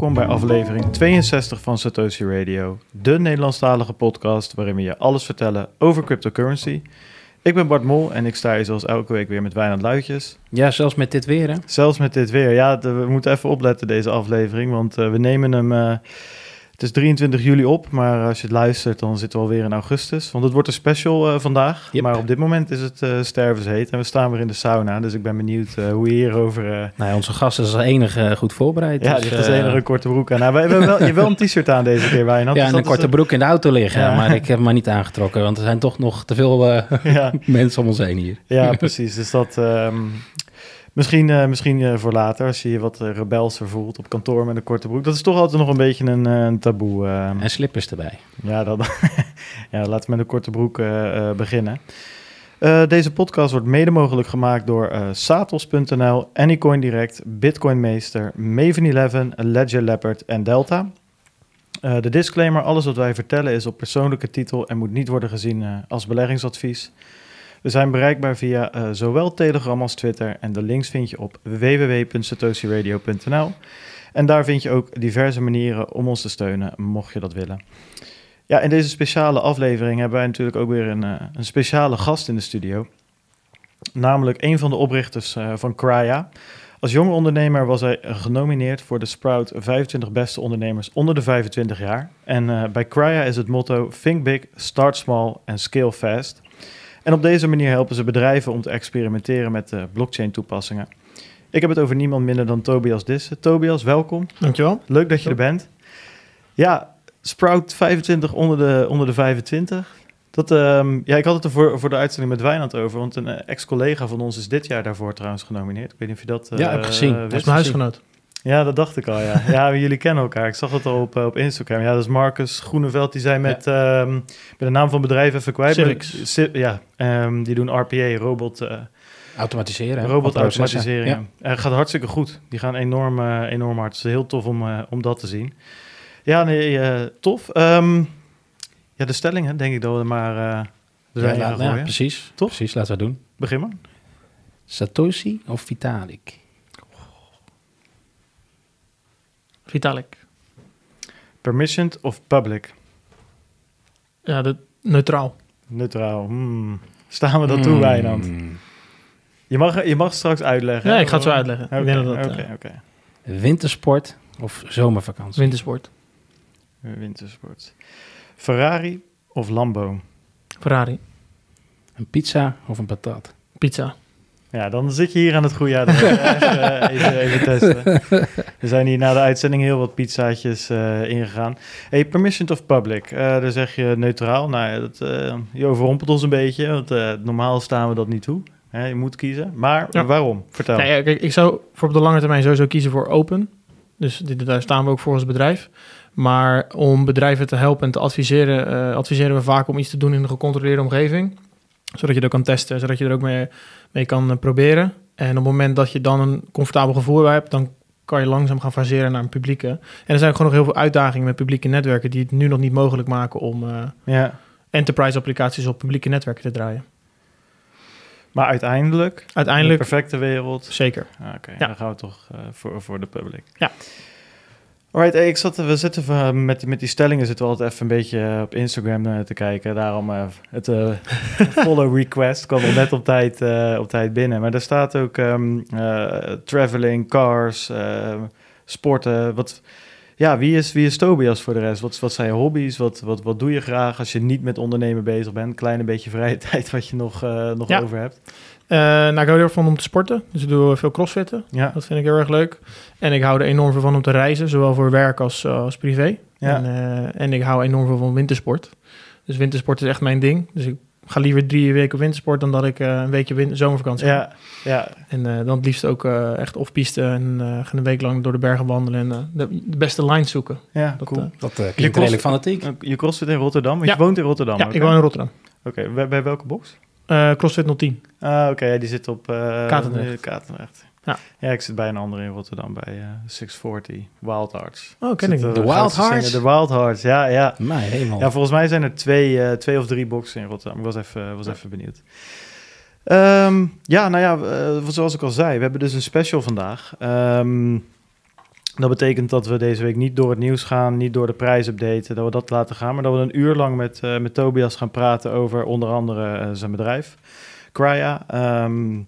welkom bij aflevering 62 van Satoshi Radio, de Nederlandstalige podcast waarin we je alles vertellen over cryptocurrency. Ik ben Bart Mol en ik sta hier zoals elke week weer met Wijnand Luitjes. Ja, zelfs met dit weer, hè? Zelfs met dit weer. Ja, we moeten even opletten deze aflevering, want eh, we nemen hem... eh, het is 23 juli op, maar als je het luistert, dan zitten we alweer in augustus. Want het wordt een special eh, vandaag. Yep. Maar op dit moment is het eh stervensheet en we staan weer in de sauna. Dus ik ben benieuwd eh, hoe je hierover... Nou, ja, onze gast is als enige goed voorbereid. ja, dus, die heeft als enige korte broek aan. Nou, we hebben wel, je hebt wel een t-shirt aan deze keer, Wijnand. Ja, en een korte broek in de auto liggen. Ja. Maar ik heb hem maar niet aangetrokken, want er zijn toch nog te veel ja, mensen om ons heen hier. ja, precies. Dus dat... ehm, misschien eh, misschien eh, voor later, als je je wat eh, rebelser voelt op kantoor met een korte broek. Dat is toch altijd nog een beetje een, een taboe. ehm. En slippers erbij. Ja, dat, ja, laten we met een korte broek beginnen. Deze podcast wordt mede mogelijk gemaakt door Satos.nl, Anycoin Direct, Bitcoin Meester, Maven 11, Ledger Leopard en Delta. De disclaimer, alles wat wij vertellen is op persoonlijke titel en moet niet worden gezien als beleggingsadvies. We zijn bereikbaar via eh, zowel Telegram als Twitter en de links vind je op www.satoshiradio.nl. En daar vind je ook diverse manieren om ons te steunen, mocht je dat willen. Ja, in deze speciale aflevering hebben wij natuurlijk ook weer een, eh, een speciale gast in de studio. Namelijk een van de oprichters eh, van Crya. Als jonge ondernemer was hij genomineerd voor de Sprout 25 beste ondernemers onder de 25 jaar. En bij Crya is het motto Think Big, Start Small en Scale Fast. En op deze manier helpen ze bedrijven om te experimenteren met eh, blockchain toepassingen. Ik heb het over niemand minder dan Tobias Dissen. Tobias, welkom. Dankjewel. Leuk dat je er bent. Ja, Sprout 25 onder de, onder de 25. Dat, ehm, ja, ik had het er voor, voor de uitzending met Wijnand over. Want een eh, ex-collega van ons is dit jaar daarvoor trouwens genomineerd. Ik weet niet of je dat eh, Ja, heb ik gezien. eh, Dat is mijn huisgenoot. Ja, dat dacht ik al, ja. ja, jullie kennen elkaar. Ik zag het al op, eh, op Instagram. Ja, dat is Marcus Groeneveld. Die met... ehm, ben de naam van het bedrijf even kwijt. Civics. Ja, ehm, die doen RPA, robot... eh, Automatiseren. hè? Of Robotautomatisering. processen. Ja. Gaat hartstikke goed. Die gaan enorm, eh, enorm hard. Het is heel tof om, om dat te zien. Ja, nee, tof. Ehm, ja, de stellingen, denk ik dat we maar Ja, zijn precies. Toch? Precies, laten we doen. Begin maar. Satoshi of Vitalik? Vitalik. Permissioned of public? Ja, de, neutraal. Neutraal. Hmm. Staan we dat toe, Wijnand? Hmm. Je mag, je mag straks uitleggen. Ja, ik ga het zo uitleggen. Oké, eh, oké. Wintersport of zomervakantie? wintersport. Wintersport. Ferrari of Lambo? Ferrari. Een pizza of een patat? Pizza. Ja, dan zit je hier aan het goede adres. even, eh, even, even testen. Er zijn hier na de uitzending heel wat pizzaatjes eh, ingegaan. Hey, permissioned of public? Eh daar zeg je neutraal. Nou, ja, dat, eh, je overrompelt ons een beetje, want eh, normaal staan we dat niet toe. Hè, je moet kiezen. Maar Ja. waarom? Vertel. Nou ja, kijk, ik zou voor op de lange termijn sowieso kiezen voor open. Dus dit, daar staan we ook voor als bedrijf. Maar om bedrijven te helpen en te adviseren, eh, adviseren we vaak om iets te doen in een gecontroleerde omgeving. Zodat je ook kan testen, zodat je er ook mee, mee kan eh, proberen. En op het moment dat je dan een comfortabel gevoel hebt, dan kan je langzaam gaan faseren naar een publieke. En er zijn gewoon nog heel veel uitdagingen met publieke netwerken die het nu nog niet mogelijk maken om eh, Ja. enterprise applicaties op publieke netwerken te draaien. Maar uiteindelijk, Uiteindelijk in de perfecte wereld, zeker. Ah, Oké, Ja. dan gaan we toch eh, voor, voor de public. Ja. Alright, ik zat, we zitten van- met, met die stellingen zitten we altijd even een beetje eh, op Instagram eh, te kijken. Daarom eh, het eh, follow request kwam al net op tijd, eh, op tijd binnen. Maar daar staat ook ehm, eh, traveling, cars, eh, sporten. Wat, ja, wie is, wie is Tobias voor de rest? Wat, wat zijn je hobby's? Wat, wat, wat doe je graag als je niet met ondernemen bezig bent? Kleine beetje vrije tijd wat je nog, eh, nog Ja. over hebt. Eh, nou, ik hou heel erg van om te sporten. Dus ik doe veel crossfitten. Ja, Dat vind ik heel erg leuk. En ik hou er enorm veel van om te reizen, zowel voor werk als, eh, als privé. Ja. En, eh, en ik hou enorm veel van wintersport. Dus wintersport is echt mijn ding. Dus ik ga liever drie weken op wintersport dan dat ik eh, een weekje win- zomervakantie ga. ja, ja, En eh, dan het liefst ook eh, echt off-piste en eh, gaan een week lang door de bergen wandelen en de, de beste lines zoeken. ja, Dat, cool. Dat uh, Je klinkt kost- redelijk fanatiek. Je crossfit in Rotterdam? Want Ja. je woont in Rotterdam? ja, ik woon in Rotterdam. Oké, bij, bij welke box? Eh CrossFit 010. Ah, oké, die zit op... eh Katendrecht. Katendrecht. Ja. ja, ik zit bij een andere in Rotterdam, bij eh 640, Wild Arts. Oh, ken ik eh, De Wild Hearts? De Wild Hearts, ja, ja. Mijn hemel. Ja, volgens mij zijn er twee, eh, twee of drie boxen in Rotterdam. Ik was even, was even benieuwd. Ehm, ja, nou ja, eh, zoals ik al zei, we hebben dus een special vandaag. Ehm, Dat betekent dat we deze week niet door het nieuws gaan, niet door de prijsupdate, dat we dat laten gaan, maar dat we een uur lang met, uh, met Tobias gaan praten over onder andere uh, zijn bedrijf, Crya. Um,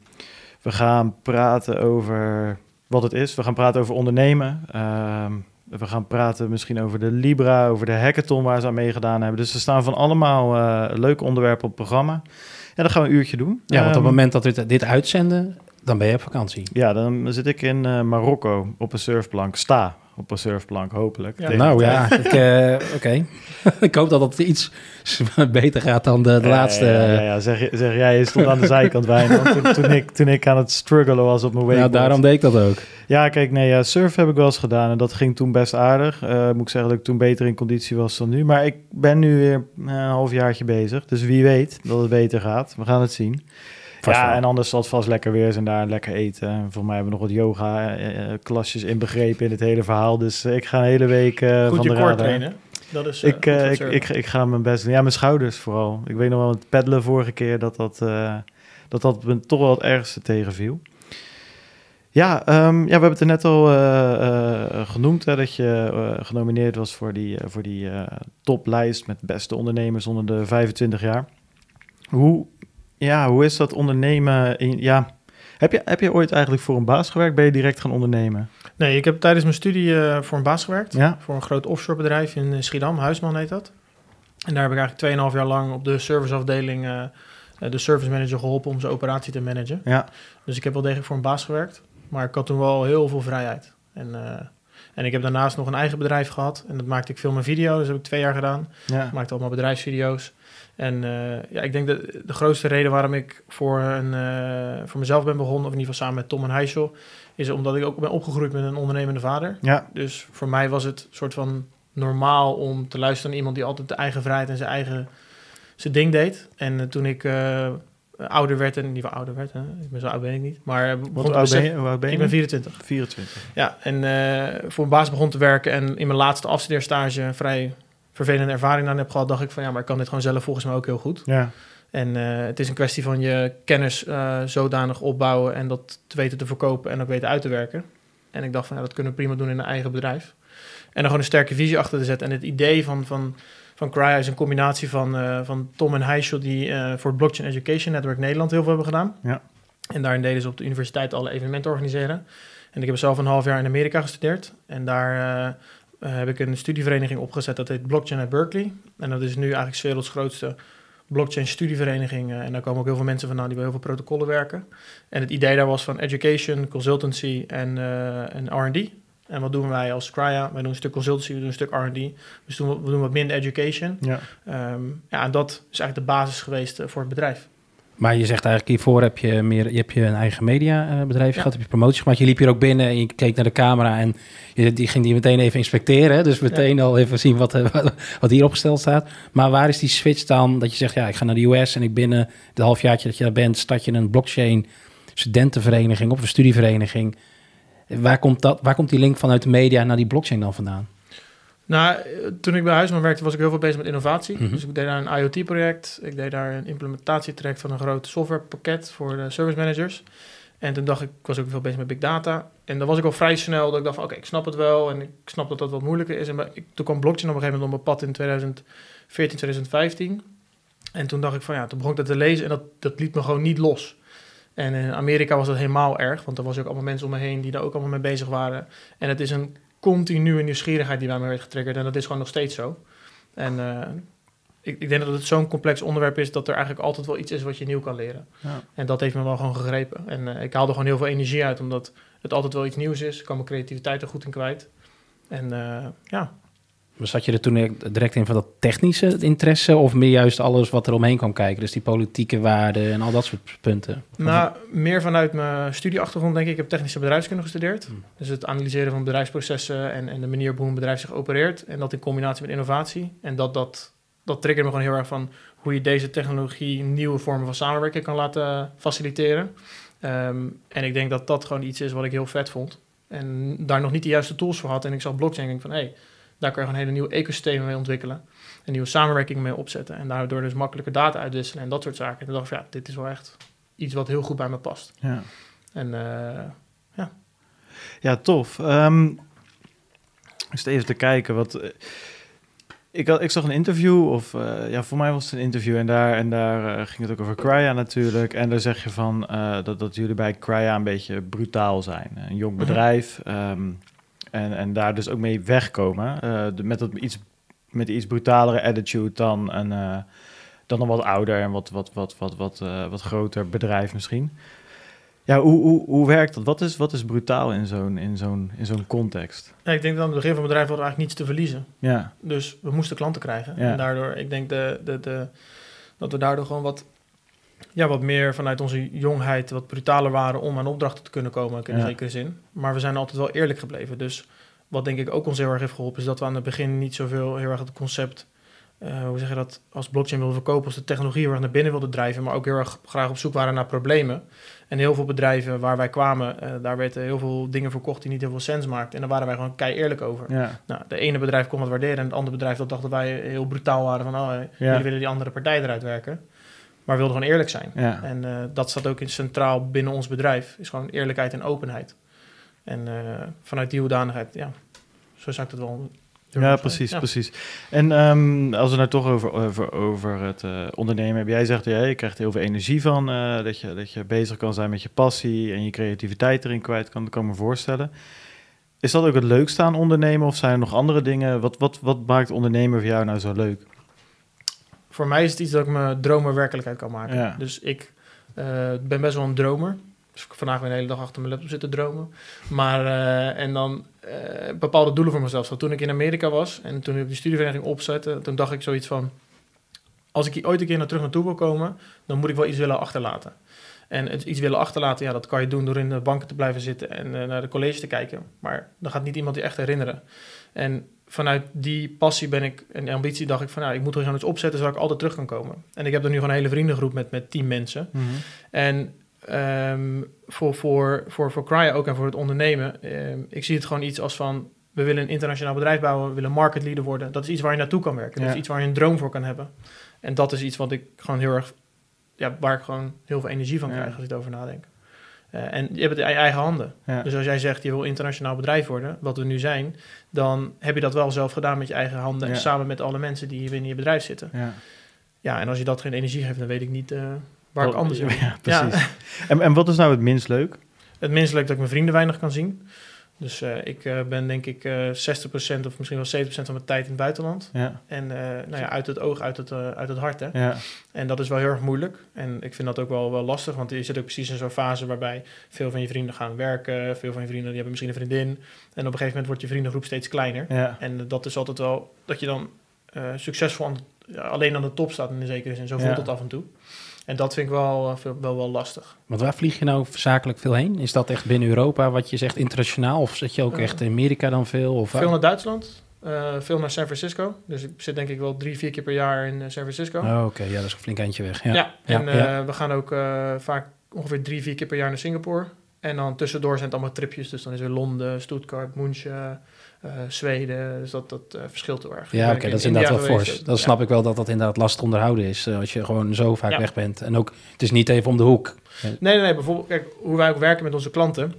we gaan praten over wat het is. We gaan praten over ondernemen. Um, we gaan praten misschien over de Libra, over de hackathon waar ze aan meegedaan hebben. Dus er staan van allemaal uh, leuke onderwerpen op het programma. En dat gaan we een uurtje doen. Ja, want op het moment dat we dit uitzenden, dan ben je op vakantie. Ja, dan zit ik in uh, Marokko op een surfplank. Sta op een surfplank, hopelijk. Ja. Nou ja, uh, oké. ik hoop dat het iets beter gaat dan de, de ja, laatste. Ja, ja, ja, Zeg, zeg jij, je stond aan de zijkant bijna. Toen, toen, ik, toen ik aan het struggelen was op mijn wakeboard. Ja, daarom deed ik dat ook. Ja, kijk, nee, ja, surf heb ik wel eens gedaan en dat ging toen best aardig. Uh, moet ik zeggen dat ik toen beter in conditie was dan nu. Maar ik ben nu weer een halfjaartje bezig, dus wie weet dat het beter gaat. We gaan het zien. Vast ja, wel. en anders zal het vast lekker weer zijn daar, lekker eten. Voor mij hebben we nog wat yoga-klasjes inbegrepen in het hele verhaal. Dus ik ga een hele week uh, Goed van je de core trainen. Dat is, uh, ik, uh, ik, ik, ik, ga mijn best doen. Ja, mijn schouders vooral. Ik weet nog wel het peddelen vorige keer dat dat, uh, dat, dat me toch wel het ergste tegenviel. Ja, um, ja, we hebben het er net al uh, genoemd hè, dat je genomineerd was voor die, voor die toplijst met beste ondernemers onder de 25 jaar. Hoe, ja, hoe is dat ondernemen? In, ja, heb, je, heb je ooit eigenlijk voor een baas gewerkt? Ben je direct gaan ondernemen? Nee, ik heb tijdens mijn studie uh, voor een baas gewerkt. Ja? Voor een groot offshore bedrijf in Schiedam, Huisman heet dat. En daar heb ik eigenlijk 2,5 jaar lang op de serviceafdeling uh, de service manager geholpen om zijn operatie te managen. Ja. Dus ik heb wel degelijk voor een baas gewerkt. Maar ik had toen wel heel veel vrijheid. En, uh, en ik heb daarnaast nog een eigen bedrijf gehad. En dat maakte ik veel mijn video. Dus dat heb ik twee jaar gedaan. Ja. Ik maakte allemaal bedrijfsvideo's. En uh, ja, ik denk dat de grootste reden waarom ik voor, een, uh, voor mezelf ben begonnen, of in ieder geval samen met Tom en Heijssel, is omdat ik ook ben opgegroeid met een ondernemende vader. Ja. Dus voor mij was het soort van normaal om te luisteren naar iemand die altijd de eigen vrijheid en zijn eigen zijn ding deed. En uh, toen ik ouder werd, en in ieder geval ouder werd, hè, ik ben zo oud ben ik niet, maar Wat oud ben je? Hoe oud ben je? ik ben 24. 24. Ja, en voor een baas begon te werken en in mijn laatste afstudeerstage vrij vervelende ervaring aan heb gehad, dacht ik van ja, maar ik kan dit gewoon zelf volgens mij ook heel goed. Ja. En uh, het is een kwestie van je kennis uh, zodanig opbouwen en dat te weten te verkopen en ook weten uit te werken. En ik dacht van ja, dat kunnen we prima doen in een eigen bedrijf. En dan gewoon een sterke visie achter te zetten. En het idee van, van, van Crya is een combinatie van, uh, van Tom en Heijssel, die voor het Blockchain Education Network Nederland heel veel hebben gedaan. Ja. En daarin deden ze op de universiteit alle evenementen organiseren. En ik heb zelf een half jaar in Amerika gestudeerd. En daar uh, heb ik een studievereniging opgezet. Dat heet Blockchain at Berkeley. En dat is nu eigenlijk 's werelds grootste blockchain studievereniging. Uh, en daar komen ook heel veel mensen vandaan die bij heel veel protocollen werken. En het idee daar was van education, consultancy en, uh, en R&D. En wat doen wij als Crya? Wij doen een stuk consultancy, we doen een stuk R&D. Dus doen we, we doen wat minder education. Ja. Um, ja, en dat is eigenlijk de basis geweest voor het bedrijf. Maar je zegt eigenlijk hiervoor heb je meer, je hebt je een eigen mediabedrijf ja. gehad, heb je promoties gemaakt. Je liep hier ook binnen en je keek naar de camera en je, die ging die meteen even inspecteren. Dus meteen ja. al even zien wat, wat, wat hier opgesteld staat. Maar waar is die switch dan dat je zegt, ja, ik ga naar de US en ik binnen het halfjaartje dat je daar bent, start je een blockchain studentenvereniging of een studievereniging. Waar komt, dat, waar komt die link vanuit de media naar die blockchain dan vandaan? Nou, toen ik bij Huisman werkte, was ik heel veel bezig met innovatie. Mm -hmm. Dus ik deed daar een IoT-project. Ik deed daar een implementatietraject van een groot softwarepakket voor de service managers. En toen dacht ik, ik was ook veel bezig met big data. En dan was ik al vrij snel dat ik dacht van, oké, okay, ik snap het wel. En ik snap dat dat wat moeilijker is. En ik, toen kwam blockchain op een gegeven moment op mijn pad in 2014, 2015. En toen dacht ik van, ja, toen begon ik dat te lezen en dat, dat liet me gewoon niet los. En in Amerika was dat helemaal erg, want er was ook allemaal mensen om me heen die daar ook allemaal mee bezig waren. En het is een continue nieuwsgierigheid die bij mij werd getriggerd. En dat is gewoon nog steeds zo. En uh, ik, ik, denk dat het zo'n complex onderwerp is dat er eigenlijk altijd wel iets is wat je nieuw kan leren. Ja. En dat heeft me wel gewoon gegrepen. En uh, ik haalde gewoon heel veel energie uit, omdat het altijd wel iets nieuws is. Ik kan mijn creativiteit er goed in kwijt. En uh, ja. Maar zat je er toen direct in van dat technische interesse of meer juist alles wat er omheen kwam kijken? Dus die politieke waarden en al dat soort punten? Nou, meer vanuit mijn studieachtergrond denk ik. Ik heb technische bedrijfskunde gestudeerd. Hmm. Dus het analyseren van bedrijfsprocessen en, en de manier op hoe een bedrijf zich opereert. En dat in combinatie met innovatie. En dat, dat, dat triggerde me gewoon heel erg van hoe je deze technologie nieuwe vormen van samenwerking kan laten faciliteren. Um, en ik denk dat dat gewoon iets is wat ik heel vet vond. En daar nog niet de juiste tools voor had. En ik zag blockchain en ik van, hé, hey, daar kan je gewoon hele nieuwe ecosystemen mee ontwikkelen. Een nieuwe samenwerking mee opzetten. En daardoor dus makkelijker data uitwisselen en dat soort zaken. En toen dacht ik, ja, dit is wel echt iets wat heel goed bij me past. Ja. En uh, ja. Ja, tof. Um, is even te kijken wat. eh, Ik, had, ik zag een interview, of eh, ja, voor mij was het een interview, en daar, en daar eh, ging het ook over Crya natuurlijk. En daar zeg je van eh, dat, dat jullie bij Crya een beetje brutaal zijn. Een jong Mhm. bedrijf. ehm, en, en daar dus ook mee wegkomen. de- met, dat iets, met iets brutalere attitude dan een, eh, dan een wat ouder en wat, wat, wat, wat, wat, eh, wat groter bedrijf misschien. Ja, hoe, hoe, hoe werkt dat? Wat is, wat is brutaal in zo'n, in zo'n, in zo'n context? Ja, ik denk dat aan het begin van het bedrijf hadden we eigenlijk niets te verliezen. Ja, Dus we moesten klanten krijgen. Ja. En daardoor, ik denk de, de, de, dat we daardoor gewoon wat, ja, wat meer vanuit onze jongheid wat brutaler waren om aan opdrachten te kunnen komen, in Ja. zekere zin. Maar we zijn altijd wel eerlijk gebleven. Dus wat denk ik ook ons heel erg heeft geholpen, is dat we aan het begin niet zoveel heel erg het concept, eh, hoe zeg je dat, als blockchain wilden verkopen, als de technologie heel erg naar binnen wilden drijven, maar ook heel erg graag op zoek waren naar problemen. En heel veel bedrijven waar wij kwamen, eh, daar werden heel veel dingen verkocht die niet heel veel sens maakten. En daar waren wij gewoon kei eerlijk over. ja, Nou, de ene bedrijf kon het waarderen en het andere bedrijf dat dachten wij heel brutaal waren van, oh, eh, Ja. jullie willen die andere partij eruit werken. Maar we wilden gewoon eerlijk zijn. ja. En eh, dat staat ook in centraal binnen ons bedrijf, is gewoon eerlijkheid en openheid. En eh, vanuit die hoedanigheid, ja, zo zou ik het wel... Ja, precies, Ja. precies. En ehm, als we nou toch over, over, over het eh, ondernemen hebben. Jij zegt, ja, je krijgt heel veel energie van. dat, je, dat je bezig kan zijn met je passie en je creativiteit erin kwijt kan. Kan me voorstellen. Is dat ook het leukste aan ondernemen? Of zijn er nog andere dingen? Wat, wat, wat maakt ondernemen voor jou nou zo leuk? Voor mij is het iets dat ik mijn dromen werkelijkheid kan maken. Ja. Dus ik eh, ben best wel een dromer. Dus ik vandaag weer de hele dag achter mijn laptop zitten dromen. Maar, eh, en dan eh, bepaalde doelen voor mezelf. Zo, toen ik in Amerika was en toen ik de studievereniging opzette, toen dacht ik zoiets van... Als ik hier ooit een keer naar terug naartoe wil komen, dan moet ik wel iets willen achterlaten. En het iets willen achterlaten, ja, dat kan je doen door in de banken te blijven zitten en naar de college te kijken. Maar dan gaat niet iemand je echt herinneren. En vanuit die passie ben ik en die ambitie dacht ik van, nou, ik moet er gewoon iets opzetten zodat ik altijd terug kan komen. En ik heb er nu gewoon een hele vriendengroep met, met tien mensen. En ehm, voor, voor, voor, voor Crya ook en voor het ondernemen, ehm, ik zie het gewoon iets als van, we willen een internationaal bedrijf bouwen, we willen market leader worden. Dat is iets waar je naartoe kan werken. Dat is iets waar je een droom voor kan hebben. En dat is iets wat ik gewoon heel erg, ja, waar ik gewoon heel veel energie van Ja. krijg als ik erover nadenk. Eh, en je hebt het in je eigen handen. Ja. Dus als jij zegt je wil internationaal bedrijf worden, wat we nu zijn, dan heb je dat wel zelf gedaan met je eigen handen Ja. en samen met alle mensen die hier binnen je bedrijf zitten. Ja. Ja, en als je dat geen energie geeft, dan weet ik niet eh, waar ik anders in ben. Ja, precies. En, en wat is nou het minst leuk? Het minst leuk dat ik mijn vrienden weinig kan zien. Dus eh, ik eh, ben denk ik eh 60% of misschien wel 70% van mijn tijd in het buitenland. Ja, En nou ja, uit het oog, uit het, uit het hart. Hè? ja, En dat is wel heel erg moeilijk. En ik vind dat ook wel, wel lastig, want je zit ook precies in zo'n fase waarbij veel van je vrienden gaan werken. Veel van je vrienden die hebben misschien een vriendin. En op een gegeven moment wordt je vriendengroep steeds kleiner. ja. En dat is altijd wel dat je dan succesvol aan alleen aan de top staat in zekere zin. Zo voelt het af en toe. En dat vind ik wel, eh, veel- wel, wel lastig. Want waar vlieg je nou zakelijk veel heen? Is dat echt binnen Europa wat je zegt internationaal? Of zit je ook Eh, echt in Amerika dan veel? Of Veel naar Duitsland, eh, veel naar San Francisco. Dus ik zit denk ik wel drie, vier keer per jaar in San Francisco. Oh, Oké, ja, dat is een flink eindje weg. Ja. Ja, en ja, we gaan ook vaak ongeveer drie, vier keer per jaar naar Singapore. En dan tussendoor zijn het allemaal tripjes. Dus dan is er Londen, Stuttgart, München, Zweden. Dus dat, dat eh, verschilt heel erg. Ja, oké, dat is in inderdaad wel fors. Ja. snap ik wel dat dat inderdaad lastig onderhouden is. eh, als je gewoon zo vaak Ja. weg bent. En ook, het is niet even om de hoek. Nee, nee, nee. Bijvoorbeeld, kijk, hoe wij ook werken met onze klanten.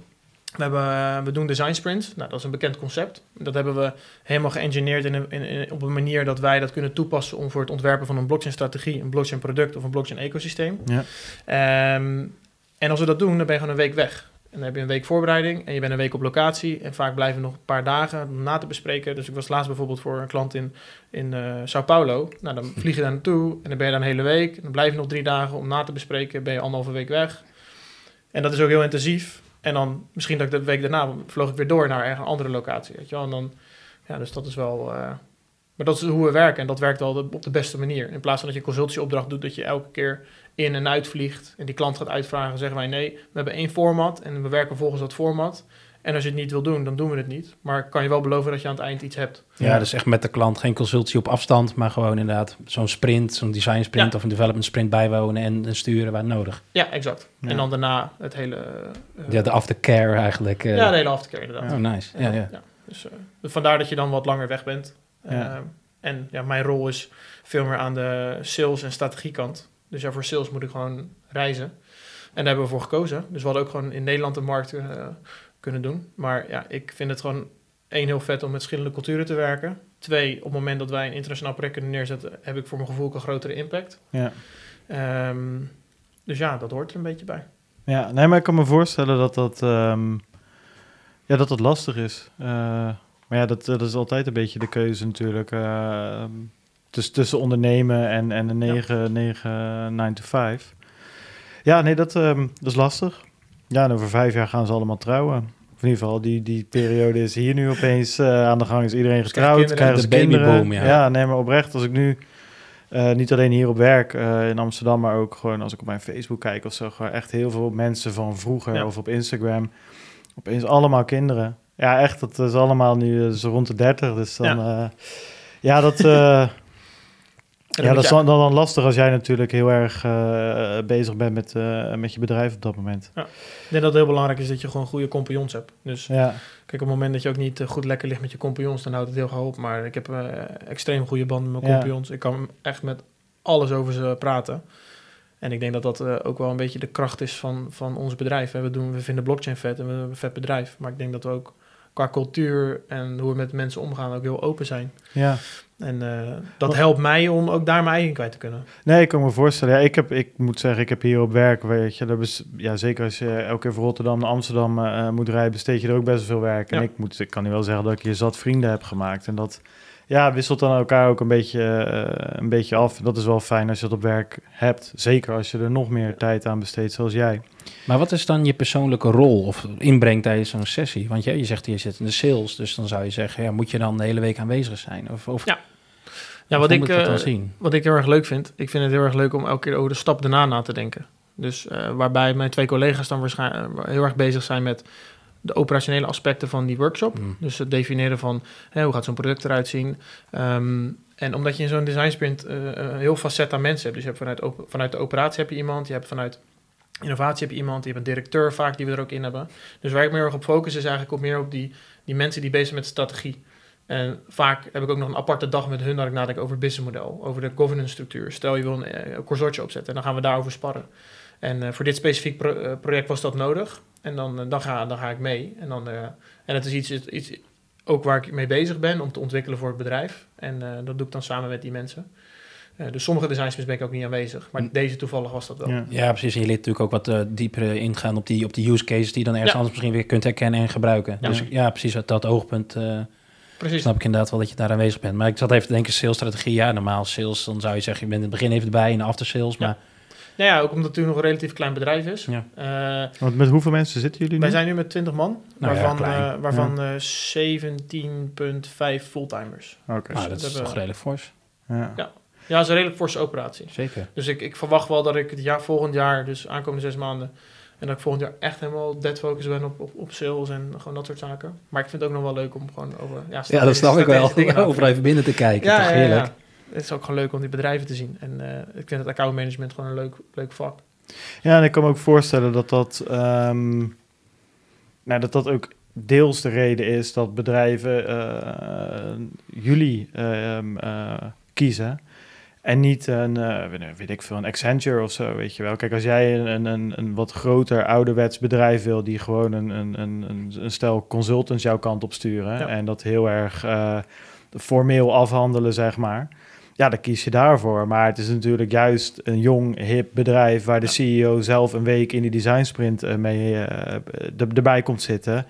We, hebben, eh, we doen design sprints. Nou, dat is een bekend concept. Dat hebben we helemaal geëngineerd in, in- op een manier dat wij dat kunnen toepassen om voor het ontwerpen van een blockchain-strategie, een blockchain-product of een blockchain-ecosysteem. Ja. Ehm, en als we dat doen, dan ben je gewoon een week weg. En dan heb je een week voorbereiding en je bent een week op locatie. En vaak blijven nog een paar dagen om na te bespreken. Dus ik was laatst bijvoorbeeld voor een klant in, in eh, Sao Paulo. Nou, dan vlieg je daar naartoe en dan ben je daar een hele week. En dan blijf je nog drie dagen om na te bespreken. Ben je anderhalve week weg. En dat is ook heel intensief. En dan misschien dat ik de week daarna vloog ik weer door naar een andere locatie. Weet je wel? En dan, ja, dus dat is wel. eh, maar dat is hoe we werken en dat werkt wel de- op de beste manier. In plaats van dat je een consultieopdracht doet, dat je elke keer in en uit vliegt en die klant gaat uitvragen, zeggen wij nee, we hebben één format en we werken volgens dat format. En als je het niet wil doen, dan doen we het niet. Maar ik kan je wel beloven dat je aan het eind iets hebt. Ja, dus echt met de klant. Geen consultie op afstand, maar gewoon inderdaad zo'n sprint, zo'n design sprint Ja. of een development sprint bijwonen en, en sturen waar nodig. Ja, exact. Ja. En dan daarna het hele... eh, Ja, de aftercare eigenlijk. eh. ja, de hele aftercare inderdaad. Oh, nice. Ja, ja. Dus, eh, dus vandaar dat je dan wat langer weg bent. Ja. Eh, en ja, mijn rol is veel meer aan de sales- en strategiekant. Dus ja, voor sales moet ik gewoon reizen. En daar hebben we voor gekozen. Dus we hadden ook gewoon in Nederland de markt eh, kunnen doen. Maar ja, ik vind het gewoon één, heel vet om met verschillende culturen te werken. Twee, op het moment dat wij een internationaal project kunnen neerzetten, heb ik voor mijn gevoel ook een grotere impact. Ja. Ehm, dus ja, dat hoort er een beetje bij. Ja, nee, maar ik kan me voorstellen dat dat, ehm, ja, dat, dat lastig is. Eh, maar ja, dat, dat is altijd een beetje de keuze natuurlijk. eh, tussen, tussen ondernemen en, en een 9, 9, 9 to 5. Ja, nee, dat, ehm, dat is lastig. Ja, en over vijf jaar gaan ze allemaal trouwen. Of in ieder geval, die, die periode is hier nu opeens eh, aan de gang. Is iedereen getrouwd, kinderen. krijgen De ze kinderen. babyboom, ja. ja, nee, maar oprecht, als ik nu... eh, niet alleen hier op werk in Amsterdam, maar ook gewoon als ik op mijn Facebook kijk of zo. Gewoon echt heel veel mensen van vroeger Ja. of op Instagram. Opeens allemaal kinderen. Ja, echt, dat is allemaal nu eh, zo rond de 30. Dus dan, ja, ja dat, eh, ja, dat is dan, dan lastig als jij natuurlijk heel erg eh, bezig bent met, eh, met je bedrijf op dat moment. Ik denk dat het heel belangrijk is dat je gewoon goede compagnons hebt. Dus Ja, kijk, op het moment dat je ook niet eh, goed lekker ligt met je compagnons, dan houdt het heel gauw op. Maar ik heb eh, extreem goede banden met mijn Ja. compagnons. Ik kan echt met alles over ze praten. En ik denk dat dat eh, ook wel een beetje de kracht is van, van ons bedrijf. hè. We, doen, we vinden blockchain vet en we hebben een vet bedrijf. Maar ik denk dat we ook qua cultuur en hoe we met mensen omgaan ook heel open zijn. ja. En eh, dat helpt mij om ook daar mijn eigen kwijt te kunnen. Nee, ik kan me voorstellen. Ja, ik, heb, ik moet zeggen, ik heb hier op werk, weet je, dat is, ja, zeker als je elke keer van Rotterdam naar Amsterdam eh, moet rijden, besteed je er ook best wel veel werk. En ik, moet, ik kan nu wel zeggen dat ik hier zat vrienden heb gemaakt. En dat ja, wisselt dan elkaar ook een beetje, eh, een beetje af. Dat is wel fijn als je dat op werk hebt. Zeker als je er nog meer tijd aan besteedt, zoals jij. Maar wat is dan je persoonlijke rol of inbreng tijdens zo'n sessie? Want je, je zegt je zit in de sales, dus dan zou je zeggen, ja, moet je dan de hele week aanwezig zijn? Of, of Ja. Ja, of wat ik, eh, zien? wat ik heel erg leuk vind, ik vind het heel erg leuk om elke keer over de stap daarna na te denken. Dus eh, waarbij mijn twee collega's dan waarschijnlijk heel erg bezig zijn met de operationele aspecten van die workshop. Mm. Dus het definiëren van hè, hoe gaat zo'n product eruit zien. Ehm, en omdat je in zo'n design sprint eh, een heel facet aan mensen hebt. Dus je hebt vanuit, op- vanuit de operatie heb je iemand, je hebt vanuit innovatie heb je iemand, je hebt een directeur vaak die we er ook in hebben. Dus waar ik me heel erg op focus is eigenlijk ook meer op die, die mensen die bezig zijn met strategie. En vaak heb ik ook nog een aparte dag met hun dat ik nadenk over het businessmodel, over de governance structuur. Stel je wil een, eh, een consortje opzetten en dan gaan we daarover sparren. En eh, voor dit specifiek pro- eh, project was dat nodig. En dan, eh, dan, ga, dan ga ik mee. En, dan, eh, en het is iets, iets ook waar ik mee bezig ben om te ontwikkelen voor het bedrijf. En eh, dat doe ik dan samen met die mensen. Eh, dus sommige designs ben ik ook niet aanwezig. Maar deze toevallig was dat wel. Ja. Ja, precies. En je leert natuurlijk ook wat eh, dieper ingaan op die, op die use cases die je dan ergens Ja. anders misschien weer kunt herkennen en gebruiken. Ja. Dus ja, precies. uit dat oogpunt eh, Precies. snap ik inderdaad wel dat je daar aanwezig bent. Maar ik zat even te denken, salesstrategie. Ja, normaal sales, dan zou je zeggen, je bent in het begin even erbij en after sales. Ja. Maar Nou ja, ook omdat het natuurlijk nog een relatief klein bedrijf is. Ja. Eh, Want met hoeveel mensen zitten jullie nu? wij zijn nu met 20 man, Nou ja, waarvan, eh, waarvan eh, 17,5 fulltimers. Oké. ah, dat is toch redelijk fors. Ja. Ja. Ja, dat is een redelijk forse operatie. Zeker. Dus ik, ik verwacht wel dat ik het jaar, volgend jaar, dus aankomende zes maanden, en dat ik volgend jaar echt helemaal dead focus ben op, op, op sales en gewoon dat soort zaken. Maar ik vind het ook nog wel leuk om gewoon over... Ja, Ja, dat snap ik wel. Overal even binnen te kijken. Ja, toch ja, heerlijk. Het is ook gewoon leuk om die bedrijven te zien. En eh, ik vind het accountmanagement gewoon een leuk, leuk vak. Ja, en ik kan me ook voorstellen dat dat, ehm, nou, dat dat ook deels de reden is dat bedrijven eh, jullie ehm, eh, kiezen. En niet een, weet- ik veel, een Accenture of zo, weet je wel. Kijk, als jij een, een- een, wat groter ouderwets bedrijf wil... die gewoon een, een, een, een, stel consultants jouw kant op sturen... Ja. en dat heel erg formeel afhandelen, zeg maar... Ja, dan kies je daarvoor. Maar het is natuurlijk juist een jong, hip bedrijf... waar de. CEO zelf een week in die design sprint eh, mee er- erbij komt zitten...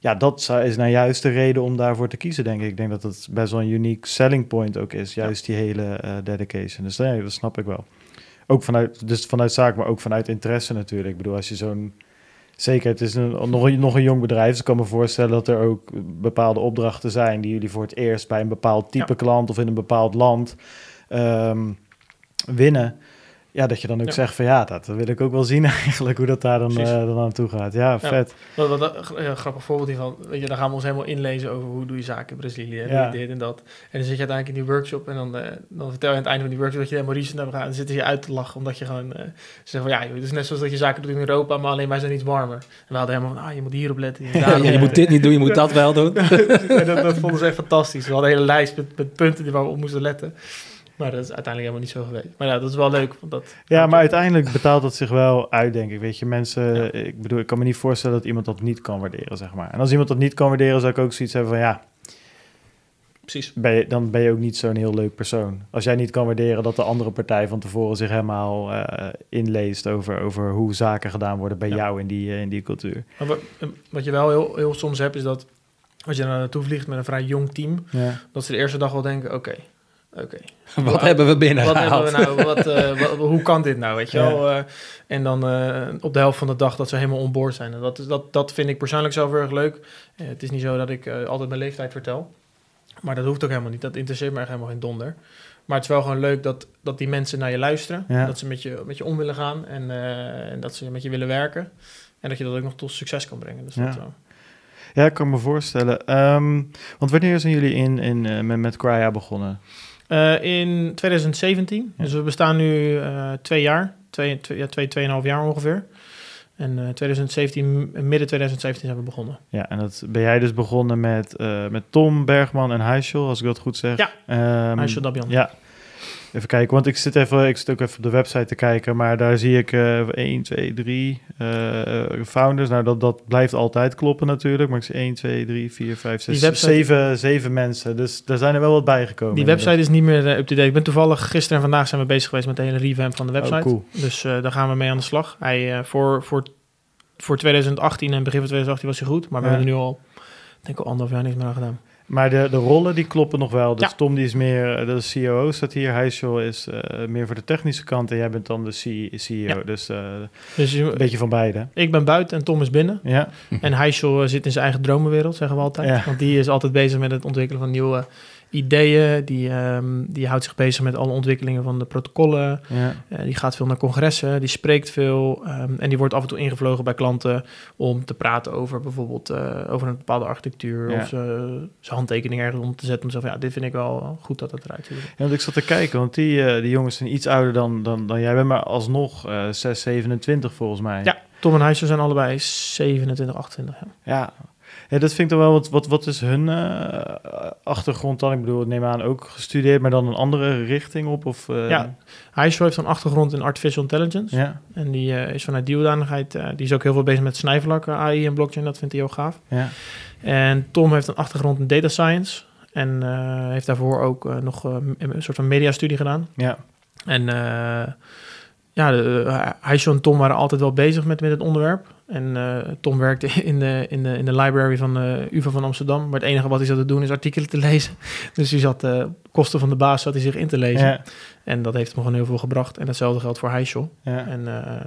Ja, dat is nou juist de reden om daarvoor te kiezen, denk ik. Ik denk dat het best wel een unique selling point ook is. Juist die hele eh, dedication. Dus nee, dat snap ik wel. Ook vanuit, dus vanuit zaak, maar ook vanuit interesse natuurlijk. Ik bedoel, als je zo'n... Zeker, het is een, nog, een, nog een jong bedrijf. Dus ik kan me voorstellen dat er ook bepaalde opdrachten zijn... die jullie voor het eerst bij een bepaald type Ja. klant... of in een bepaald land ehm, winnen. Ja, dat je dan ook Ja. zegt van ja, dat wil ik ook wel zien eigenlijk... hoe dat daar dan, eh, dan aan toe gaat. Ja, vet. Wat, wat, een ja, grappig voorbeeld hiervan. Weet je, dan gaan we ons helemaal inlezen over hoe doe je zaken in Brazilië. En Ja. dit en dat. En dan zit je uiteindelijk in die workshop. En dan, eh, dan vertel je aan het einde van die workshop dat je helemaal recent hebt gedaan. En dan zitten ze je uit te lachen. Omdat je gewoon eh zegt van ja, joh, het is net zoals dat je zaken doet in Europa. Maar alleen wij zijn iets warmer. En we hadden helemaal van ah, je moet hierop letten. Je moet Ja, je moet dit niet doen, je moet dat wel doen. en dat, dat vonden ze echt fantastisch. We hadden een hele lijst met, met punten die waar we op moesten letten. Maar dat is uiteindelijk helemaal niet zo geweest. Maar ja, dat is wel leuk. Want dat Ja, maar uiteindelijk betaalt het zich wel uit, denk ik. Weet je, mensen, ik bedoel, ik kan me niet voorstellen dat iemand dat niet kan waarderen, zeg maar. En als iemand dat niet kan waarderen, zou ik ook zoiets hebben van, ja, precies. ben je, dan ben je ook niet zo'n heel leuk persoon. Als jij niet kan waarderen dat de andere partij van tevoren zich helemaal eh, inleest over, over hoe zaken gedaan worden bij Ja. jou in die, eh, in die cultuur. Maar wat, wat je wel heel, heel soms hebt, is dat als je naar naartoe vliegt met een vrij jong team, Ja. dat ze de eerste dag wel denken, oké, oké. Wat hebben we binnen Wat hebben we nou? Wat, eh, wat- hoe kan dit nou? Weet je Ja. wel? Eh, en dan eh, op de helft van de dag dat ze helemaal onboord zijn. En dat, is, dat, dat vind ik persoonlijk zelf heel erg leuk. Het is niet zo dat ik altijd mijn leeftijd vertel. Maar dat hoeft ook helemaal niet. Dat interesseert me echt helemaal geen donder. Maar het is wel gewoon leuk dat, dat die mensen naar je luisteren. Ja. Dat ze met je, met je om willen gaan. En, en dat ze met je willen werken. En dat je dat ook nog tot succes kan brengen. Dus Ja. dat, Ja, ik kan me voorstellen. Ehm, want wanneer zijn jullie in, in, met, met Crya begonnen? Eh, in 2017. Ja. Dus we bestaan nu eh, twee jaar. Twee, twee, ja, twee, tweeënhalf jaar ongeveer. En eh 2017, midden 2017 zijn we begonnen. Ja, en dat ben jij dus begonnen met, met Tom Bergman en Heishel, als ik dat goed zeg. Ja, Heishel Dabian. Ja. Even kijken, want ik zit, even, ik zit ook even op de website te kijken, maar daar zie ik eh 1, 2, 3 eh, founders. Nou, dat, dat blijft altijd kloppen natuurlijk, maar ik zie 1, 2, 3, 4, 5, 6, Die website- 7, 7 mensen. Dus daar zijn er wel wat bijgekomen. Die website is niet meer eh, up-to-date. Ik ben toevallig gisteren en vandaag zijn we bezig geweest met de hele revamp van de website. Oh, cool. Dus eh, daar gaan we mee aan de slag. Hij, eh, voor, voor, voor 2018 en begin van 2018 was hij goed. Maar we Ja. hebben er nu al, denk ik al anderhalf jaar niks meer aan gedaan. Maar de, de rollen die kloppen nog wel. Dus Ja. Tom die is meer, eh, de CEO staat hier. Heishel is eh, meer voor de technische kant en jij bent dan de CEO. Ja. Dus eh, Dus je- een beetje van beide. ik ben buiten en Tom is binnen. Ja, En Heishel eh, zit in zijn eigen dromenwereld, zeggen we altijd. Want die is altijd bezig met het ontwikkelen van nieuwe ideeën. Die, ehm, die houdt zich bezig met alle ontwikkelingen van de protocollen. ja. Eh, die gaat veel naar congressen, die spreekt veel. ehm, en die wordt af en toe ingevlogen bij klanten om te praten over bijvoorbeeld eh, over een bepaalde architectuur. Ja. Of ze, zijn handtekening ergens om te zetten. Om te zeggen, ja, dit vind ik wel goed dat het eruit ziet. Ja, want ik zat te kijken, want die, eh, die jongens zijn iets ouder dan, dan, dan jij bent, maar alsnog eh 6, 27 volgens mij. Ja, Tom en Heijsen zijn allebei 27, 28. Ja. Ja. Ja, dat vind ik dan wel, wat, wat, wat is hun eh, achtergrond dan? Ik bedoel, neem aan ook gestudeerd, maar dan een andere richting op? Of, eh, Ja. Heijsen heeft een achtergrond in artificial intelligence. Ja, En die eh, is vanuit die hoedanigheid, die is ook heel veel bezig met snijvlakken, AI en blockchain. Dat vindt hij heel gaaf. ja. En Tom heeft een achtergrond in data science. En heeft daarvoor ook nog een soort van mediastudie gedaan. ja. En ja, de, uh, Heisho en Tom waren altijd wel bezig met, met het onderwerp. En eh, Tom werkte in de, in, de, in de library van de UvA van Amsterdam. Maar het enige wat hij zat te doen is artikelen te lezen. Dus hij zat, eh kosten van de baas, zat hij zich in te lezen. Ja, En dat heeft hem gewoon heel veel gebracht. En hetzelfde geldt voor Heisho. ja. En eh,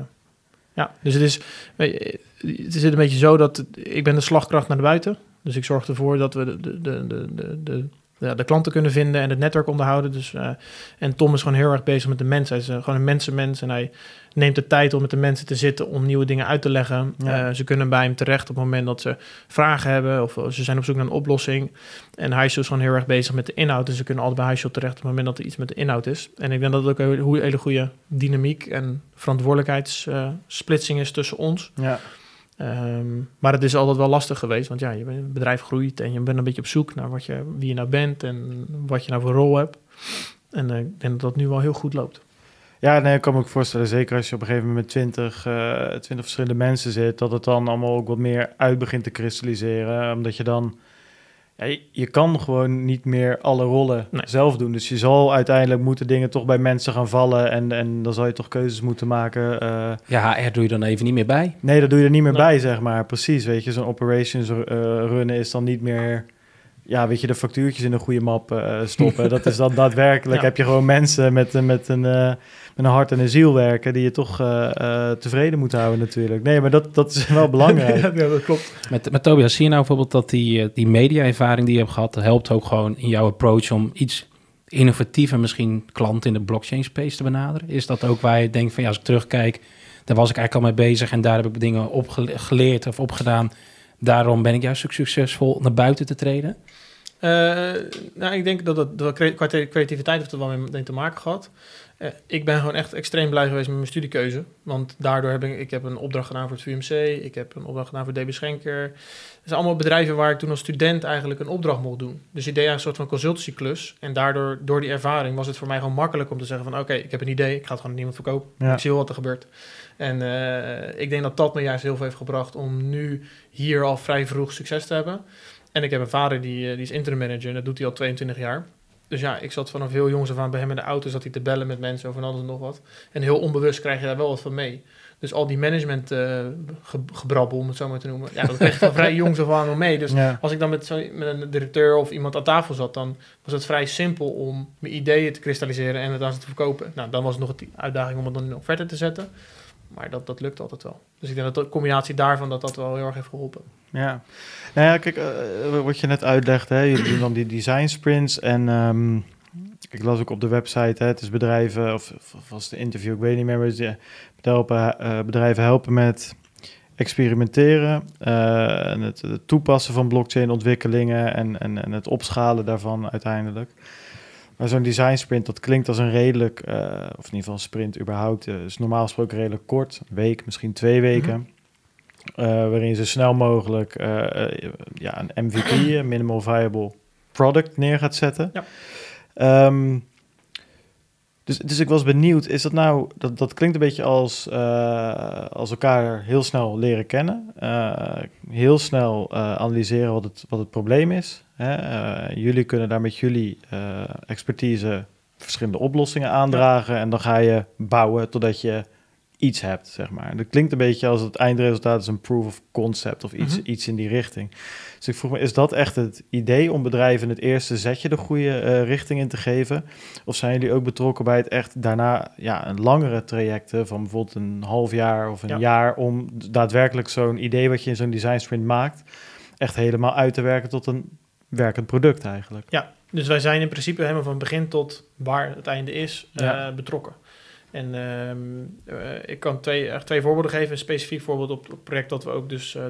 ja, dus het is, weet je, het is een beetje zo dat ik ben de slagkracht naar de buiten. Dus ik zorg ervoor dat we de, de, de, de, de, de, ja, de klanten kunnen vinden en het netwerk onderhouden. Dus, eh, en Tom is gewoon heel erg bezig met de mensen. Hij is eh, gewoon een mensenmens en hij neemt de tijd om met de mensen te zitten om nieuwe dingen uit te leggen. Ja. Eh, ze kunnen bij hem terecht op het moment dat ze vragen hebben of ze zijn op zoek naar een oplossing. En hij is dus gewoon heel erg bezig met de inhoud. En ze kunnen altijd bij Heisho terecht op het moment dat er iets met de inhoud is. En ik denk dat het ook een hele- hele goede dynamiek en verantwoordelijkheidssplitsing is tussen ons. ja. Ehm, maar het is altijd wel lastig geweest, want ja, je bedrijf groeit en je bent een beetje op zoek naar wat je, wie je nou bent en wat je nou voor rol hebt. En eh, ik denk dat dat nu wel heel goed loopt. Ja, nee, ik kan me voorstellen, zeker als je op een gegeven moment met 20, eh 20 verschillende mensen zit, dat het dan allemaal ook wat meer uit begint te kristalliseren. Omdat je dan, ja, je, je kan gewoon niet meer alle rollen Nee. zelf doen. Dus je zal uiteindelijk moeten dingen toch bij mensen gaan vallen en, en dan zal je toch keuzes moeten maken. eh. Ja, HR doe je dan even niet meer bij. nee, dat doe je er niet meer Nee. bij, zeg maar. Precies, weet je, zo'n operations eh, runnen is dan niet meer... Ja, weet je, de factuurtjes in een goede map eh, stoppen. dat is dan daadwerkelijk. Ja. Heb je gewoon mensen met, een- met, een, eh, met een hart en een ziel werken... die je toch eh, eh, tevreden moet houden natuurlijk. Nee, maar dat, dat is wel belangrijk. ja, dat klopt. Met, met Tobias, zie je nou bijvoorbeeld dat die, eh, die media-ervaring die je hebt gehad, dat helpt ook gewoon in jouw approach om iets innovatiever misschien klanten in de blockchain space te benaderen? Is dat ook waar je denkt van ja, als ik terugkijk, daar was ik eigenlijk al mee bezig en daar heb ik dingen op gele- geleerd of opgedaan. Daarom ben ik juist ook succesvol naar buiten te treden. Eh, nou, ik denk dat dat qua te- creativiteit heeft er wel mee te maken gehad. Eh, ik ben gewoon echt extreem blij geweest met mijn studiekeuze. Want daardoor heb ik, ik heb een opdracht gedaan voor het VUMC. Ik heb een opdracht gedaan voor DB Schenker. Het zijn allemaal bedrijven waar ik toen als student eigenlijk een opdracht mocht doen. Dus ik deed een soort van consultancyklus. En daardoor, door die ervaring, was het voor mij gewoon makkelijk om te zeggen van... oké, ik heb een idee, ik ga het gewoon aan niemand verkopen. Ja. Ik zie wel wat er gebeurt. En eh, ik denk dat dat me juist heel veel heeft gebracht om nu hier al vrij vroeg succes te hebben. En ik heb een vader die, eh, die is interim manager en dat doet hij al 22 jaar. Dus ja, ik zat vanaf heel jongs af aan bij hem in de auto, zat hij te bellen met mensen over alles en nog wat. En heel onbewust krijg je daar wel wat van mee. Dus al die management ge- gebrabbel, om het zo maar te noemen, ja, dat kreeg ik van vrij jongs af aan mee. Dus ja. als ik dan met, zo, met een directeur of iemand aan tafel zat, dan was het vrij simpel om mijn ideeën te kristalliseren en het aan ze te verkopen. Nou, dan was het nog een uitdaging om het dan in offerte te zetten. Maar dat, dat lukt altijd wel. Dus ik denk dat de combinatie daarvan dat dat wel heel erg heeft geholpen. Ja, nou ja, kijk, eh, wat je net uitlegde, hè, jullie doen dan die design sprints en ehm, ik las ook op de website, hè, het is bedrijven, of, was een interview, ik weet niet meer, ze helpen, eh, bedrijven helpen met experimenteren eh, en het, het toepassen van blockchain ontwikkelingen en, en, en het opschalen daarvan uiteindelijk. Maar zo'n design sprint, dat klinkt als een redelijk, eh, of in ieder geval een sprint überhaupt, eh, is normaal gesproken redelijk kort, een week, misschien twee weken. Eh, waarin je zo snel mogelijk ja, een MVP, een minimal viable product, neer gaat zetten. Ja. Ehm, dus, dus ik was benieuwd, is dat nou, dat, dat klinkt een beetje als, als elkaar heel snel leren kennen, heel snel analyseren wat het, wat het probleem is. Eh, jullie kunnen daar met jullie eh, expertise verschillende oplossingen aandragen en dan ga je bouwen totdat je iets hebt, zeg maar. Dat klinkt een beetje als het eindresultaat is een proof of concept of iets, Mhm. iets in die richting. Dus ik vroeg me, is dat echt het idee om bedrijven in het eerste zetje de goede eh, richting in te geven? Of zijn jullie ook betrokken bij het echt daarna ja, een langere trajecten van bijvoorbeeld een half jaar of een Ja. jaar om daadwerkelijk zo'n idee wat je in zo'n design sprint maakt, echt helemaal uit te werken tot een werkend product eigenlijk? Ja, dus wij zijn in principe helemaal van begin tot waar het einde is eh, betrokken. En ehm, eh, ik kan twee, echt twee voorbeelden geven. Een specifiek voorbeeld op het project dat we ook dus eh,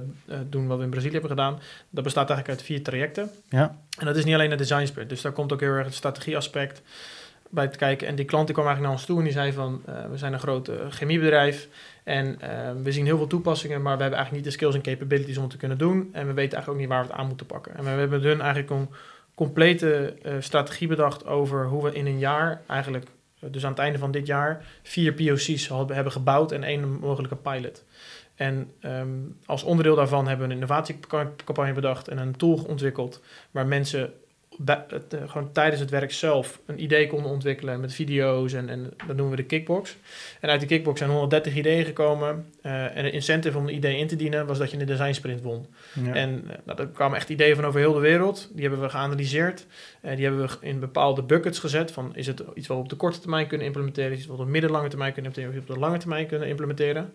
doen wat we in Brazilië hebben gedaan. Dat bestaat eigenlijk uit vier trajecten. Ja, En dat is niet alleen een design sprint. Dus daar komt ook heel erg het strategieaspect bij te kijken. En die klant die kwam eigenlijk naar ons toe en die zei van... we zijn een groot chemiebedrijf en eh, we zien heel veel toepassingen... maar we hebben eigenlijk niet de skills en capabilities om het te kunnen doen. En we weten eigenlijk ook niet waar we het aan moeten pakken. En we hebben met hun eigenlijk een complete eh, strategie bedacht... over hoe we in een jaar eigenlijk... eh, dus aan het einde van dit jaar vier POC's hebben gebouwd en één mogelijke pilot. En ehm, als onderdeel daarvan hebben we een innovatiecampagne bedacht en een tool ontwikkeld waar mensen het, eh, gewoon tijdens het werk zelf een idee konden ontwikkelen met video's en, en dat noemen we de kickbox. En uit die kickbox zijn 130 ideeën gekomen eh, en de incentive om een idee in te dienen was dat je een design sprint won. ja. En eh, nou, er kwamen echt ideeën van over heel de wereld. Die hebben we geanalyseerd. en die hebben we in bepaalde buckets gezet. Van is het iets wat we op de korte termijn kunnen implementeren? Is het wat we op de middellange termijn kunnen implementeren? Of op de lange termijn kunnen implementeren?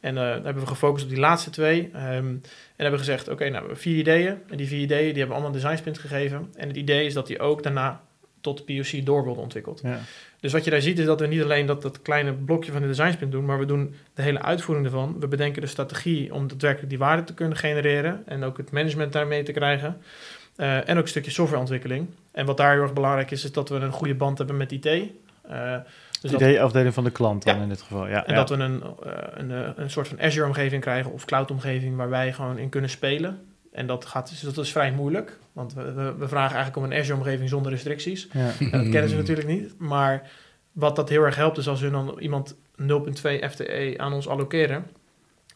En eh, daar hebben we gefocust op die laatste twee. Ehm, en hebben gezegd, oké, nou, we hebben vier ideeën. En die vier ideeën die hebben we allemaal een design sprint gegeven. En het idee is dat die ook daarna tot POC door worden ontwikkeld. ja. Dus wat je daar ziet is dat we niet alleen dat, dat kleine blokje van de design sprint doen, maar we doen de hele uitvoering ervan. We bedenken de strategie om daadwerkelijk die waarde te kunnen genereren en ook het management daarmee te krijgen. Eh, en ook een stukje softwareontwikkeling. En wat daar heel erg belangrijk is, is dat we een goede band hebben met IT. Eh, dus dat, Idee-afdeling van de klant dan Ja. in dit geval. Ja, en ja. dat we een, eh, een, eh, een soort van Azure-omgeving krijgen of cloud-omgeving waar wij gewoon in kunnen spelen. En dat, gaat, dus dat is vrij moeilijk, want we, we, we vragen eigenlijk om een Azure-omgeving zonder restricties. Ja. Ja, dat kennen ze natuurlijk niet. Maar wat dat heel erg helpt, is als we dan iemand 0.2 FTE aan ons allokeren,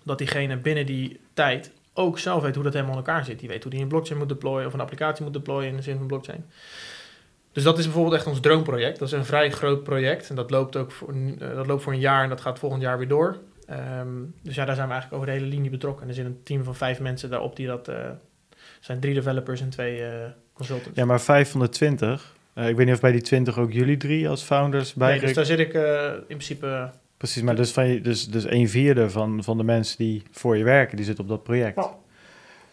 dat diegene binnen die tijd ook zelf weet hoe dat helemaal in elkaar zit. Die weet hoe die een blockchain moet deployen of een applicatie moet deployen in de zin van blockchain. Dus dat is bijvoorbeeld echt ons droomproject. Dat is een vrij groot project en dat loopt ook voor, eh, dat loopt voor een jaar en dat gaat volgend jaar weer door. Ehm, dus ja, daar zijn we eigenlijk over de hele linie betrokken. En er zit een team van vijf mensen daarop die dat... eh zijn drie developers en twee eh, consultants. ja, maar 5 van de 20. eh, ik weet niet of bij die 20 ook jullie drie als founders bij Nee, dus daar zit ik in principe Precies, maar dus, van je, dus, dus een vierde van, van de mensen die voor je werken, die zit op dat project.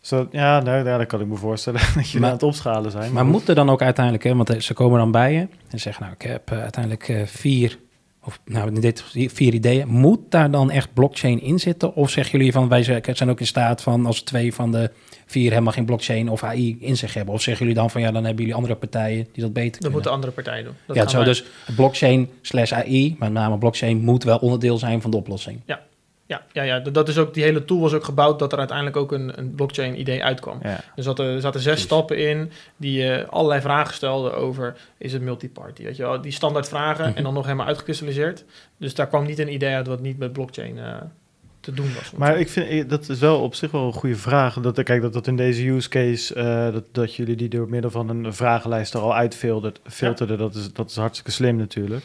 Zo, ja, nou, ja, dat kan ik me voorstellen dat jullie Maar- aan het opschalen zijn. Maar goed. moet er dan ook uiteindelijk, hè, want eh, ze komen dan bij je en zeggen, nou, ik heb eh, uiteindelijk eh, vier, of nou, dit vier ideeën. Moet daar dan echt blockchain in zitten? Of zeggen jullie van, wij zijn zijn ook in staat van, als twee van de vier helemaal geen blockchain of AI in zich hebben? Of zeggen jullie dan van, ja, dan hebben jullie andere partijen die dat beter Dat kunnen? moeten andere partijen doen. Dat ja, gaan zo, wij- dus blockchain slash AI, met name blockchain, moet wel onderdeel zijn van de oplossing. Ja, ja, ja, dat- dat is ook, die hele tool was ook gebouwd dat er uiteindelijk ook een, een blockchain-idee uitkwam. Ja. Er zaten, er zaten zes Precies. stappen in die eh, allerlei vragen stelden over... is het multiparty, weet je wel? Die standaard vragen Mhm. en dan nog helemaal uitgekristalliseerd. Dus daar kwam niet een idee uit wat niet met blockchain eh, te doen was. Maar ik vind ik- dat is wel op zich wel een goede vraag. Dat, kijk, dat dat in deze use case, eh, dat, dat jullie die door middel van een vragenlijst er al uitfilterden, filterden, dat, is, dat is hartstikke slim natuurlijk.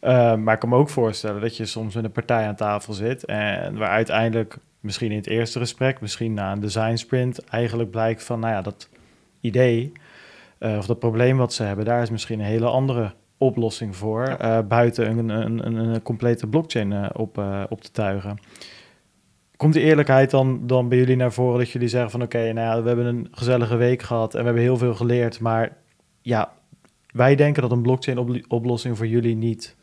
Eh, maar ik kan me ook voorstellen dat je soms met een partij aan tafel zit en waar uiteindelijk misschien in het eerste gesprek, misschien na een design sprint, eigenlijk blijkt van, nou ja, dat idee eh, of dat probleem wat ze hebben, daar is misschien een hele andere oplossing voor, Ja. eh, buiten een, een, een, een complete blockchain eh, op, op te tuigen. Komt die eerlijkheid dan, dan bij jullie naar voren dat jullie zeggen van oké, nou ja, we hebben een gezellige week gehad en we hebben heel veel geleerd, maar ja, wij denken dat een blockchain oplo- oplossing voor jullie niet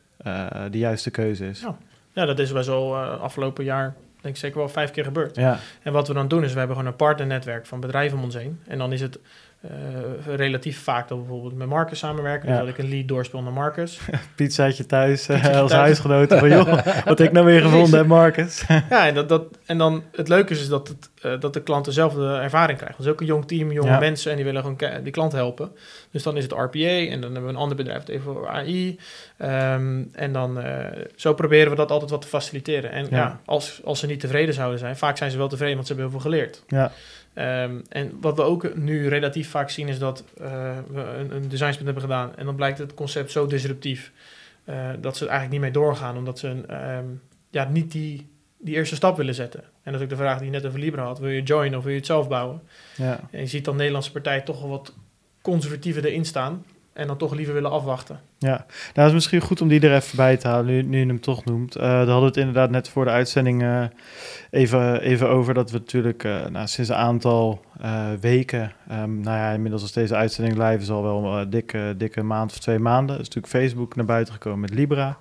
de juiste keuze is. Ja. Ja, dat is bij zo eh, afgelopen jaar, denk ik zeker wel vijf keer gebeurd. Ja, En wat we dan doen is, we hebben gewoon een partnernetwerk van bedrijven om ons heen. En dan is het eh, relatief vaak dat we bijvoorbeeld met Marcus samenwerken. Ja. Dus dat ik een lead doorspeel naar Marcus. pizzaatje thuis eh, Pizzaatje als thuis. huisgenoten van joh, wat ik nou weer gevonden heb, Marcus. ja, en, dat, dat, en dan het leuke is, is dat, het, eh, dat de klant dezelfde ervaring krijgt. Dus ook een jong team, jonge Ja. mensen en die willen gewoon die klant helpen. Dus dan is het RPA en dan hebben we een ander bedrijf dat even voor AI. Ehm, en dan eh, zo proberen we dat altijd wat te faciliteren. En ja, Ja. als, als ze niet tevreden zouden zijn, vaak zijn ze wel tevreden, want ze hebben heel veel geleerd. Ja, Ehm, en wat we ook nu relatief vaak zien is dat eh, we een, een designsprint hebben gedaan en dan blijkt het concept zo disruptief eh, dat ze er eigenlijk niet mee doorgaan, omdat ze ehm, ja, niet die, die eerste stap willen zetten. En dat is ook de vraag die je net over Libra had. Wil je joinen of wil je het zelf bouwen? ja. En je ziet dan Nederlandse partijen toch wel wat conservatiever erin staan en dan toch liever willen afwachten. Ja, nou, het is misschien goed om die er even bij te halen, nu, nu je hem toch noemt. Eh daar hadden we het inderdaad net voor de uitzending eh, even, even over dat we natuurlijk eh, nou, sinds een aantal weken, ehm, nou ja, inmiddels als deze uitzending live is al wel een dikke, dikke maand of twee maanden, is natuurlijk Facebook naar buiten gekomen met Libra.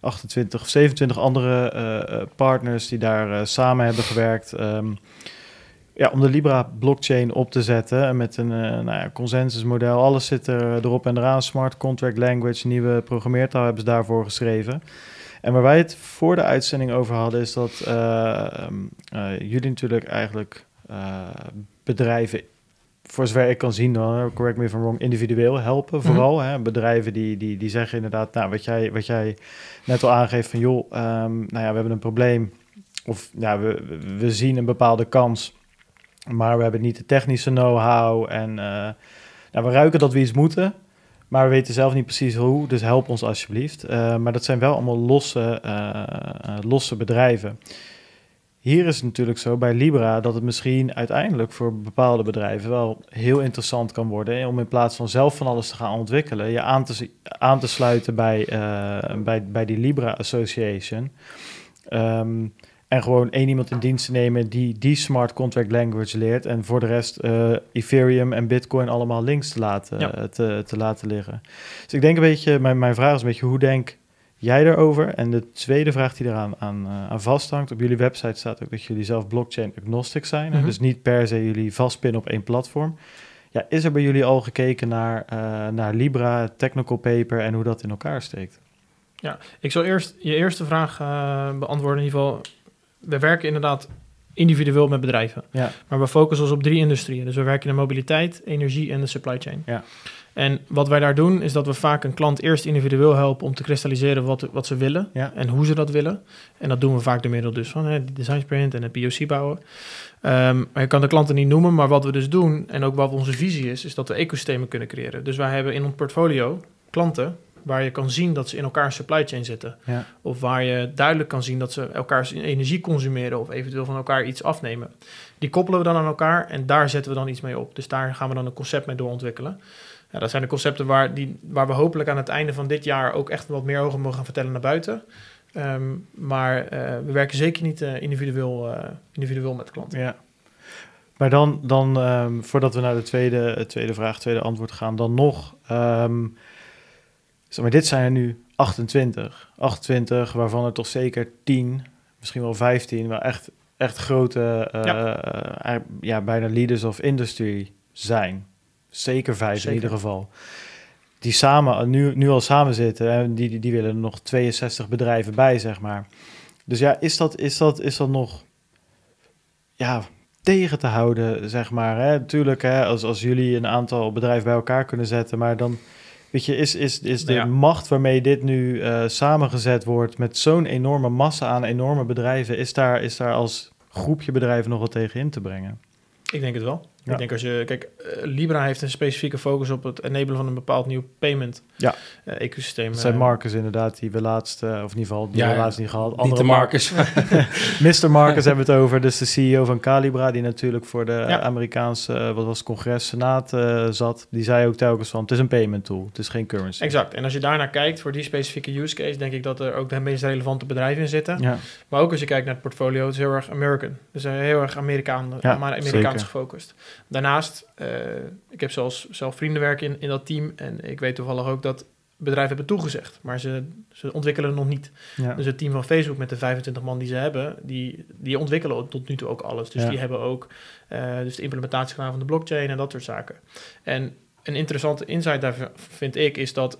28 of 27 andere partners die daar samen hebben gewerkt. ehm, ja, om de Libra-blockchain op te zetten en met een eh, nou ja, consensusmodel. Alles zit er erop en eraan. Smart contract language, nieuwe programmeertaal hebben ze daarvoor geschreven. En waar wij het voor de uitzending over hadden, is dat eh, ehm, eh, jullie natuurlijk eigenlijk eh, bedrijven, voor zover ik kan zien, dan, correct me if I'm wrong, individueel helpen. Mhm. Vooral hè, bedrijven die, die, die zeggen inderdaad, nou, wat jij, wat jij net al aangeeft van joh, ehm, nou ja, we hebben een probleem. Of ja, we- we zien een bepaalde kans. Maar we hebben niet de technische know-how. En eh, nou, we ruiken dat we iets moeten. Maar we weten zelf niet precies hoe. Dus help ons alsjeblieft. Eh, maar dat zijn wel allemaal losse, eh, losse bedrijven. Hier is het natuurlijk zo bij Libra dat het misschien uiteindelijk voor bepaalde bedrijven wel heel interessant kan worden. Om in plaats van zelf van alles te gaan ontwikkelen, je aan te, sluiten bij, bij, bij die Libra Association. Ehm, en gewoon één iemand in dienst te nemen die die smart contract language leert. En voor de rest eh, Ethereum en Bitcoin allemaal links te laten, Ja. te, te laten liggen. Dus ik denk een beetje, mijn, mijn vraag is een beetje, hoe denk jij daarover? En de tweede vraag die eraan aan, eh, aan vasthangt, op jullie website staat ook dat jullie zelf blockchain agnostic zijn. Mhm. Dus niet per se jullie vastpinnen op één platform. Ja, is er bij jullie al gekeken naar, eh, naar Libra, technical paper en hoe dat in elkaar steekt? Ik zal eerst je eerste vraag beantwoorden. In ieder geval, we werken inderdaad individueel met bedrijven. Ja, Maar we focussen ons op drie industrieën. Dus we werken in de mobiliteit, energie en de supply chain. Ja. En wat wij daar doen, is dat we vaak een klant eerst individueel helpen om te kristalliseren wat, wat ze willen ja, en hoe ze dat willen. En dat doen we vaak door middel dus van hè, die design sprint en het POC bouwen. Maar je kan de klanten niet noemen, maar wat we dus doen en ook wat onze visie is, is dat we ecosystemen kunnen creëren. Dus wij hebben in ons portfolio klanten waar je kan zien dat ze in elkaar supply chain zitten. ja, Of waar je duidelijk kan zien dat ze elkaars energie consumeren of eventueel van elkaar iets afnemen. Die koppelen we dan aan elkaar en daar zetten we dan iets mee op. Dus daar gaan we dan een concept mee doorontwikkelen. Ja, dat zijn de concepten waar, die, waar we hopelijk aan het einde van dit jaar ook echt wat meer over mogen gaan vertellen naar buiten. Ehm, maar eh, we werken zeker niet eh, individueel, eh, individueel met klanten. ja. Maar dan, dan ehm, voordat we naar de tweede, tweede vraag, tweede antwoord gaan, dan nog. ehm, maar, dit zijn er nu 28. 28, waarvan er toch zeker 10, misschien wel 15, wel echt, echt grote, eh, eh, ja. bijna leaders of industry zijn. Zeker vijf in ieder geval. Die samen, nu, nu al samen zitten en die, die, die willen er nog 62 bedrijven bij, zeg maar. Dus ja, is dat, is dat, is dat nog ja, tegen te houden, zeg maar. Hè? Natuurlijk, hè, als, als jullie een aantal bedrijven bij elkaar kunnen zetten, maar dan Weet je, is, is, is de ja. macht waarmee dit nu eh, samengezet wordt met zo'n enorme massa aan enorme bedrijven, is daar, is daar als groepje bedrijven nog wat tegen in te brengen? Ik denk het wel. Ja. Ik denk als je, kijk, eh, Libra heeft een specifieke focus op het enablen van een bepaald nieuw payment Ja. eh, ecosysteem. Dat zijn Eh, Marcus inderdaad, die we laatst, eh, of in ieder geval, die Ja, we laatst niet gehad. Niet Andere de Mar- Marcus. Mr. Marcus hebben we het over, dus de CEO van Calibra, die natuurlijk voor de Ja. Amerikaanse, wat was het, congres, senaat eh, zat. Die zei ook telkens van, het is een payment tool, het is geen currency. Exact. En als je daarnaar kijkt voor die specifieke use case, denk ik dat er ook de meest relevante bedrijven in zitten. Ja, Maar ook als je kijkt naar het portfolio, het is heel erg American. Dus heel erg Amerikaan, Ja, maar zeker. Amerikaans gefocust. Daarnaast, eh, ik heb zelfs zelf vrienden werken in, in dat team. En ik weet toevallig ook dat bedrijven hebben toegezegd. Maar ze, ze ontwikkelen nog niet. ja. Dus het team van Facebook met de 25 man die ze hebben, die, die ontwikkelen tot nu toe ook alles. Dus Ja. die hebben ook eh, dus de implementatie gedaan van de blockchain en dat soort zaken. En een interessante insight daar v- vind ik is dat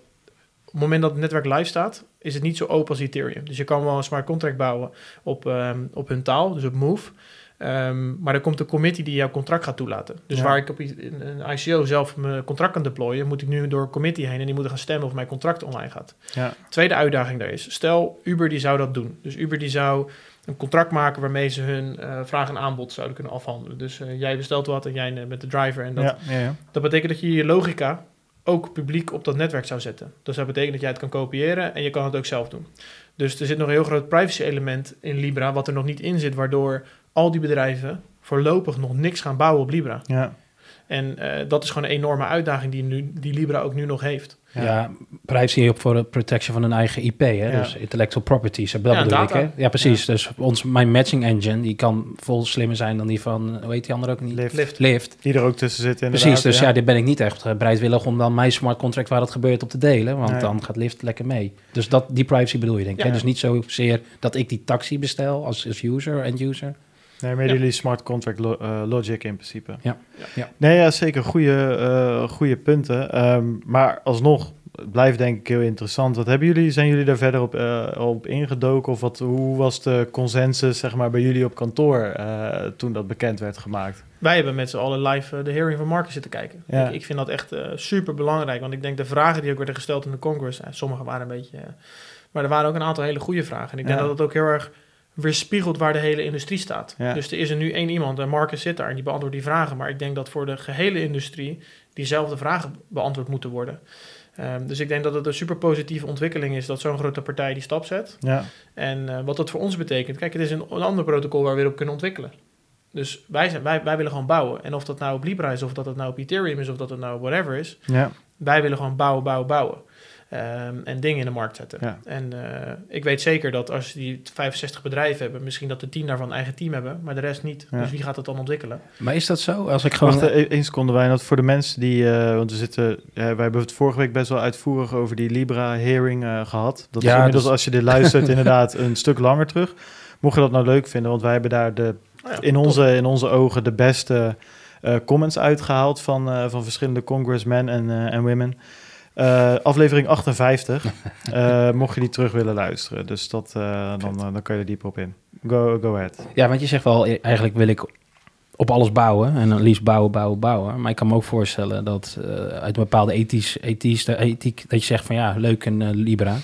op het moment dat het netwerk live staat, is het niet zo open als Ethereum. Dus je kan wel een smart contract bouwen op, ehm, op hun taal, dus op Move. Ehm, maar er komt een committee die jouw contract gaat toelaten. Dus Ja. waar ik op een ICO zelf mijn contract kan deployen, moet ik nu door een committee heen en die moeten gaan stemmen of mijn contract online gaat. ja. Tweede uitdaging daar is, stel Uber die zou dat doen. Dus Uber die zou een contract maken waarmee ze hun eh, vraag en aanbod zouden kunnen afhandelen. Dus eh, jij bestelt wat en jij eh, met de driver. En dat, ja, ja, ja. dat betekent dat je je logica ook publiek op dat netwerk zou zetten. Dus dat betekent dat jij het kan kopiëren en je kan het ook zelf doen. Dus er zit nog een heel groot privacy element in Libra wat er nog niet in zit, waardoor al die bedrijven voorlopig nog niks gaan bouwen op Libra. ja. En eh, dat is gewoon een enorme uitdaging die, nu, die Libra ook nu nog heeft. Ja, privacy op voor de protection van hun eigen IP, hè? Ja. dus intellectual properties. Dat Ja, bedoel ik, hè? Ja, precies. Dus ons, mijn matching engine, die kan vol slimmer zijn dan die van, hoe heet die andere ook niet? Lift. Lift. Lift. Die er ook tussen zit inderdaad. Precies, dus ja, dit ben ik niet echt eh, bereidwillig om dan mijn smart contract waar het gebeurt op te delen, want Nee. dan gaat Lift lekker mee. Dus dat, die privacy bedoel je denk ik. Hè? Dus niet zozeer dat ik die taxi bestel als, als user, end user. Nee, maar Ja. jullie smart contract lo- eh, logic in principe. Ja. Ja. Nee, ja, zeker goede, eh, goede punten. Ehm, maar alsnog, het blijft denk ik heel interessant. Wat hebben jullie, zijn jullie daar verder op, eh, op ingedoken? Of wat, hoe was de consensus zeg maar, bij jullie op kantoor eh, toen dat bekend werd gemaakt? Wij hebben met z'n allen live de hearing van Marcus zitten kijken. Ja. Ik, ik vind dat echt super belangrijk, want ik denk de vragen die ook werden gesteld in de Congress, sommige waren een beetje, maar er waren ook een aantal hele goede vragen. En ik denk Ja. dat het ook heel erg weerspiegelt waar de hele industrie staat. Ja. Dus er is er nu één iemand, en Marcus zit daar en die beantwoordt die vragen, maar ik denk dat voor de gehele industrie diezelfde vragen beantwoord moeten worden. Ehm, dus ik denk dat het een super positieve ontwikkeling is dat zo'n grote partij die stap zet. Ja, En eh, wat dat voor ons betekent, kijk, het is een, een ander protocol waar we weer op kunnen ontwikkelen. Dus wij, zijn, wij, wij willen gewoon bouwen. En of dat nou op Libra is, of dat het nou op Ethereum is, of dat het nou whatever is, ja, wij willen gewoon bouwen, bouwen, bouwen. Ehm, en dingen in de markt zetten. Ja. En eh, ik weet zeker dat als die 65 bedrijven hebben, misschien dat de 10 daarvan een eigen team hebben, maar de rest niet. Ja. Dus wie gaat het dan ontwikkelen? Maar is dat zo? Als ik gewoon... Wacht, eh, één seconde Wijnand. Voor de mensen die, eh, want we zitten, wij hebben het vorige week best wel uitvoerig over die Libra-hearing eh, gehad. Dat is inmiddels, dus- als je dit luistert, inderdaad een stuk langer terug. Mocht je dat nou leuk vinden, want wij hebben daar de, ja, in, top. onze, in onze ogen de beste eh, comments uitgehaald van, eh, van verschillende congressmen en, en women. Eh, aflevering 58, eh, mocht je die terug willen luisteren. Dus dat, eh, dan, dan kan je er dieper op in. Go, go ahead. Ja, want je zegt wel, eh, eigenlijk wil ik op alles bouwen en dan liefst bouwen, bouwen, bouwen. Maar ik kan me ook voorstellen dat uit een bepaalde ethisch, ethisch, ethiek, dat je zegt van ja, leuk een Libra.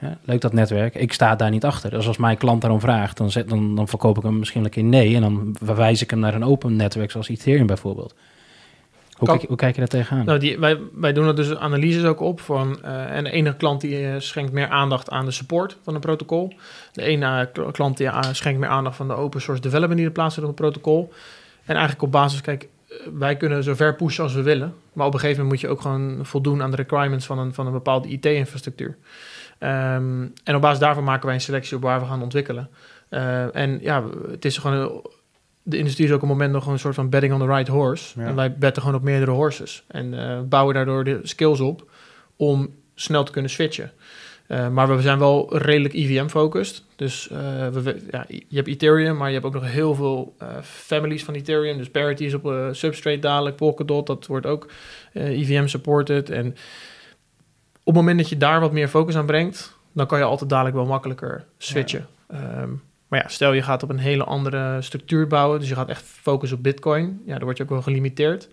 Ja, leuk dat netwerk. Ik sta daar niet achter. Dus als mijn klant daarom vraagt, dan, zet, dan, dan verkoop ik hem misschien een keer nee. En dan verwijs ik hem naar een open netwerk zoals Ethereum bijvoorbeeld. Hoe, Kan- kijk, hoe kijk je daar tegenaan? Nou, die, wij, wij doen er dus analyses ook op. Van, eh, en de ene klant die eh, schenkt meer aandacht aan de support van een protocol. De ene eh, kl- klant die schenkt meer aandacht van de open source development die er plaatsvindt op het protocol. En eigenlijk op basis, kijk, wij kunnen zo ver pushen als we willen. Maar op een gegeven moment moet je ook gewoon voldoen aan de requirements van een, van een bepaalde IT-infrastructuur. Ehm, en op basis daarvan maken wij een selectie op waar we gaan ontwikkelen. En ja, het is gewoon... de industrie is ook op het moment nog een soort van betting on the right horse. Ja. En wij betten gewoon op meerdere horses. En eh, bouwen daardoor de skills op om snel te kunnen switchen. Eh, maar we zijn wel redelijk EVM-focused. Dus eh, we, ja, je hebt Ethereum, maar je hebt ook nog heel veel families van Ethereum. Dus Parity is op Substrate dadelijk, Polkadot, dat wordt ook EVM-supported. En op het moment dat je daar wat meer focus aan brengt, dan kan je altijd dadelijk wel makkelijker switchen. Ehm, maar ja, stel je gaat op een hele andere structuur bouwen, dus je gaat echt focussen op Bitcoin. Ja, dan word je ook wel gelimiteerd.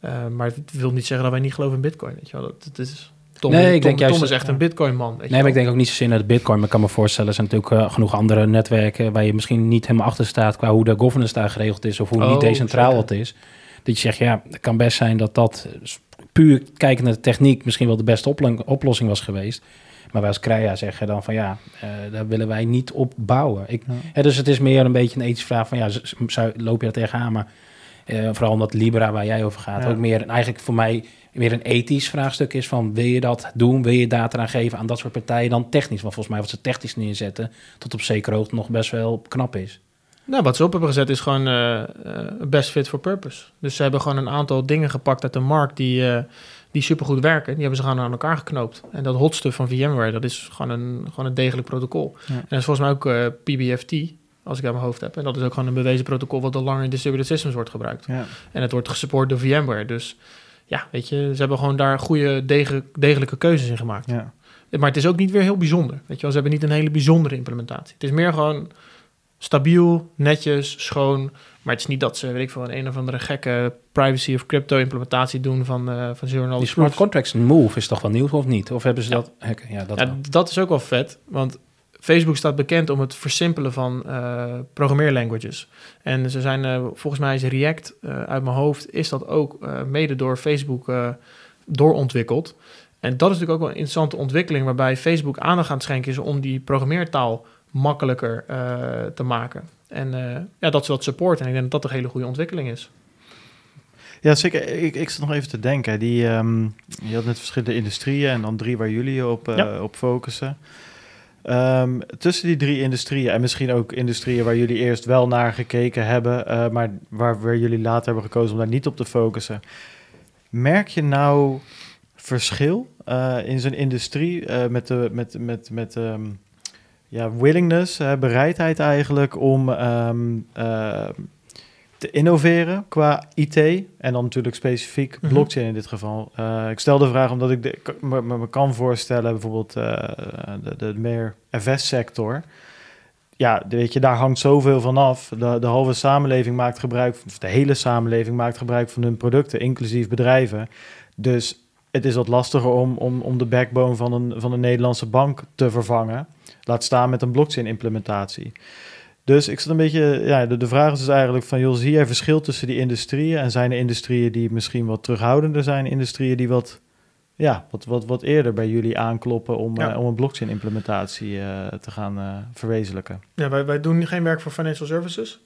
Eh, maar het wil niet zeggen dat wij niet geloven in bitcoin. Weet je wel. Dat, dat is, Tom, Nee, ik Tom, denk juist Tom is echt ja. een bitcoin man. Weet je Nee, maar ik denk ook niet zozeer naar de bitcoin. Maar ik kan me voorstellen, er zijn natuurlijk eh, genoeg andere netwerken... waar je misschien niet helemaal achter staat... qua hoe de governance daar geregeld is... of hoe Oh, niet decentraal zeker. het is. Dat je zegt, ja, het kan best zijn dat dat... puur kijken naar de techniek... misschien wel de beste oplo- oplossing was geweest. Maar wij als Krea zeggen dan van... ja, eh, daar willen wij niet op bouwen. Ik, Ja. hè, dus het is meer een beetje een ethische vraag van... ja, zou, loop je daar tegenaan? Maar eh, vooral omdat Libra, waar jij over gaat... Ja. ook meer eigenlijk voor mij weer een ethisch vraagstuk is van wil je dat doen, wil je data aan geven aan dat soort partijen dan technisch, want volgens mij wat ze technisch neerzetten tot op zekere hoogte nog best wel knap is. Nou, wat ze op hebben gezet is gewoon eh, best fit for purpose. Dus ze hebben gewoon een aantal dingen gepakt uit de markt die, die supergoed werken. Die hebben ze gewoon aan elkaar geknoopt. En dat hot stuff van VMware, dat is gewoon een, gewoon een degelijk protocol. Ja. En dat is volgens mij ook eh, PBFT, als ik uit mijn hoofd heb. En dat is ook gewoon een bewezen protocol wat al langer in distributed systems wordt gebruikt. Ja. En het wordt gesupport door VMware. Dus ja, weet je, ze hebben gewoon daar goede, dege- degelijke keuzes in gemaakt. Ja. Maar het is ook niet weer heel bijzonder. Weet je wel, ze hebben niet een hele bijzondere implementatie. Het is meer gewoon stabiel, netjes, schoon. Maar het is niet dat ze, weet ik veel, een, een of andere gekke privacy of crypto implementatie doen van, eh van zero Die smart contracts move is toch wel nieuw of niet? Of hebben ze Ja. dat? Oké, ja, dat Ja, dat is ook wel vet, want Facebook staat bekend om het versimpelen van eh programmeerlanguages. En ze zijn, eh, volgens mij is React uit mijn hoofd, is dat ook mede door Facebook doorontwikkeld. En dat is natuurlijk ook wel een interessante ontwikkeling, waarbij Facebook aandacht aan het schenken is om die programmeertaal makkelijker te maken. En eh, ja, dat ze dat supporten. En ik denk dat dat een hele goede ontwikkeling is. Ja, zeker. Ik, ik zat nog even te denken. Die, ehm, je had net verschillende industrieën en dan drie waar jullie op, eh, Ja. op focussen. Ehm, tussen die drie industrieën en misschien ook industrieën waar jullie eerst wel naar gekeken hebben, eh, maar waar, waar jullie later hebben gekozen om daar niet op te focussen. Merk je nou verschil in zo'n industrie met de met, met, met ehm, ja, willingness, bereidheid eigenlijk om ehm, eh, te innoveren qua IT en dan natuurlijk specifiek Mhm. blockchain in dit geval. Eh, ik stel de vraag omdat ik de, me, kan voorstellen bijvoorbeeld eh, de, de meer FS-sector. Ja, weet je, daar hangt zoveel van af. De, de halve samenleving maakt gebruik, of de hele samenleving maakt gebruik van hun producten, inclusief bedrijven. Dus het is wat lastiger om, om, om de backbone van een, van een Nederlandse bank te vervangen. Laat staan met een blockchain-implementatie. Dus ik zat een beetje, ja, de, de vraag is dus eigenlijk van, joh, zie jij verschil tussen die industrieën? En zijn er industrieën die misschien wat terughoudender zijn, industrieën die wat, ja, wat, wat, wat eerder bij jullie aankloppen om, Ja. eh, om een blockchain-implementatie eh, te gaan eh, verwezenlijken? Ja, wij, wij doen geen werk voor financial services.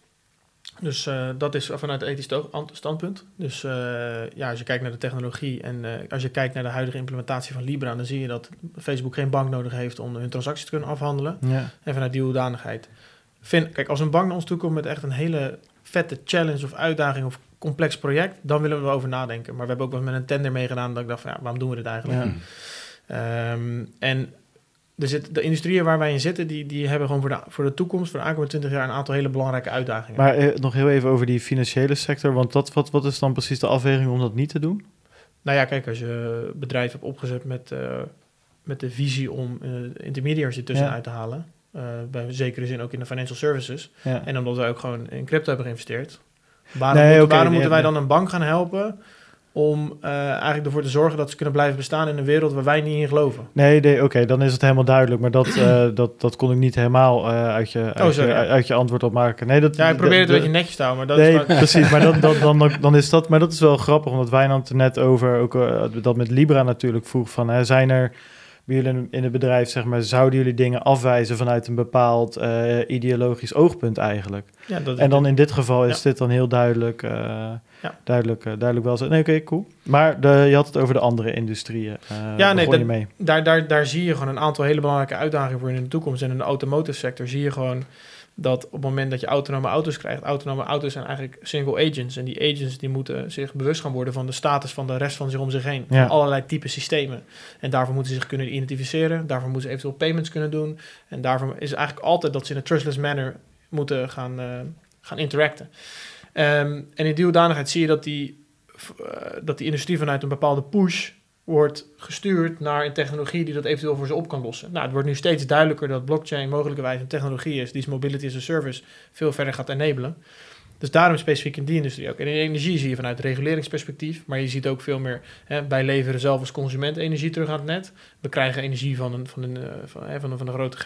Dus eh, dat is vanuit ethisch standpunt. Dus eh, ja, als je kijkt naar de technologie en eh, als je kijkt naar de huidige implementatie van Libra, dan zie je dat Facebook geen bank nodig heeft om hun transacties te kunnen afhandelen. Ja, En vanuit die hoedanigheid. Vind, kijk, als een bank naar ons toe komt met echt een hele vette challenge of uitdaging of complex project, dan willen we erover nadenken. Maar we hebben ook wel met een tender meegedaan dat ik dacht van ja, waarom doen we dit eigenlijk? ja. Ehm, en er zit, de industrieën waar wij in zitten, die, die hebben gewoon voor de, voor de toekomst, voor de aankomende 20 jaar, een aantal hele belangrijke uitdagingen. Maar eh, nog heel even over die financiële sector, want dat, wat, wat is dan precies de afweging om dat niet te doen? Nou ja, kijk, als je bedrijf hebt opgezet met, eh, met de visie om eh intermediaries ertussen Ja. uit te halen, bij zekere zin ook in de financial services, Ja. en omdat wij ook gewoon in crypto hebben geïnvesteerd, waarom, Nee, waarom nee, moeten wij dan een bank gaan helpen om eh, eigenlijk ervoor te zorgen dat ze kunnen blijven bestaan in een wereld waar wij niet in geloven? Nee, nee oké, dan is het helemaal duidelijk. Maar dat, eh, dat, dat kon ik niet helemaal eh, uit, je, uit, Oh, je, uit je antwoord opmaken. Nee, dat, Ja, ik probeer het een beetje netjes te houden, maar dat nee, is maar- precies. Maar dat, dat, dan, dan is dat, maar dat is wel grappig, omdat wij het er net over, ook dat met Libra natuurlijk vroeg van, hè, zijn er bij jullie in- het bedrijf, zeg maar, zouden jullie dingen afwijzen vanuit een bepaald ideologisch oogpunt eigenlijk? ja, dat En dan in dit geval is Ja. dit dan heel duidelijk, Ja. duidelijk, eh, duidelijk wel zo. Nee, oké, cool. Maar de, je had het over de andere industrieën. eh Ja, nee, dat- mee. daar, daar, daar zie je gewoon een aantal hele belangrijke uitdagingen voor in de toekomst. En in de automotive sector zie je gewoon dat op het moment dat je autonome auto's krijgt, autonome auto's zijn eigenlijk single agents. En die agents die moeten zich bewust gaan worden van de status van de rest van zich om zich heen. Ja. Van allerlei type systemen. En daarvoor moeten ze zich kunnen identificeren. Daarvoor moeten ze eventueel payments kunnen doen. En daarvoor is het eigenlijk altijd dat ze in een trustless manner moeten gaan, eh, gaan interacten. Ehm, en in die hoedanigheid zie je dat die, eh, dat die industrie vanuit een bepaalde push wordt gestuurd naar een technologie die dat eventueel voor ze op kan lossen. Nou, het wordt nu steeds duidelijker dat blockchain mogelijkerwijs een technologie is die mobility as a service veel verder gaat enabelen. Dus daarom specifiek in die industrie ook. En in energie zie je vanuit reguleringsperspectief, maar je ziet ook veel meer, hè, wij leveren zelf als consument energie terug aan het net. We krijgen energie van een, van een, uh, van, hè, van een, van een grote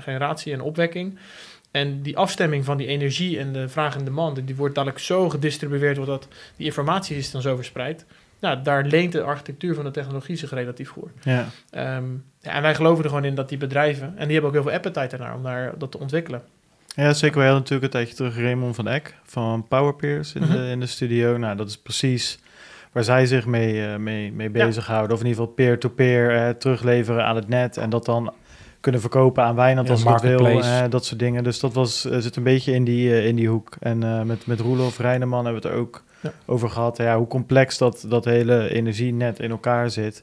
generatie en opwekking. En die afstemming van die energie en de vraag en demand, die wordt dadelijk zo gedistribueerd, doordat die informatie is dan zo verspreid. Nou, daar leent de architectuur van de technologie zich relatief voor. Ja. Um, ja, en wij geloven er gewoon in dat die bedrijven, en die hebben ook heel veel appetite ernaar om daar, dat te ontwikkelen. Ja, zeker. Wij hadden natuurlijk een tijdje terug Raymond van Eck van Powerpeers in, de, mhm. in de studio. Nou, dat is precies waar zij zich mee, uh, mee, mee bezighouden. Of in ieder geval peer-to-peer terugleveren aan het net. En dat dan kunnen verkopen aan Wijnand als het wil. dat soort dingen. Dus dat was, uh, zit een beetje in die, uh, in die hoek. En met, met Roelof Rijneman hebben we het er ook over gehad. Ja, hoe complex dat, dat hele energienet in elkaar zit.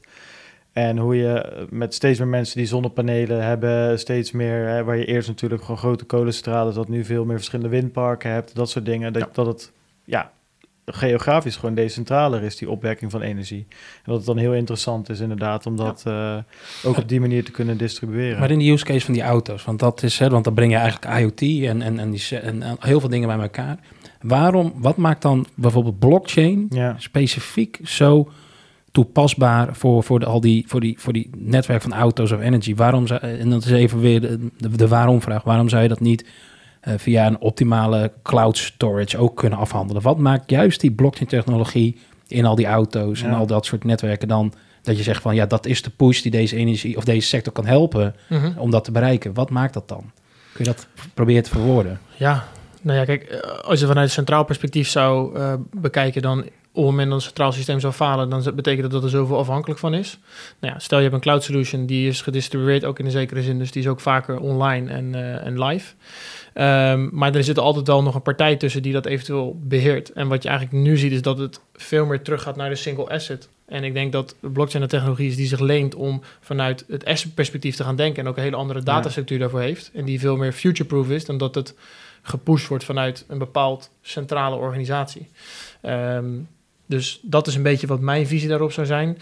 En hoe je met steeds meer mensen die zonnepanelen hebben, steeds meer, hè, waar je eerst natuurlijk gewoon grote kolenstralen, dat nu veel meer verschillende windparken hebt, dat soort dingen. Dat, dat het ja, geografisch gewoon decentraler is, die opwekking van energie. En dat het dan heel interessant is inderdaad om dat uh, ook op die manier te kunnen distribueren. Maar in de use case van die auto's, want dat is, hè, want dan breng je eigenlijk IoT en, en, en, die, en, en heel veel dingen bij elkaar. Waarom, wat maakt dan bijvoorbeeld blockchain ja. specifiek zo toepasbaar voor, voor, de, al die, voor, die, voor die netwerk van auto's of energy? Waarom zou, en dat is even weer de, de, de waarom-vraag. Waarom zou je dat niet uh, via een optimale cloud storage ook kunnen afhandelen? Wat maakt juist die blockchain-technologie in al die auto's en al dat soort netwerken dan dat je zegt van ja, dat is de push die deze energie of deze sector kan helpen mhm. om dat te bereiken? Wat maakt dat dan? Kun je dat proberen te verwoorden? Ja, nou ja, kijk, eh, als je vanuit centraal perspectief zou uh, bekijken, dan op het moment dat een centraal systeem zou falen, dan betekent dat dat er zoveel afhankelijk van is. Nou ja, stel je hebt een cloud solution die is gedistribueerd, ook in een zekere zin, dus die is ook vaker online en, uh, en live. Um, maar er zit altijd wel nog een partij tussen die dat eventueel beheert. En wat je eigenlijk nu ziet, is dat het veel meer teruggaat naar de single asset. En ik denk dat blockchain een technologie is die zich leent om vanuit het asset perspectief te gaan denken. En ook een hele andere datastructuur daarvoor heeft. En die veel meer future-proof is dan dat het gepusht wordt vanuit een bepaald centrale organisatie. Um, dus dat is een beetje wat mijn visie daarop zou zijn.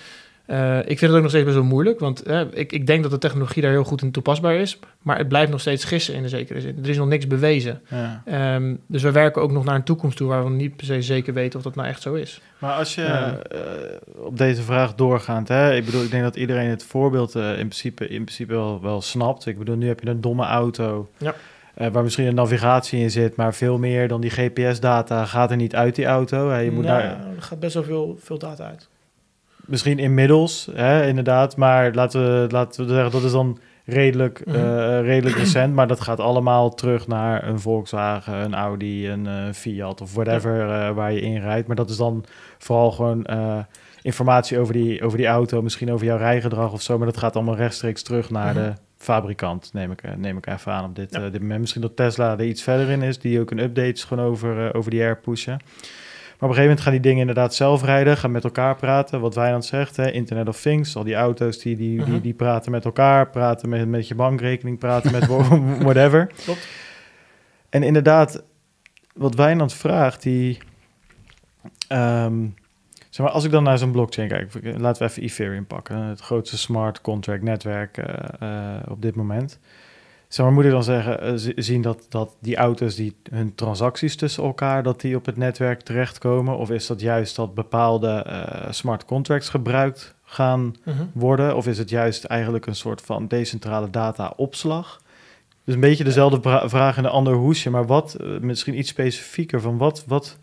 Uh, ik vind het ook nog steeds best wel moeilijk, want uh, ik, ik, denk dat de technologie daar heel goed in toepasbaar is, maar het blijft nog steeds gissen in de zekere zin. Er is nog niks bewezen. Ja. Um, dus we werken ook nog naar een toekomst toe waar we niet per se zeker weten of dat nou echt zo is. Maar als je uh, op deze vraag doorgaat, hè, ik bedoel, ik denk dat iedereen het voorbeeld in principe, in principe wel, wel snapt. Ik bedoel, nu heb je een domme auto. Ja. Uh, waar misschien een navigatie in zit, maar veel meer dan die GPS-data gaat er niet uit die auto. je moet nou, Er gaat best wel veel, veel data uit. Misschien inmiddels, hè, inderdaad, maar laten we, laten we zeggen, dat is dan redelijk, uh, redelijk recent, maar dat gaat allemaal terug naar een Volkswagen, een Audi, een uh, Fiat of whatever waar je in rijdt. Maar dat is dan vooral gewoon informatie over die, over die auto, misschien over jouw rijgedrag of zo, maar dat gaat allemaal rechtstreeks terug naar mhm. de fabrikant, neem ik, neem ik even aan op dit, ja. dit moment. Misschien dat Tesla er iets verder in is, die ook een updates gewoon over, over die air pushen. Maar op een gegeven moment gaan die dingen inderdaad zelf rijden, gaan met elkaar praten. Wat Wijnand zegt, hè, Internet of Things, al die auto's die, die, die, mhm. die, praten met elkaar, praten met, met je bankrekening, praten met whatever. Klopt. En inderdaad, wat Wijnand vraagt, die... Um, Zeg maar, als ik dan naar zo'n blockchain kijk, laten we even Ethereum pakken, het grootste smart contract netwerk uh, uh, op dit moment. Maar, moet ik dan zeggen, uh, zien dat, dat die auto's die hun transacties tussen elkaar, dat die op het netwerk terechtkomen? Of is dat juist dat bepaalde smart contracts gebruikt gaan mhm. worden? Of is het juist eigenlijk een soort van decentrale data-opslag? Dus een beetje dezelfde vraag in een ander hoesje, maar wat, misschien iets specifieker van wat, wat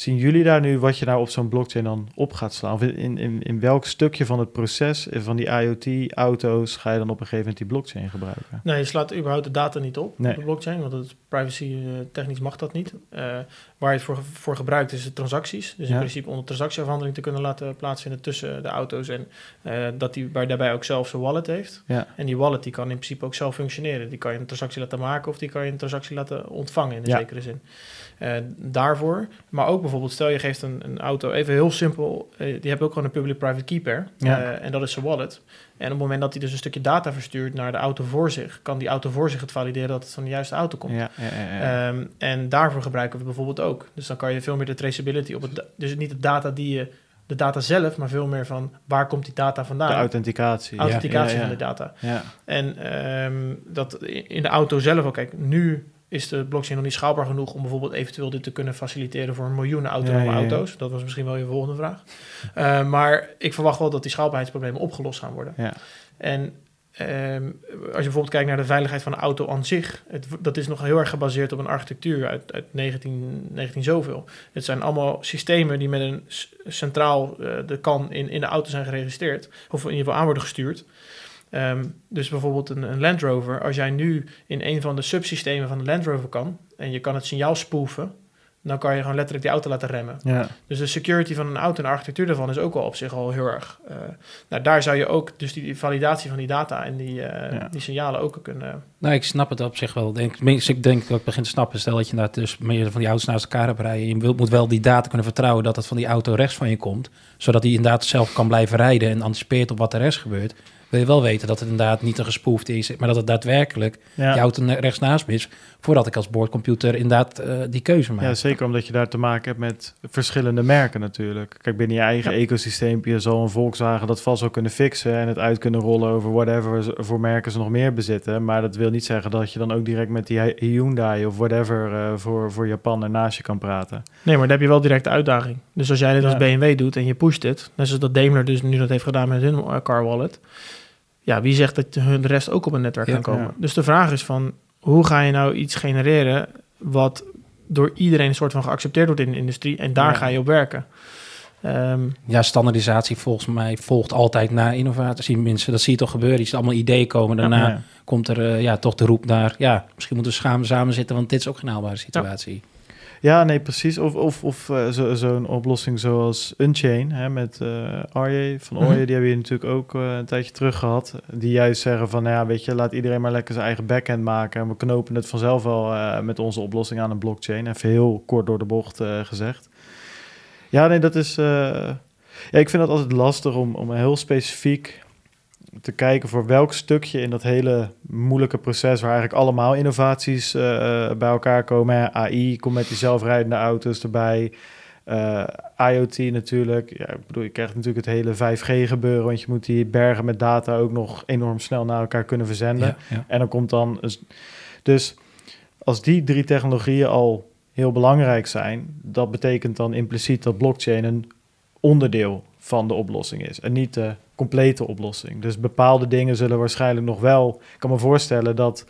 Zien jullie daar nu wat je nou op zo'n blockchain dan op gaat slaan? Of in, in, in welk stukje van het proces van die IoT-auto's ga je dan op een gegeven moment die blockchain gebruiken? Nee, je slaat überhaupt de data niet op, nee. op de blockchain, want het privacy uh, technisch mag dat niet. Uh, waar je het voor, voor gebruikt is de transacties. Dus in principe om een transactieafhandeling te kunnen laten plaatsvinden tussen de auto's en uh, dat die daarbij ook zelf zijn wallet heeft. Ja. En die wallet die kan in principe ook zelf functioneren. Die kan je een transactie laten maken of die kan je een transactie laten ontvangen in een zekere zin. Uh, daarvoor. Maar ook bijvoorbeeld, stel je geeft een, een auto, even heel simpel, uh, die hebt ook gewoon een public-private key pair. Uh, en dat is zijn wallet. En op het moment dat hij dus een stukje data verstuurt naar de auto voor zich, kan die auto voor zich het valideren dat het van de juiste auto komt. Ja, ja, um, en daarvoor gebruiken we bijvoorbeeld ook. Dus dan kan je veel meer de traceability op het, dus niet de data die je de data zelf, maar veel meer van waar komt die data vandaan. De authenticatie. Authenticatie van de data. Ja. En um, dat in de auto zelf ook, kijk, nu is de blockchain nog niet schaalbaar genoeg om bijvoorbeeld eventueel dit te kunnen faciliteren voor miljoenen autonome Ja, ja, ja. auto's. Dat was misschien wel je volgende vraag. Eh, maar ik verwacht wel dat die schaalbaarheidsproblemen opgelost gaan worden. Ja. En ehm, als je bijvoorbeeld kijkt naar de veiligheid van de auto aan zich, het, dat is nog heel erg gebaseerd op een architectuur uit, uit 19, 19 zoveel. Het zijn allemaal systemen die met een centraal eh, de kan in, in de auto zijn geregistreerd, of in ieder geval aan worden gestuurd. Ehm, dus bijvoorbeeld een, een Land Rover, als jij nu in een van de subsystemen van de Land Rover kan en je kan het signaal spoeven, dan kan je gewoon letterlijk die auto laten remmen. Ja. Dus de security van een auto en de architectuur daarvan is ook al op zich al heel erg. eh, nou, daar zou je ook dus die, die validatie van die data en die, eh, Ja. die signalen ook kunnen. Nou, ik snap het op zich wel. Denk, ik denk dat ik begin te snappen. Stel dat je inderdaad dus meer van die auto's naast elkaar hebt rijden. Je wilt, moet wel die data kunnen vertrouwen dat het van die auto rechts van je komt. Zodat hij inderdaad zelf kan blijven rijden en anticipeert op wat er rechts gebeurt. Wil je wel weten dat het inderdaad niet een gespoefd is, maar dat het daadwerkelijk Ja. auto ne- rechts naast me is. Voordat ik als boordcomputer inderdaad eh, die keuze maak. Ja, zeker omdat je daar te maken hebt met verschillende merken natuurlijk. Kijk, binnen je eigen Ja. ecosysteempje zal een Volkswagen dat vast wel kunnen fixen en het uit kunnen rollen over whatever voor merken ze nog meer bezitten. Maar dat wil niet zeggen dat je dan ook direct met die Hyundai of whatever eh, voor, voor Japan ernaast je kan praten. Nee, maar dan heb je wel direct de uitdaging. Dus als jij dit als. BMW doet en je pusht het, net zoals dat Daimler dus nu dat heeft gedaan met hun eh, car wallet. Ja, wie zegt dat hun de rest ook op een netwerk Ja, kan komen? ja. Dus de vraag is van, hoe ga je nou iets genereren wat door iedereen een soort van geaccepteerd wordt in de industrie en daar Ja. ga je op werken. Ehm, Ja, standaardisatie volgens mij volgt altijd na innovatie. Mensen, dat zie je toch gebeuren. Ziet allemaal ideeën komen. Daarna komt er eh, ja, toch de roep naar... ja, misschien moeten we samen, samen zitten... want dit is ook geen haalbare situatie. Ja, nee, precies. Of, of, of zo- zo'n oplossing zoals Unchain hè, met Arje van Mhm. Orje. Die hebben je natuurlijk ook eh, een tijdje terug gehad. Die juist zeggen van, nou ja, weet je, laat iedereen maar lekker zijn eigen backend maken. En we knopen het vanzelf wel met onze oplossing aan een blockchain. Even heel kort door de bocht gezegd. Ja, nee, dat is... ja, ik vind het altijd lastig om, om heel specifiek te kijken voor welk stukje in dat hele moeilijke proces, waar eigenlijk allemaal innovaties eh, eh, bij elkaar komen. Hè. AI komt met die zelfrijdende auto's erbij. Eh, IoT natuurlijk. Ja, ik bedoel, je krijgt natuurlijk het hele 5G gebeuren, want je moet die bergen met data ook nog enorm snel naar elkaar kunnen verzenden. Ja, ja. En dan komt dan. Dus, dus als die drie technologieën al heel belangrijk zijn, dat betekent dan impliciet dat blockchain een onderdeel van de oplossing is en niet de complete oplossing. Dus bepaalde dingen zullen waarschijnlijk nog wel. Ik kan me voorstellen dat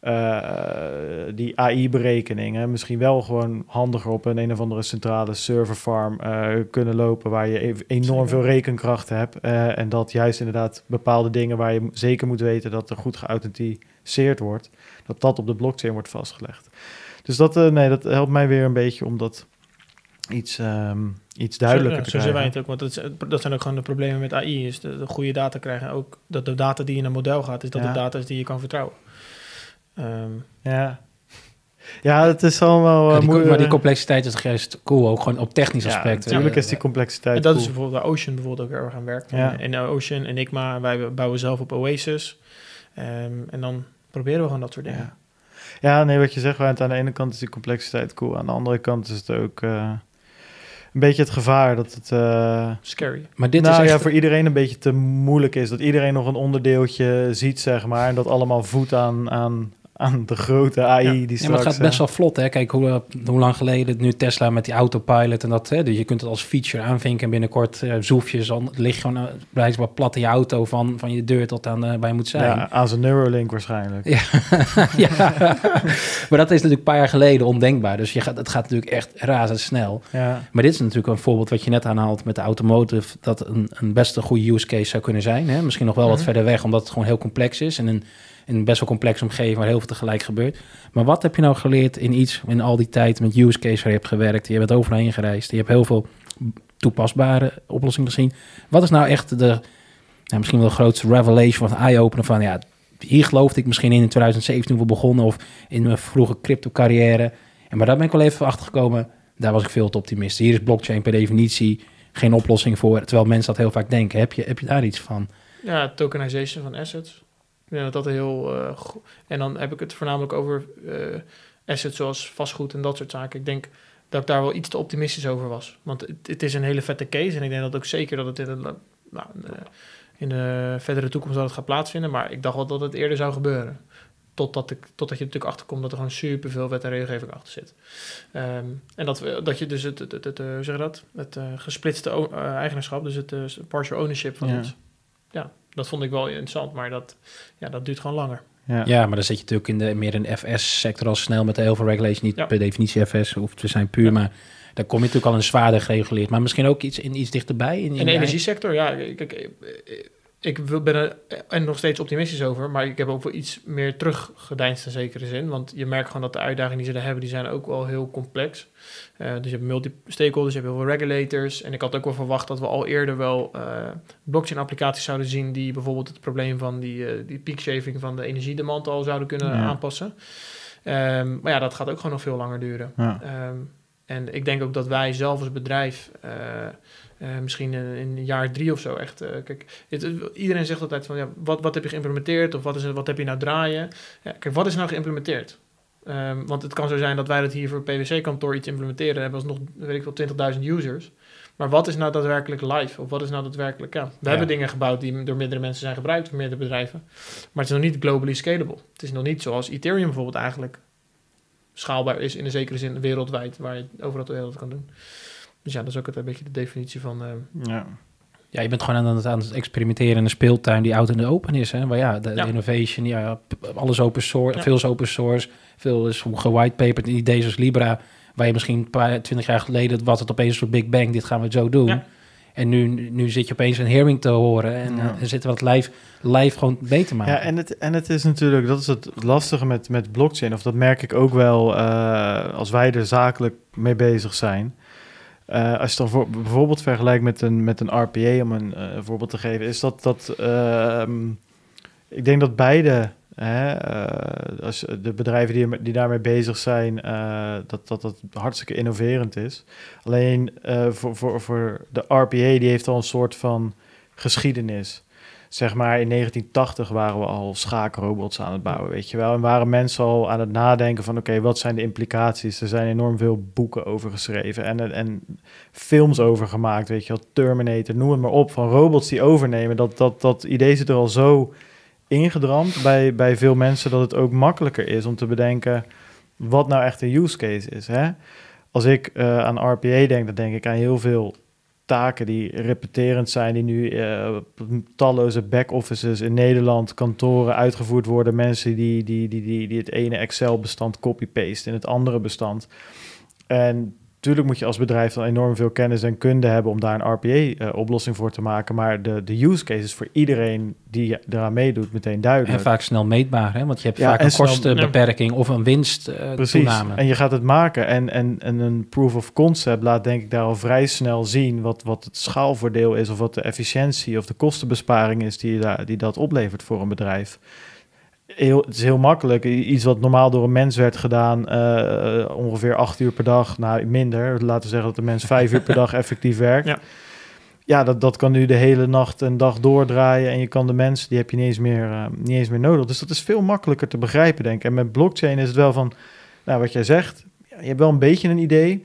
eh, die AI-berekeningen misschien wel gewoon handiger op een een of andere centrale serverfarm eh, kunnen lopen, waar je enorm veel rekenkracht hebt. eh, en dat juist inderdaad bepaalde dingen waar je zeker moet weten dat er goed geauthenticeerd wordt, dat dat op de blockchain wordt vastgelegd. Dus dat, nee, dat helpt mij weer een beetje om dat iets, ehm, iets duidelijker zo, te zo zien wij krijgen. het ook, want dat, is- dat zijn ook gewoon de problemen met AI, is de, de goede data krijgen. En Ook dat de data die in een model gaat, is dat Ja. de data is die je kan vertrouwen. Ehm, Ja. ja, het is allemaal Ja, eh, die, moe- maar die eh, complexiteit is toch juist cool, ook gewoon op technisch ja, aspect. Natuurlijk Eh, is die complexiteit en dat cool. is bijvoorbeeld waar Ocean bijvoorbeeld ook heel erg aan werkt. Ja. En, en Ocean, Enigma, wij bouwen zelf op Oasis. Ehm, en dan proberen we gewoon dat soort dingen. Ja. ja, nee, wat je zegt, want aan de ene kant is die complexiteit cool, aan de andere kant is het ook eh, een beetje het gevaar dat het eh, Scary. Maar dit nou is ja, echt... voor iedereen een beetje te moeilijk is. Dat iedereen nog een onderdeeltje ziet, zeg maar, en dat allemaal voedt aan, aan, aan de grote AI Ja. die Ja, maar straks... het gaat best eh, wel vlot, hè? Kijk hoe, eh, hoe lang geleden nu Tesla met die autopilot en dat, hè? Dus je kunt het als feature aanvinken en binnenkort uh, zoef je, dan ligt gewoon uh, blijkbaar plat in je auto van, van je deur tot aan uh, waar je moet zijn. Ja, aan zijn Neuralink waarschijnlijk. Ja, ja. maar dat is natuurlijk een paar jaar geleden ondenkbaar. Dus je gaat, het gaat natuurlijk echt razendsnel. Ja. Maar dit is natuurlijk een voorbeeld wat je net aanhaalt met de automotive, dat een, een best een goede use case zou kunnen zijn. Hè? Misschien nog wel wat Mhm. verder weg, omdat het gewoon heel complex is en een, een best wel complex omgeving waar heel veel tegelijk gebeurt. Maar wat heb je nou geleerd in iets, in al die tijd met use case waar je hebt gewerkt? Je bent overal heen gereisd, je hebt heel veel toepasbare oplossingen gezien. Wat is nou echt de, misschien wel de grootste revelation of eye-opener van, ja, hier geloofde ik misschien in in 2017 toen we begonnen of in mijn vroege crypto carrière. En maar daar ben ik wel even achter gekomen. Daar was ik veel te optimist. Hier is blockchain per definitie geen oplossing voor. Terwijl mensen dat heel vaak denken. Heb je, heb je daar iets van? Ja, tokenization van assets. Ik denk dat dat heel uh. En dan heb ik het voornamelijk over uh, assets zoals vastgoed en dat soort zaken. Ik denk dat ik daar wel iets te optimistisch over was. Want het, het is een hele vette case. En ik denk dat ook zeker dat het in de, nou, in de, verdere toekomst dat het gaat plaatsvinden. Maar ik dacht wel dat het eerder zou gebeuren. Totdat, ik, totdat je natuurlijk achterkomt dat er gewoon superveel wet en regelgeving achter zit. Ehm, en dat, we, dat je dus het, het, het, het, eh, hoe zeg je dat? het gesplitste eigenaarschap, dus het partial ownership van Ja. iets. Ja, dat vond ik wel interessant, maar dat, ja, dat duurt gewoon langer. Ja. Ja, maar dan zit je natuurlijk in de, meer in de FS-sector al snel met heel veel regulation. Niet Ja. per definitie FS hoeft te zijn puur, Ja. maar daar kom je natuurlijk al een zwaarder gereguleerd. Maar misschien ook iets, in, iets dichterbij. In, in In de energiesector, ja, kijk, ik, ben er en nog steeds optimistisch over, maar ik heb ook wel iets meer teruggedeinst in zekere zin. Want je merkt gewoon dat de uitdagingen die ze er hebben, die zijn ook wel heel complex. Eh, dus je hebt multi-stakeholders, je hebt heel veel regulators. En ik had ook wel verwacht dat we al eerder wel eh, blockchain-applicaties zouden zien die bijvoorbeeld het probleem van die, eh die peak shaving van de energiedemand al zouden kunnen Ja. aanpassen. Ehm, maar ja, dat gaat ook gewoon nog veel langer duren. Ja. Ehm, en ik denk ook dat wij zelf als bedrijf eh, misschien in, in jaar drie of zo echt... eh, kijk, het- iedereen zegt altijd van, ja, wat, wat heb je geïmplementeerd? Of wat, is, wat heb je nou draaien? Ja, kijk, wat is nou geïmplementeerd? Ehm, want het kan zo zijn dat wij dat hier voor PwC-kantoor iets implementeren. hebben alsnog, weet ik wel, 20.000 users. Maar wat is nou daadwerkelijk live? Of wat is nou daadwerkelijk... Ja, we Ja. hebben dingen gebouwd die door meerdere mensen zijn gebruikt, door meerdere bedrijven. Maar het is nog niet globally scalable. Het is nog niet zoals Ethereum bijvoorbeeld eigenlijk schaalbaar is in een zekere zin wereldwijd, waar je het overal ter wereld kan doen. Dus ja, dat is ook het, een beetje de definitie van... eh, Ja. Ja, je bent gewoon aan het, aan het experimenteren in een speeltuin die oud en open is. Hè? Maar ja, de, innovation, ja, alles open source, Ja. veel is open source, veel is gewhitepaperd. Ideeën zoals Libra, waar je misschien een paar, twintig jaar geleden was het opeens een soort Big Bang, dit gaan we zo doen. Ja. En nu, nu zit je opeens een hearing te horen en, Ja. eh, en zitten we het live, live gewoon mee te maken. Ja, en het, en het is natuurlijk, dat is het lastige met, met blockchain, of dat merk ik ook wel eh, als wij er zakelijk mee bezig zijn. Eh, als je voor, bijvoorbeeld vergelijkt met een, met een RPA, om een eh, voorbeeld te geven, is dat, dat ehm, ik denk dat beide, hè, eh, als de bedrijven die, die daarmee bezig zijn, dat, dat dat hartstikke innoverend is. Alleen voor, voor, voor de RPA, die heeft al een soort van geschiedenis zeg maar in 1980 waren we al schaakrobots aan het bouwen, weet je wel. En waren mensen al aan het nadenken van, oké, wat zijn de implicaties? Er zijn enorm veel boeken over geschreven en, en films over gemaakt, weet je. Terminator, noem het maar op, van robots die overnemen. Dat, dat, dat idee zit er al zo ingedramd bij, bij veel mensen dat het ook makkelijker is om te bedenken wat nou echt een use case is, hè. Als ik eh, aan RPA denk, dan denk ik aan heel veel taken die repeterend zijn, die nu eh, talloze back-offices in Nederland, kantoren uitgevoerd worden. Mensen die, die, die, die, die het ene Excel-bestand copy-paste in het andere bestand. En natuurlijk moet je als bedrijf dan enorm veel kennis en kunde hebben om daar een RPA-oplossing voor te maken. Maar de, de use case is voor iedereen die eraan meedoet meteen duidelijk. En vaak snel meetbaar, hè? want je hebt Ja, vaak en een kostenbeperking of een winst eh, Precies. En je gaat het maken. En, en, en een proof of concept laat denk ik daar al vrij snel zien wat, wat het schaalvoordeel is, of wat de efficiëntie of de kostenbesparing is die, je daar, die dat oplevert voor een bedrijf. Heel, het is heel makkelijk. Iets wat normaal door een mens werd gedaan, eh, ongeveer acht uur per dag, nou minder. Laten we zeggen dat de mens vijf uur per dag effectief werkt. Ja. Ja, dat, dat kan nu de hele nacht en dag doordraaien. En je kan de mensen, die heb je niet eens, meer, eh, niet eens meer nodig. Dus dat is veel makkelijker te begrijpen, denk ik. En met blockchain is het wel van, nou, wat jij zegt, je hebt wel een beetje een idee.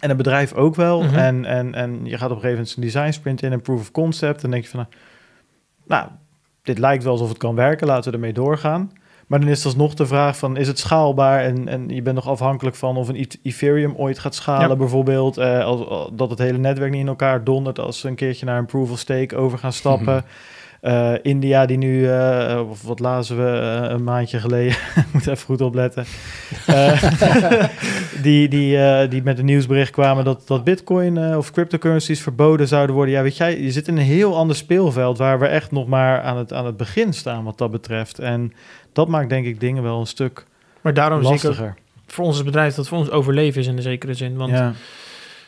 En een bedrijf ook wel. Mhm. en, en, en je gaat op een gegeven moment een design sprint in, een proof of concept. En denk je van, nou, dit lijkt wel alsof het kan werken, laten we ermee doorgaan. Maar dan is het alsnog de vraag van, is het schaalbaar? En, en je bent nog afhankelijk van of een E- Ethereum ooit gaat schalen Ja. bijvoorbeeld. Eh, als, dat het hele netwerk niet in elkaar dondert als ze een keertje naar een proof of stake over gaan stappen. Eh, India die nu, eh, of wat lazen we eh, een maandje geleden, moet even goed opletten, Eh, die, die, eh, die met een nieuwsbericht kwamen dat, dat bitcoin eh, of cryptocurrencies verboden zouden worden. Ja, weet jij, je zit in een heel ander speelveld waar we echt nog maar aan het, aan het begin staan wat dat betreft. En dat maakt denk ik dingen wel een stuk Maar daarom zie ik ook lastiger. voor ons bedrijf dat voor ons overleven is in een zekere zin. Want ja.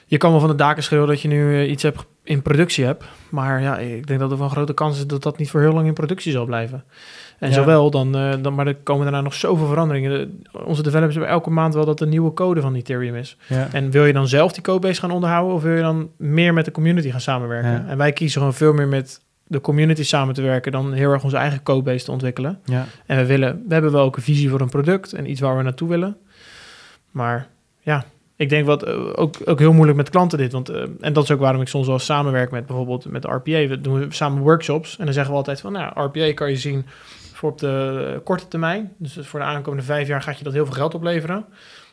je kan wel van de daken schreeuwen dat je nu eh, iets hebt in productie hebt. Maar ja, ik denk dat er een grote kans is dat dat niet voor heel lang in productie zal blijven. En Ja. zowel dan, eh, dan, maar er komen daarna nog zoveel veranderingen. De- onze developers hebben elke maand wel dat de nieuwe code van Ethereum is. Ja. En wil je dan zelf die codebase gaan onderhouden of wil je dan meer met de community gaan samenwerken? Ja. En wij kiezen gewoon veel meer met de community samen te werken dan heel erg onze eigen codebase te ontwikkelen. Ja. En we, willen, we hebben wel ook een visie voor een product en iets waar we naartoe willen. Maar ja, ik denk wat eh, ook, ook heel moeilijk met klanten dit. Want, eh, en dat is ook waarom ik soms wel samenwerk met bijvoorbeeld met RPA. We doen samen workshops en dan zeggen we altijd van, nou, RPA kan je zien voor op de korte termijn. Dus voor de aankomende vijf jaar gaat je dat heel veel geld opleveren.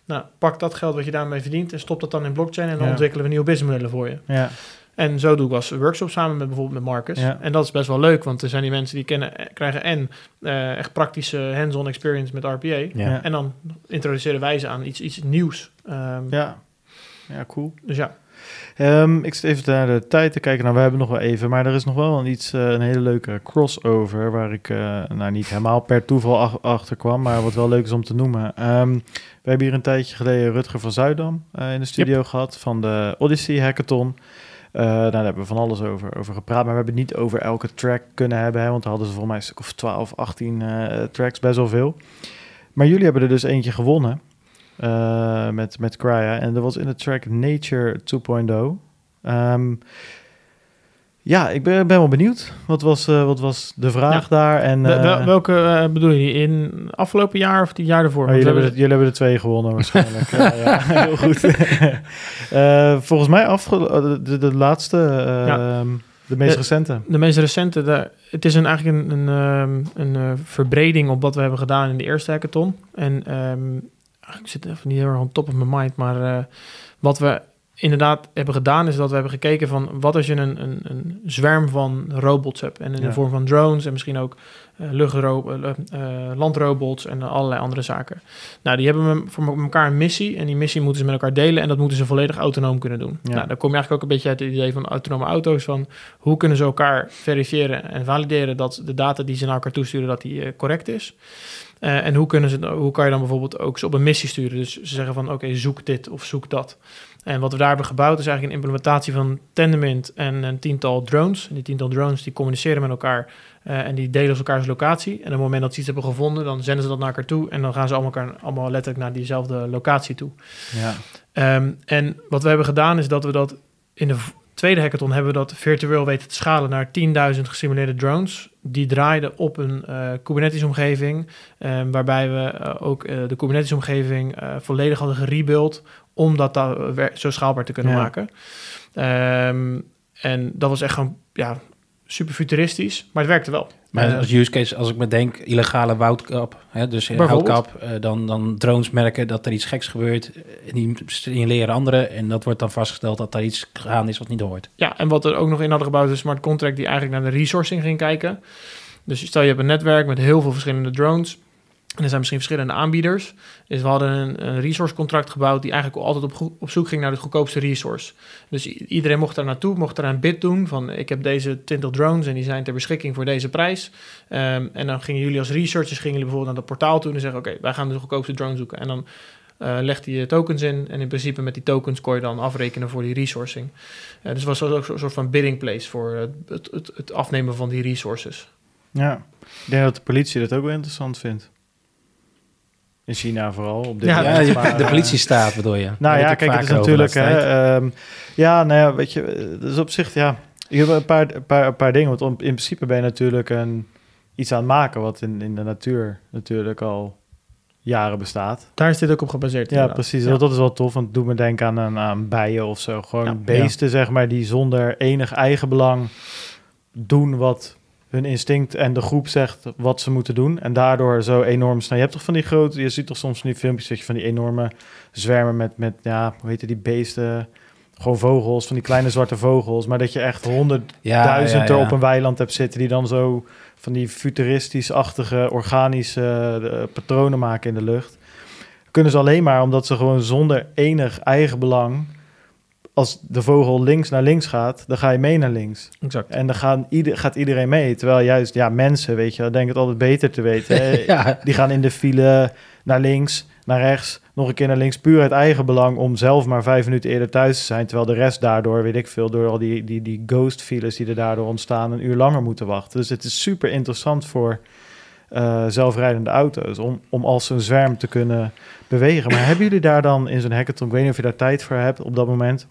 Nou, pak dat geld wat je daarmee verdient en stop dat dan in blockchain en dan Ja. ontwikkelen we nieuwe businessmodellen voor je. Ja, En zo doe ik als workshop samen met bijvoorbeeld met Marcus. Ja. En dat is best wel leuk, want er zijn die mensen die kennen, krijgen en eh, echt praktische hands-on experience met RPA. Ja. En dan introduceren wij ze aan iets, iets nieuws. Ehm, ja. ja cool. Dus ja, Ehm, ik zit even naar de tijd te kijken. Nou, we hebben nog wel even, maar er is nog wel een, iets, eh, een hele leuke crossover waar ik eh, nou niet helemaal per toeval ach- achter kwam, maar wat wel leuk is om te noemen. Ehm, we hebben hier een tijdje geleden Rutger van Zuidam eh, in de studio gehad van de Odyssey Hackathon. Eh, nou, daar hebben we van alles over, over gepraat, maar we hebben het niet over elke track kunnen hebben, hè, want daar hadden ze volgens mij een stuk of 12, 18 eh, tracks, best wel veel. Maar jullie hebben er dus eentje gewonnen. eh, met, met Crya. En dat was in de track Nature 2.0. Ehm, ja, ik ben, ben wel benieuwd. Wat was, eh, wat was de vraag Ja. daar? En, eh, wel- welke eh, bedoel je? In afgelopen jaar of die jaar ervoor? oh, jullie, hebben de, jullie hebben de twee gewonnen waarschijnlijk. ja, ja, heel goed. Volgens mij afge de, de laatste, de meest recente. De meest recente, de, het is een, eigenlijk een, een, ehm, een verbreding op wat we hebben gedaan in de eerste hackathon. En ach, ik zit even niet heel erg on top of my mind, maar wat we inderdaad hebben gedaan is dat we hebben gekeken van wat als je een, een, een zwerm van robots hebt. En in Ja. de vorm van drones en misschien ook luchtro eh, landrobots en allerlei andere zaken. Nou, die hebben voor elkaar een missie en die missie moeten ze met elkaar delen en dat moeten ze volledig autonoom kunnen doen. Ja. Nou, daar kom je eigenlijk ook een beetje uit het idee van autonome auto's van hoe kunnen ze elkaar verifiëren en valideren dat de data die ze naar elkaar toesturen, dat die correct is. En hoe, kunnen ze, hoe kan je dan bijvoorbeeld ook ze op een missie sturen? Dus ze zeggen van oké, zoek dit of zoek dat. En wat we daar hebben gebouwd is eigenlijk een implementatie van Tendermint en een tiental drones. En die tiental drones die communiceren met elkaar eh, en die delen elkaars locatie. En op het moment dat ze iets hebben gevonden, dan zenden ze dat naar elkaar toe. En dan gaan ze allemaal, elkaar, allemaal letterlijk naar diezelfde locatie toe. Ja. Ehm, en wat we hebben gedaan is dat we dat in de tweede hackathon hebben we dat virtueel weten te schalen naar 10.000 gesimuleerde drones. Die draaiden op een eh, Kubernetes-omgeving, ehm, waarbij we eh, ook de Kubernetes-omgeving volledig hadden gerebuild om dat da- wer- zo schaalbaar te kunnen Ja. maken. Ehm, en dat was echt gewoon ja, super futuristisch, maar het werkte wel. Maar Eh, als use case, als ik me denk, illegale woutkap, hè, dus in Bijvoorbeeld. houtkap, eh, dan, dan drones merken dat er iets geks gebeurt, eh, en die signaleren anderen, en dat wordt dan vastgesteld dat er iets gegaan is wat niet hoort. Ja, en wat er ook nog in hadden gebouwd is een smart contract die eigenlijk naar de resourcing ging kijken. Dus stel je hebt een netwerk met heel veel verschillende drones. En er zijn misschien verschillende aanbieders. Dus we hadden een, een resource contract gebouwd die eigenlijk altijd op, op zoek ging naar de goedkoopste resource. Dus iedereen mocht daar naartoe, mocht daar een bid doen van ik heb deze 20 drones en die zijn ter beschikking voor deze prijs. Ehm, en dan gingen jullie als researchers gingen jullie bijvoorbeeld naar dat portaal toe en zeggen oké, wij gaan de goedkoopste drone zoeken. En dan eh legt je tokens in en in principe met die tokens kon je dan afrekenen voor die resourcing. Eh, dus was ook een soort van bidding place voor het, het, het afnemen van die resources. ja, ik denk dat de politie dat ook wel interessant vindt. In China vooral. Op dit Ja, moment, maar, de eh, politie staat, bedoel je? Nou ja, kijk, het is natuurlijk... Hè, ehm, ja, nou ja, weet je, eh, dus op zich, ja... Je hebt een paar, een paar, een paar dingen, want in principe ben je natuurlijk een, iets aan het maken... wat in, in de natuur natuurlijk al jaren bestaat. Daar is dit ook op gebaseerd. Ja, inderdaad. precies. Ja. Dat, is wel tof, want het doet me denken aan, aan, aan bijen of zo. Gewoon Ja. beesten, zeg maar, die zonder enig eigenbelang doen wat hun instinct en de groep zegt wat ze moeten doen. En daardoor zo enorm snel. Je hebt toch van die grote, je ziet toch soms van die filmpjes dat je van die enorme zwermen met, met ja, hoe heet die beesten? Gewoon vogels, van die kleine zwarte vogels. Maar dat je echt honderdduizend ja, ja, ja. op een weiland hebt zitten die dan zo van die futuristisch-achtige organische eh, patronen maken in de lucht. Kunnen ze alleen maar omdat ze gewoon zonder enig eigen belang. Als de vogel links naar links gaat, dan ga je mee naar links. Exact. En dan gaan ieder, gaat iedereen mee. Terwijl juist, ja, mensen, weet je, denken het altijd beter te weten. ja, Die gaan in de file naar links, naar rechts, nog een keer naar links. Puur uit eigen belang om zelf maar vijf minuten eerder thuis te zijn. Terwijl de rest daardoor, weet ik veel, door al die, die, die ghost files die er daardoor ontstaan, een uur langer moeten wachten. Dus het is super interessant voor eh, zelfrijdende auto's om, om als zo'n zwerm te kunnen bewegen. Maar hebben jullie daar dan in zo'n hackathon, ik weet niet of je daar tijd voor hebt op dat moment,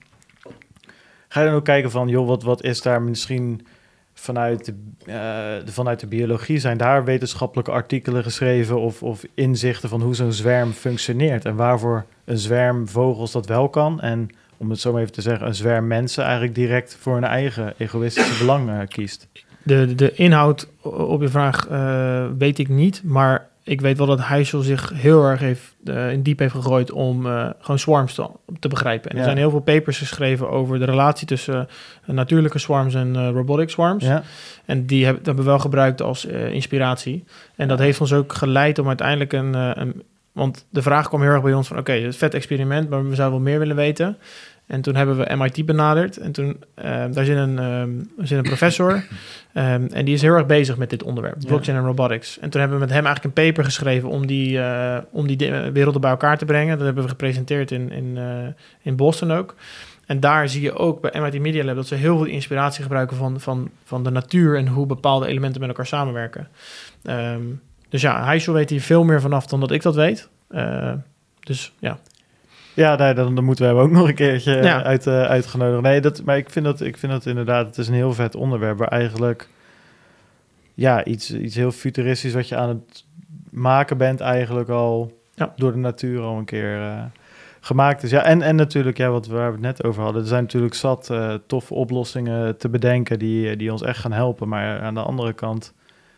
ga je dan ook kijken van, joh, wat, wat is daar misschien vanuit de, eh, de- vanuit de biologie, zijn daar wetenschappelijke artikelen geschreven of, of inzichten van hoe zo'n zwerm functioneert? En waarvoor een zwerm vogels dat wel kan? En om het zo maar even te zeggen, een zwerm mensen eigenlijk direct voor hun eigen egoïstische belang eh, kiest. De, de inhoud op je vraag eh, weet ik niet, maar ik weet wel dat Heysel zich heel erg heeft, uh, in diep heeft gegooid om uh, gewoon swarms te, te begrijpen. En Ja. er zijn heel veel papers geschreven over de relatie tussen uh, natuurlijke swarms en robotic swarms. Ja. En die heb- hebben we wel gebruikt als inspiratie. En dat heeft ons ook geleid om uiteindelijk een, een... Want de vraag kwam heel erg bij ons van... Oké, het is een vet experiment, maar we zouden wel meer willen weten. En toen hebben we MIT benaderd. En toen, uh, daar zit een, um, er zit een professor. um, en die is heel erg bezig met dit onderwerp. Blockchain en robotics. En toen hebben we met hem eigenlijk een paper geschreven... om die, uh, om die werelden bij elkaar te brengen. Dat hebben we gepresenteerd in, in, uh, in Boston ook. En daar zie je ook bij MIT Media Lab... dat ze heel veel inspiratie gebruiken van, van, van de natuur... en hoe bepaalde elementen met elkaar samenwerken. Um, dus ja, Heysel weet hier veel meer vanaf dan dat ik dat weet. Uh, dus ja... Ja, nee, dan, dan moeten we hem ook nog een keertje Ja. uit, uh, uitgenodigd. Nee, dat, maar ik vind, dat, ik vind dat inderdaad, het is een heel vet onderwerp waar eigenlijk ja, iets, iets heel futuristisch wat je aan het maken bent eigenlijk al Ja. door de natuur al een keer uh, gemaakt is. Ja, en, en natuurlijk, ja, wat we, waar we het net over hadden, er zijn natuurlijk zat uh, toffe oplossingen te bedenken die, die ons echt gaan helpen. Maar aan de andere kant,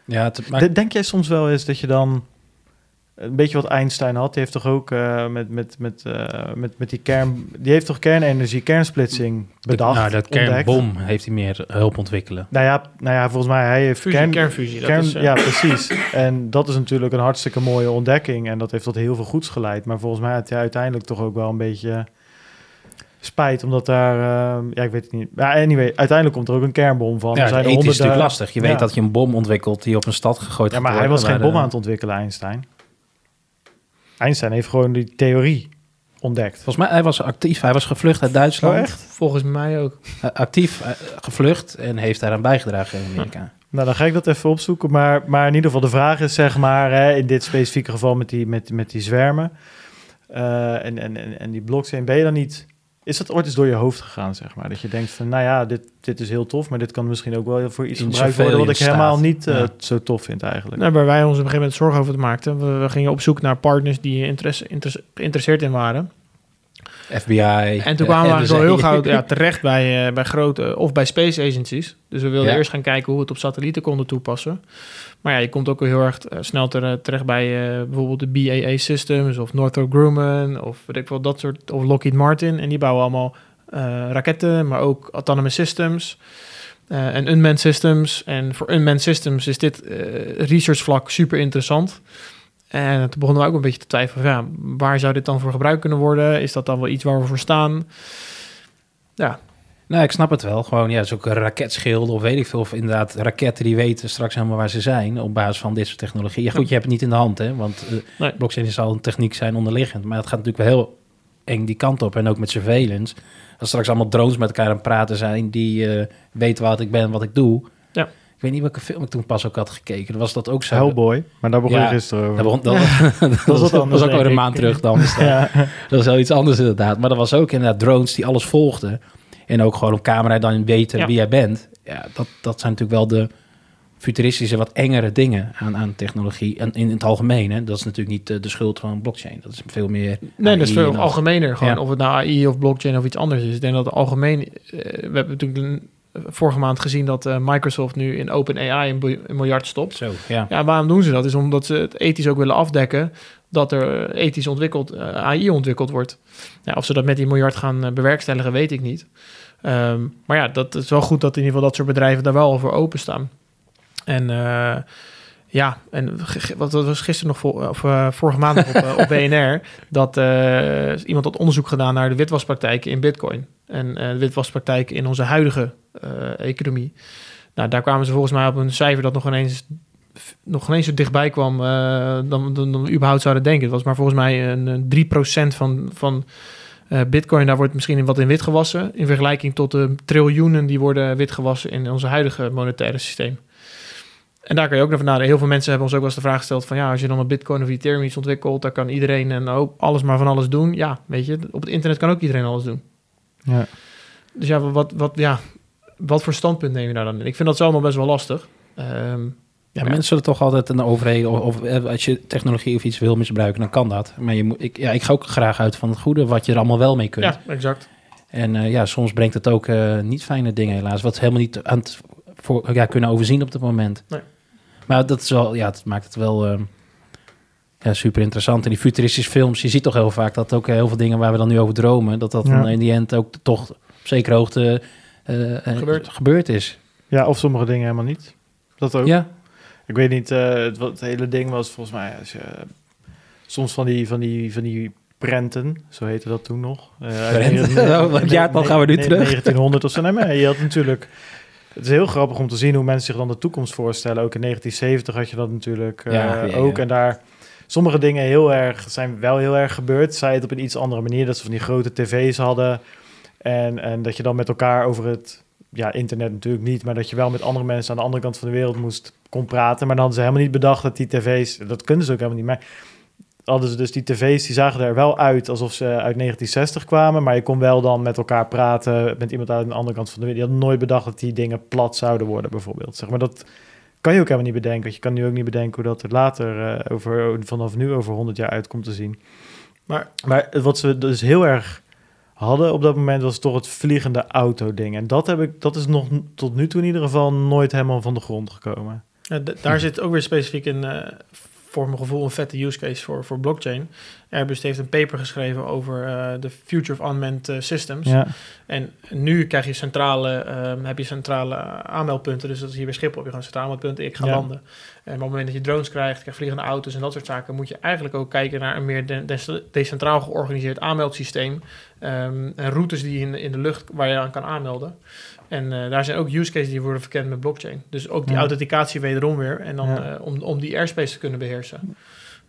Ja, het, maar, de- denk jij soms wel eens dat je dan een beetje wat Einstein had, die heeft toch ook uh, met, met, met, uh, met, met die kern, die heeft toch kernenergie, kernsplitsing bedacht, nou, dat ontdekt? kernbom heeft hij meer hulp ontwikkelen. Nou ja, nou ja, volgens mij hij heeft Fusie, kern, kernfusie. Dat is, uh, ja, precies. En dat is natuurlijk een hartstikke mooie ontdekking en dat heeft tot heel veel goeds geleid. Maar volgens mij had hij uiteindelijk toch ook wel een beetje spijt, omdat daar, uh, ja, ik weet het niet. Ja, anyway, uiteindelijk komt er ook een kernbom van. Ja, er zijn ethisch honderden- natuurlijk lastig. Je Ja. weet dat je een bom ontwikkelt die op een stad gegooid Ja, maar hij was geen bom de- aan het ontwikkelen, Einstein. Einstein heeft gewoon die theorie ontdekt. Volgens mij, hij was actief. Hij was gevlucht uit Duitsland. Oh, echt? Volgens mij ook. Uh, actief uh, gevlucht en heeft daaraan bijgedragen in Amerika. Nou, dan ga ik dat even opzoeken. Maar, maar in ieder geval, de vraag is zeg maar, hè, in dit specifieke geval met die, met, met die zwermen uh, en, en, en, en die blockchain, ben je dan niet... Is dat ooit eens door je hoofd gegaan, zeg maar? Dat je denkt van, nou ja, dit, dit is heel tof, maar dit kan misschien ook wel voor iets In gebruikt worden wat ik helemaal niet uh, Ja. zo tof vind eigenlijk. Nou, waar wij ons op een gegeven moment zorgen over maakten. We, we gingen op zoek naar partners die interesse, interesse, geïnteresseerd in waren. FBI. En toen kwamen we zo heel gauw ja, terecht bij, uh, bij grote of bij space agencies. Dus we wilden Ja. eerst gaan kijken hoe we het op satellieten konden toepassen. Maar ja, je komt ook heel erg uh, snel ter, terecht bij uh, bijvoorbeeld de BAA Systems of Northrop Grumman of weet ik wel dat soort of Lockheed Martin. En die bouwen allemaal uh, raketten, maar ook autonomous systems. En unmanned systems. En voor unmanned systems is dit research vlak super interessant. En toen begonnen we ook een beetje te twijfelen. Ja, waar zou dit dan voor gebruikt kunnen worden? Is dat dan wel iets waar we voor staan? Ja, Nou, ik snap het wel. Gewoon, ja, zo'n raketschilden of weet ik veel. Of inderdaad raketten die weten straks helemaal waar ze zijn op basis van dit soort technologie. Ja, goed, je hebt het niet in de hand, hè. Want uh, Nee. blockchain zal een techniek zijn onderliggend. Maar het gaat natuurlijk wel heel eng die kant op. En ook met surveillance. Als straks allemaal drones met elkaar aan het praten zijn... die uh, weten wat ik ben en wat ik doe. Ja. Ik weet niet welke film ik toen pas ook had gekeken. Was dat ook zo? Hellboy, maar daar begon Ja, je gisteren over. Dat, begon, dat, dat, was, dat anders, was ook alweer een maand terug dan. Dat- ja. dat is wel iets anders inderdaad. Maar dat was ook inderdaad drones die alles volgden. En ook gewoon op camera dan weten Ja. wie jij bent. Ja, dat, dat zijn natuurlijk wel de futuristische, wat engere dingen aan, aan technologie. En in het algemeen, hè. dat is natuurlijk niet de, de schuld van blockchain. Dat is veel meer... nee, dat is veel en algemener. Gewoon, Ja. Of het nou AI of blockchain of iets anders is. Ik denk dat het algemeen... eh, we hebben natuurlijk vorige maand gezien dat eh, Microsoft nu in OpenAI een, een miljard stopt. Zo, ja. Ja, waarom doen ze dat? Is omdat ze het ethisch ook willen afdekken dat er ethisch ontwikkeld, eh, AI ontwikkeld wordt. Ja, of ze dat met die miljard gaan eh, bewerkstelligen, weet ik niet. Ehm, maar ja, dat is wel goed dat in ieder geval dat soort bedrijven daar wel voor openstaan. En eh, ja, en wat was gisteren nog, voor, of uh, vorige maand op, uh, op BNR, dat iemand had onderzoek gedaan naar de witwaspraktijken in Bitcoin. En de witwaspraktijken in onze huidige economie. Nou, daar kwamen ze volgens mij op een cijfer dat nog ineens nog ineens zo dichtbij kwam dan, dan, dan we überhaupt zouden denken. Het was maar volgens mij een, een 3% van, van uh, bitcoin. Daar wordt misschien wat in wit gewassen. In vergelijking tot de triljoenen die worden wit gewassen in onze huidige monetaire systeem. En daar kan je ook naar nadenken. Heel veel mensen hebben ons ook wel eens de vraag gesteld van... ja, als je dan een bitcoin of ethereum iets ontwikkelt... dan kan iedereen en ook alles maar van alles doen. Ja, weet je, op het internet kan ook iedereen alles doen. Ja. Dus ja, wat, wat, ja, wat voor standpunt neem je daar dan in? Ik vind dat zelf nog best wel lastig. Um, Ja, mensen zullen toch altijd een overheden, of, of eh, als je technologie of iets wil misbruiken, dan kan dat. Maar je moet, ik, ja, ik ga ook graag uit van het goede, wat je er allemaal wel mee kunt. Ja, exact. En uh, ja, soms brengt het ook uh, niet fijne dingen helaas, wat helemaal niet aan het voor, ja, kunnen overzien op het moment. Nee. Maar dat is wel, ja, het maakt het wel ehm, ja, super interessant. En die futuristische films, je ziet toch heel vaak dat ook heel veel dingen waar we dan nu over dromen, dat dat Ja. dan in die end ook toch op zekere hoogte eh, eh, Gebeurt. gebeurd is. Ja, of sommige dingen helemaal niet. Dat ook. Ja, Ik weet niet, eh, het, het hele ding was volgens mij... Als je, soms van die, van, die, van die prenten, zo heette dat toen nog. Eh, Prenten? Oh, welk jaartal gaan we nu terug? 1900 of zo. Nee, maar je had natuurlijk... Het is heel grappig om te zien hoe mensen zich dan de toekomst voorstellen. Ook in 1970 had je dat natuurlijk eh, Ja, ja, ook. ja. En daar... Sommige dingen heel erg, zijn wel heel erg gebeurd. Zij het op een iets andere manier. Dat ze van die grote tv's hadden. En, en dat je dan met elkaar over het... Ja, internet natuurlijk niet. Maar dat je wel met andere mensen aan de andere kant van de wereld moest kon praten. Maar dan hadden ze helemaal niet bedacht dat die tv's... Dat kunnen ze ook helemaal niet. Maar hadden ze dus die tv's, die zagen er wel uit alsof ze uit 1960 kwamen. Maar je kon wel dan met elkaar praten met iemand uit de andere kant van de wereld. Je had nooit bedacht dat die dingen plat zouden worden bijvoorbeeld. Zeg maar dat kan je ook helemaal niet bedenken. Want je kan nu ook niet bedenken hoe dat er later eh, over, vanaf nu over 100 jaar uit komt te zien. Maar Maar wat ze dus heel erg hadden op dat moment was toch het vliegende auto ding. En dat, heb ik, dat is nog tot nu toe in ieder geval nooit helemaal van de grond gekomen. Ja, daar zit ook weer specifiek een, eh, voor mijn gevoel, een vette use case voor, voor blockchain. Airbus heeft een paper geschreven over eh, de future of unmanned eh, systems. Ja, En nu krijg je centrale, ehm, heb je centrale aanmeldpunten. Dus dat is hier bij Schiphol heb je gewoon centrale aanmeldpunten. Ik ga Ja. landen. En op het moment dat je drones krijgt, krijg vliegende auto's en dat soort zaken, moet je eigenlijk ook kijken naar een meer de- de- decentraal georganiseerd aanmeldsysteem. Ehm, en routes die in, in de lucht waar je aan kan aanmelden. En eh, daar zijn ook use cases die worden verkend met blockchain. Dus ook die Ja. authenticatie wederom weer. En dan Ja. eh, om, om die airspace te kunnen beheersen.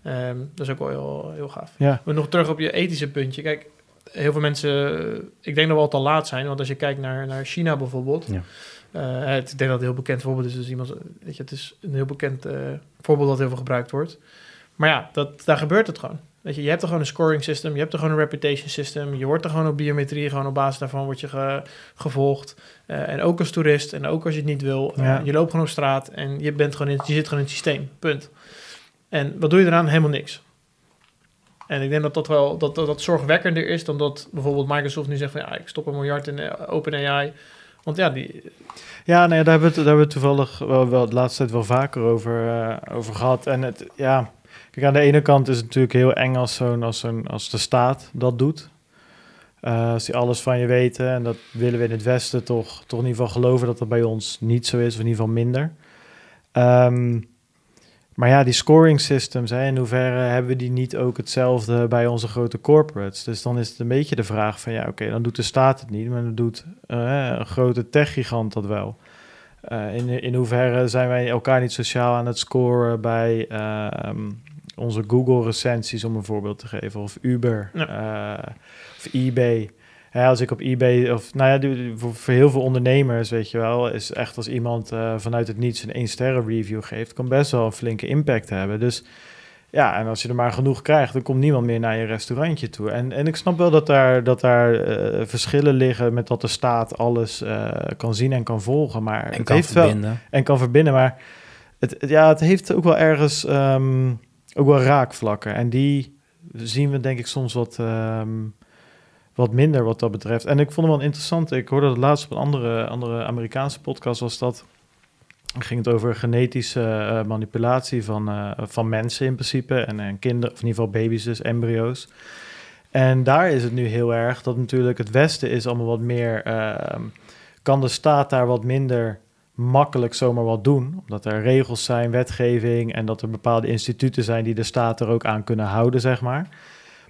Ehm, dat is ook wel heel, heel gaaf. ja, Maar nog terug op je ethische puntje. Kijk, heel veel mensen, ik denk dat we al te laat zijn. Want als je kijkt naar, naar China bijvoorbeeld. Ja. eh, het, ik denk dat het een heel bekend voorbeeld is. Dus iemand, weet je, het is een heel bekend eh, voorbeeld dat heel veel gebruikt wordt. Maar ja, dat, daar gebeurt het gewoon. Weet je, je hebt er gewoon een scoring system, je hebt er gewoon een reputation system, je wordt er gewoon op biometrie, gewoon op basis daarvan word je ge- gevolgd. Eh, en ook als toerist en ook als je het niet wil, Ja. je loopt gewoon op straat en je, bent gewoon in, je zit gewoon in het systeem, punt. En wat doe je eraan? Helemaal niks. En ik denk dat dat wel dat, dat, dat zorgwekkender is dan dat bijvoorbeeld Microsoft nu zegt van ja, ik stop een miljard in eh, OpenAI. Want ja, die, Ja, nee, daar hebben we daar hebben we toevallig wel, wel de laatste tijd wel vaker over, eh, over gehad. En het, ja, kijk, aan de ene kant is het natuurlijk heel eng als, zo'n, als, als de staat dat doet. Eh, als die alles van je weten. En dat willen we in het Westen toch, toch in ieder geval geloven dat dat bij ons niet zo is, of in ieder geval minder. Ehm, maar ja, die scoring systems, hè, in hoeverre hebben we die niet ook hetzelfde bij onze grote corporates? Dus dan is het een beetje de vraag van, ja, oké, dan doet de staat het niet, maar dan doet eh, een grote techgigant dat wel. Eh, in, in hoeverre zijn wij elkaar niet sociaal aan het scoren bij ehm, onze Google-recensies, om een voorbeeld te geven, of Uber, eh, of eBay. Hè, als ik op eBay, of nou ja, voor, heel veel ondernemers, weet je wel, is echt als iemand eh, vanuit het niets een 1 sterren review geeft, kan best wel een flinke impact hebben. Dus ja, en als je er maar genoeg krijgt, dan komt niemand meer naar je restaurantje toe. En, en ik snap wel dat daar, dat daar eh, verschillen liggen met dat de staat alles eh, kan zien en kan volgen. Maar en het kan heeft wel verbinden. en kan verbinden. Maar het, het- ja, het heeft ook wel ergens ehm, ook wel raakvlakken. En die zien we denk ik soms wat, ehm, wat minder wat dat betreft. En ik vond hem wel interessant. Ik hoorde het laatst op een andere, andere Amerikaanse podcast was dat. Ging het over genetische eh, manipulatie van, eh, van mensen in principe. En, en kinderen, of in ieder geval baby's dus, embryo's. En daar is het nu heel erg dat natuurlijk het Westen is allemaal wat meer... ehm, kan de staat daar wat minder makkelijk zomaar wat doen. Omdat er regels zijn, wetgeving en dat er bepaalde instituten zijn die de staat er ook aan kunnen houden, zeg maar.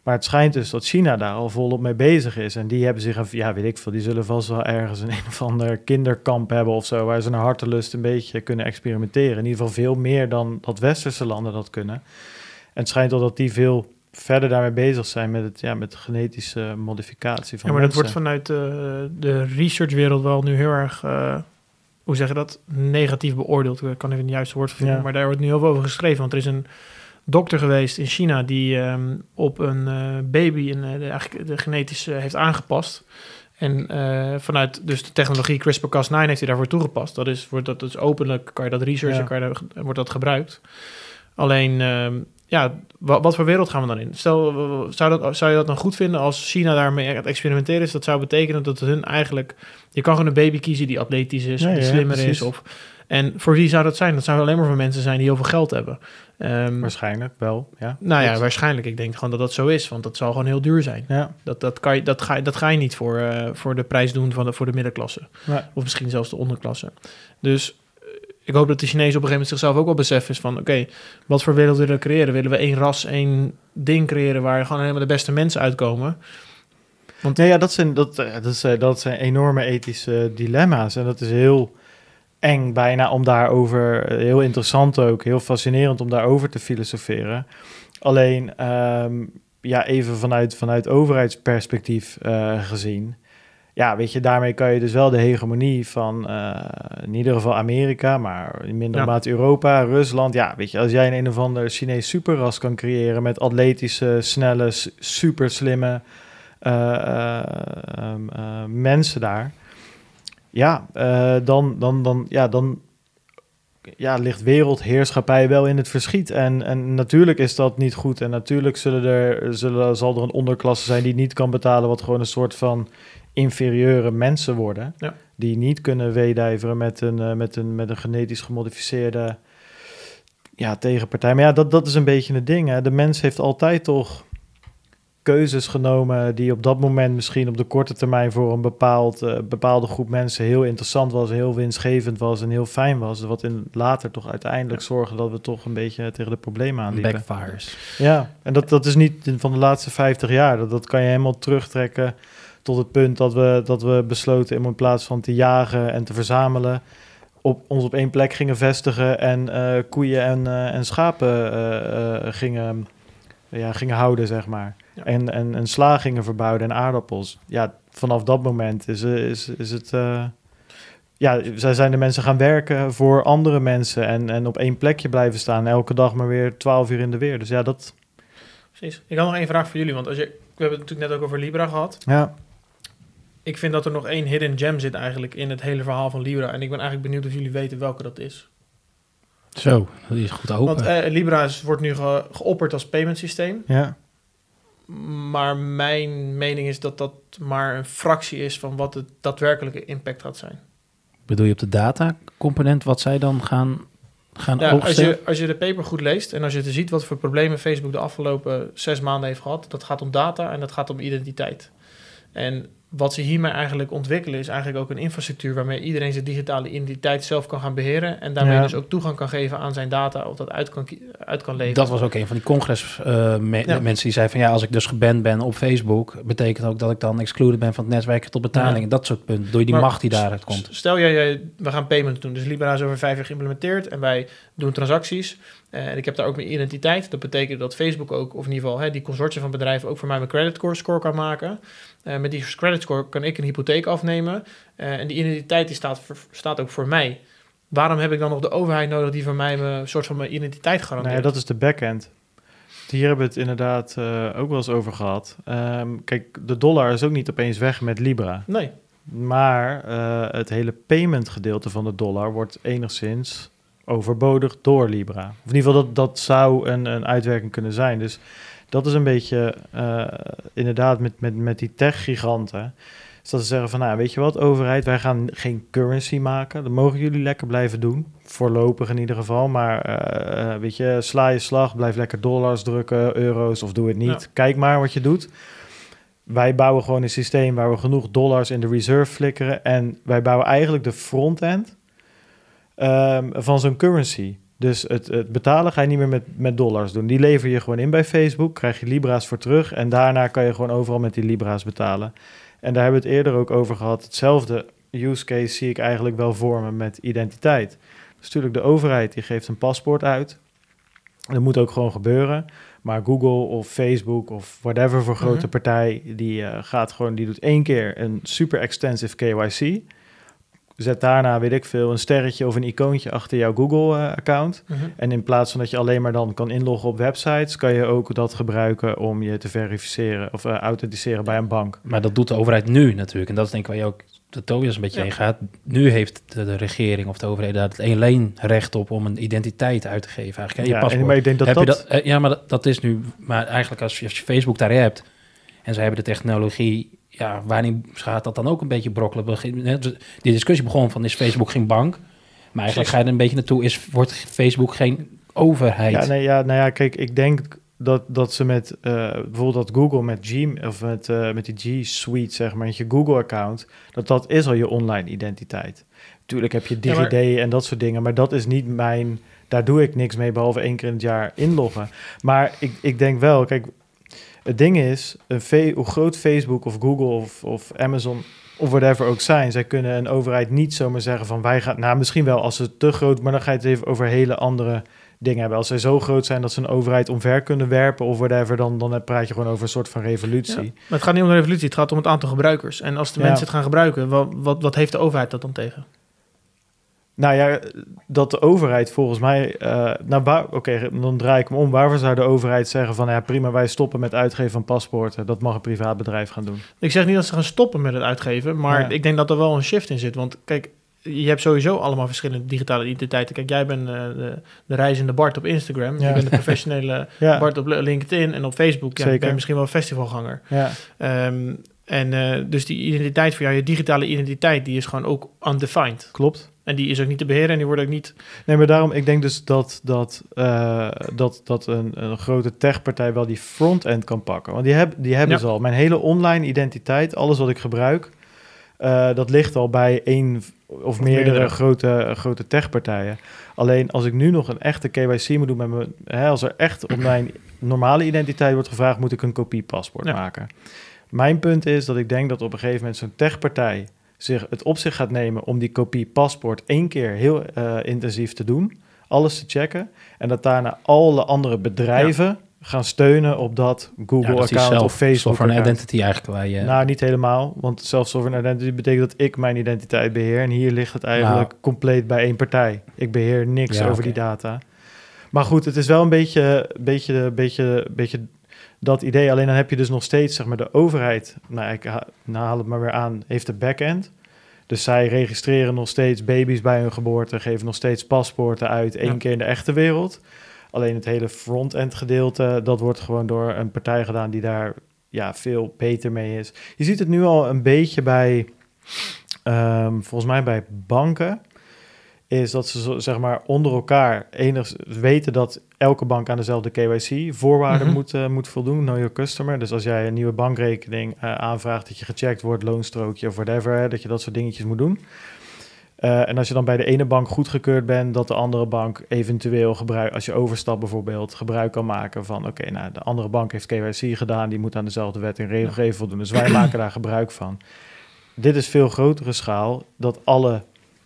Maar het schijnt dus dat China daar al volop mee bezig is. En die hebben zich, ja, weet ik veel, die zullen vast wel ergens een, een of ander kinderkamp hebben of zo, waar ze naar hartelust een beetje kunnen experimenteren. In ieder geval veel meer dan dat westerse landen dat kunnen. En het schijnt al dat die veel verder daarmee bezig zijn met, het, ja, met genetische modificatie van ja, maar dat wordt vanuit eh, de researchwereld wel nu heel erg, eh, hoe zeg je dat, negatief beoordeeld. Ik kan even het juiste woord vinden, Ja. maar daar wordt nu heel veel over geschreven. Want er is een dokter geweest in China die ehm, op een eh, baby een, eh, de, eigenlijk de genetisch eh, heeft aangepast. En vanuit dus de technologie CRISPR-Cas9 heeft hij daarvoor toegepast. Dat is, wordt dat dus openlijk, kan je dat researchen, Ja. kan je wordt dat gebruikt. Alleen, ehm, ja, wa- wat, voor wereld gaan we dan in? Stel, zou, dat, zou je dat dan goed vinden als China daarmee aan het experimenteren is? Dat zou betekenen dat hun eigenlijk... Je kan gewoon een baby kiezen die atletisch is, Ja, of die ja, slimmer precies. is. Of, en voor wie zou dat zijn? Dat zouden alleen maar voor mensen zijn die heel veel geld hebben. Ehm, Waarschijnlijk wel, ja. nou ja, waarschijnlijk. Ik denk gewoon dat dat zo is, want dat zal gewoon heel duur zijn. Ja, Dat, dat, kan je, dat, ga, je- dat ga je niet voor, eh, voor de prijs doen van de, voor de middenklasse. Nee. Of misschien zelfs de onderklasse. Dus eh, ik hoop dat de Chinezen op een gegeven moment zichzelf ook wel beseffen is van... oké, wat voor wereld willen we creëren? Willen we één ras, één ding creëren... waar gewoon helemaal de beste mensen uitkomen? Nee, ja, dat zijn, dat, eh, dat, zijn, dat zijn enorme ethische dilemma's. En dat is heel eng bijna om daarover, eh, heel interessant ook, heel fascinerend om daarover te filosoferen. Alleen, ehm, ja, even vanuit, vanuit overheidsperspectief eh, gezien. Ja, weet je, daarmee kan je dus wel de hegemonie van eh, in ieder geval Amerika, maar in mindere Ja. mate Europa, Rusland. Ja, weet je, als jij een, een of ander Chinees superras kan creëren met atletische, snelle, s- super slimme eh, ehm, eh, mensen daar. Ja, eh, dan, dan, dan, ja, dan ja, ligt wereldheerschappij wel in het verschiet. En, en natuurlijk is dat niet goed. En natuurlijk zullen er, zullen, zal er een onderklasse zijn die niet kan betalen, wat gewoon een soort van inferieure mensen worden. Ja. Die niet kunnen weedijveren met een, eh, met een, met een genetisch gemodificeerde ja, tegenpartij. Maar ja, dat, dat is een beetje het ding. Hè. De mens heeft altijd toch keuzes genomen die op dat moment misschien op de korte termijn voor een bepaald, eh, bepaalde groep mensen heel interessant was, heel winstgevend was en heel fijn was. Wat in later toch uiteindelijk zorgde dat we toch een beetje tegen de problemen aanliepen. Backfires. Ja, en dat, dat is niet van de laatste 50 jaar. Dat, dat kan je helemaal terugtrekken tot het punt dat we, dat we besloten om in plaats van te jagen en te verzamelen, op, ons op één plek gingen vestigen en eh, koeien en, eh, en schapen gingen, ja, gingen houden, zeg maar. Ja. En, en, en sla gingen verbouwen en aardappels. Ja, vanaf dat moment is, is, is het... eh, ja, zij zijn de mensen gaan werken voor andere mensen en, en op één plekje blijven staan. Elke dag maar weer 12 uur in de weer. Dus ja, dat... Precies. Ik had nog één vraag voor jullie, want als je, we hebben het natuurlijk net ook over Libra gehad. Ja, Ik vind dat er nog één hidden gem zit eigenlijk in het hele verhaal van Libra. En ik ben eigenlijk benieuwd of jullie weten welke dat is. Zo, dat is goed open. Want eh, Libra is, wordt nu ge, geopperd als payment systeem. ja. Maar mijn mening is dat dat maar een fractie is van wat het daadwerkelijke impact gaat zijn. Bedoel je op de data component wat zij dan gaan, gaan Ja, als, je, als je de paper goed leest en als je ziet wat voor problemen Facebook de afgelopen zes maanden heeft gehad, dat gaat om data en dat gaat om identiteit. En wat ze hiermee eigenlijk ontwikkelen is eigenlijk ook een infrastructuur waarmee iedereen zijn digitale identiteit zelf kan gaan beheren en daarmee Ja. dus ook toegang kan geven aan zijn data of dat uit kan, uit kan leveren. Dat was ook een van die congres eh, me- Ja. mensen die zeiden van ja, als ik dus geband ben op Facebook, betekent ook dat ik dan excluded ben van het netwerken tot betalingen. Ja. Dat soort punten. Door die Maar macht die daaruit komt. Stel jij, jij, we gaan payments doen. Dus Libra is over vijf jaar geïmplementeerd en wij doen transacties. En ik heb daar ook mijn identiteit. Dat betekent dat Facebook ook, of in ieder geval hè, die consortium van bedrijven, ook voor mij mijn credit score kan maken. Eh, met die credit score kan ik een hypotheek afnemen. Eh, en die identiteit die staat, voor- staat ook voor mij. Waarom heb ik dan nog de overheid nodig die voor mij mijn soort van mijn identiteit Nou garandeert? ja, dat is de backend. Hier hebben we het inderdaad eh, ook wel eens over gehad. Ehm, kijk, de dollar is ook niet opeens weg met Libra. Nee, Maar het hele payment gedeelte van de dollar wordt enigszins overbodig door Libra. Of in ieder geval, dat, dat zou een, een uitwerking kunnen zijn. Dus dat is een beetje eh, inderdaad met, met, met die tech-giganten. Is dat ze zeggen van, nou, weet je wat, overheid, wij gaan geen currency maken. Dat mogen jullie lekker blijven doen. Voorlopig in ieder geval. Maar eh, weet je, sla je slag, blijf lekker dollars drukken, euro's of doe het niet. Ja. Kijk maar wat je doet. Wij bouwen gewoon een systeem waar we genoeg dollars in de reserve flikkeren. En wij bouwen eigenlijk de front-end ehm, van zo'n currency. Dus het, het betalen ga je niet meer met, met dollars doen. Die lever je gewoon in bij Facebook, krijg je Libra's voor terug. En daarna kan je gewoon overal met die Libra's betalen. En daar hebben we het eerder ook over gehad. Hetzelfde use case zie ik eigenlijk wel vormen met identiteit. Dus natuurlijk de overheid die geeft een paspoort uit. Dat moet ook gewoon gebeuren. Maar Google of Facebook of whatever voor grote Mhm. partij, die eh, gaat gewoon, die doet één keer een super extensive KYC. Zet daarna, weet ik veel, een sterretje of een icoontje achter jouw Google-account. Mhm. En in plaats van dat je alleen maar dan kan inloggen op websites, kan je ook dat gebruiken om je te verificeren of uh, authenticeren bij een bank. Maar dat doet de overheid nu natuurlijk. En dat is denk ik waar je ook de Tobias een beetje Ja. heen gaat. Nu heeft de, de regering of de overheid daar het alleen recht op om een identiteit uit te geven. Eigenlijk, hè, je Ja, paspoort. en, maar ik denk dat Heb dat... je dat, eh, ja, maar dat, dat is nu. Maar eigenlijk als je, als je Facebook daar hebt en ze hebben de technologie, ja, waarin gaat dat dan ook een beetje brokkelen? Begin- hè, dus Die discussie begon van is Facebook geen bank? Maar eigenlijk ga je er een beetje naartoe, is, wordt Facebook geen overheid? Ja, nee, ja, nou ja, kijk, ik denk dat, dat ze met eh, bijvoorbeeld dat Google met G of met, eh, met die G Suite, zeg maar, met je Google-account, dat dat is al je online identiteit. Tuurlijk heb je Ja, maar- DigiD en dat soort dingen, maar dat is niet mijn. Daar doe ik niks mee, behalve één keer in het jaar inloggen. Maar ik, ik denk wel, kijk, het ding is, een hoe groot Facebook of Google of, of Amazon of whatever ook zijn, zij kunnen een overheid niet zomaar zeggen van wij gaan, nou misschien wel als ze te groot, maar dan ga je het even over hele andere dingen hebben. Als zij zo groot zijn dat ze een overheid omver kunnen werpen of whatever, dan, dan praat je gewoon over een soort van revolutie. Ja. Maar het gaat niet om de revolutie, het gaat om het aantal gebruikers. En als de Ja. mensen het gaan gebruiken, wat, wat, wat heeft de overheid dat dan tegen? Nou ja, dat de overheid volgens mij, eh nou oké, dan draai ik hem om. Waarvoor zou de overheid zeggen van ja prima, wij stoppen met uitgeven van paspoorten. Dat mag een privaat bedrijf gaan doen. Ik zeg niet dat ze gaan stoppen met het uitgeven, maar Ja. ik denk dat er wel een shift in zit. Want kijk, je hebt sowieso allemaal verschillende digitale identiteiten. Kijk, jij bent eh, de, de reizende Bart op Instagram. Ja. Je bent de professionele Ja, Bart op LinkedIn en op Facebook. Ja, je Zeker. bent misschien wel een festivalganger. ja. Ehm, en eh, dus die identiteit voor jou, je digitale identiteit, die is gewoon ook undefined. klopt. En die is ook niet te beheren en die wordt ook niet... Nee, maar daarom, ik denk dus dat, dat, eh, dat, dat een, een grote techpartij wel die front-end kan pakken. Want die, heb, die hebben Ja. ze al. Mijn hele online identiteit, alles wat ik gebruik, eh, dat ligt al bij één of meerdere, meerdere. grote, grote techpartijen. Alleen als ik nu nog een echte KYC moet doen met mijn, hè, als er echt op mijn normale identiteit wordt gevraagd, moet ik een kopie paspoort Ja. maken. Mijn punt is dat ik denk dat op een gegeven moment zo'n techpartij zich het op zich gaat nemen om die kopie paspoort één keer heel eh, intensief te doen, alles te checken, en dat daarna alle andere bedrijven gaan steunen op dat Ja, Google-account self- of Facebook. sovereign identity eigenlijk waar je... Nou, niet helemaal, want self-sovereign identity betekent dat ik mijn identiteit beheer en hier ligt het eigenlijk compleet bij één partij. Ik beheer niks Ja, over die data. Maar goed, het is wel een beetje, beetje, beetje, beetje dat idee. Alleen dan heb je dus nog steeds, zeg maar, de overheid. Nou, ik ha- nou, haal het maar weer aan, heeft de backend. Dus zij registreren nog steeds baby's bij hun geboorte, geven nog steeds paspoorten uit, één Ja. keer in de echte wereld. Alleen het hele front-end gedeelte, dat wordt gewoon door een partij gedaan die daar ja, veel beter mee is. Je ziet het nu al een beetje bij, ehm, volgens mij bij banken, is dat ze zeg maar onder elkaar enigszins weten dat elke bank aan dezelfde KYC-voorwaarden Mhm. moet, eh, moet voldoen, know your customer. Dus als jij een nieuwe bankrekening eh, aanvraagt, dat je gecheckt wordt, loonstrookje of whatever, hè, dat je dat soort dingetjes moet doen. Eh, en als je dan bij de ene bank goedgekeurd bent, dat de andere bank eventueel gebruik, als je overstapt bijvoorbeeld, gebruik kan maken van, oké, nou, de andere bank heeft KYC gedaan, die moet aan dezelfde wet en regelgeving voldoen, dus wij maken daar gebruik van. Dit is veel grotere schaal, dat alle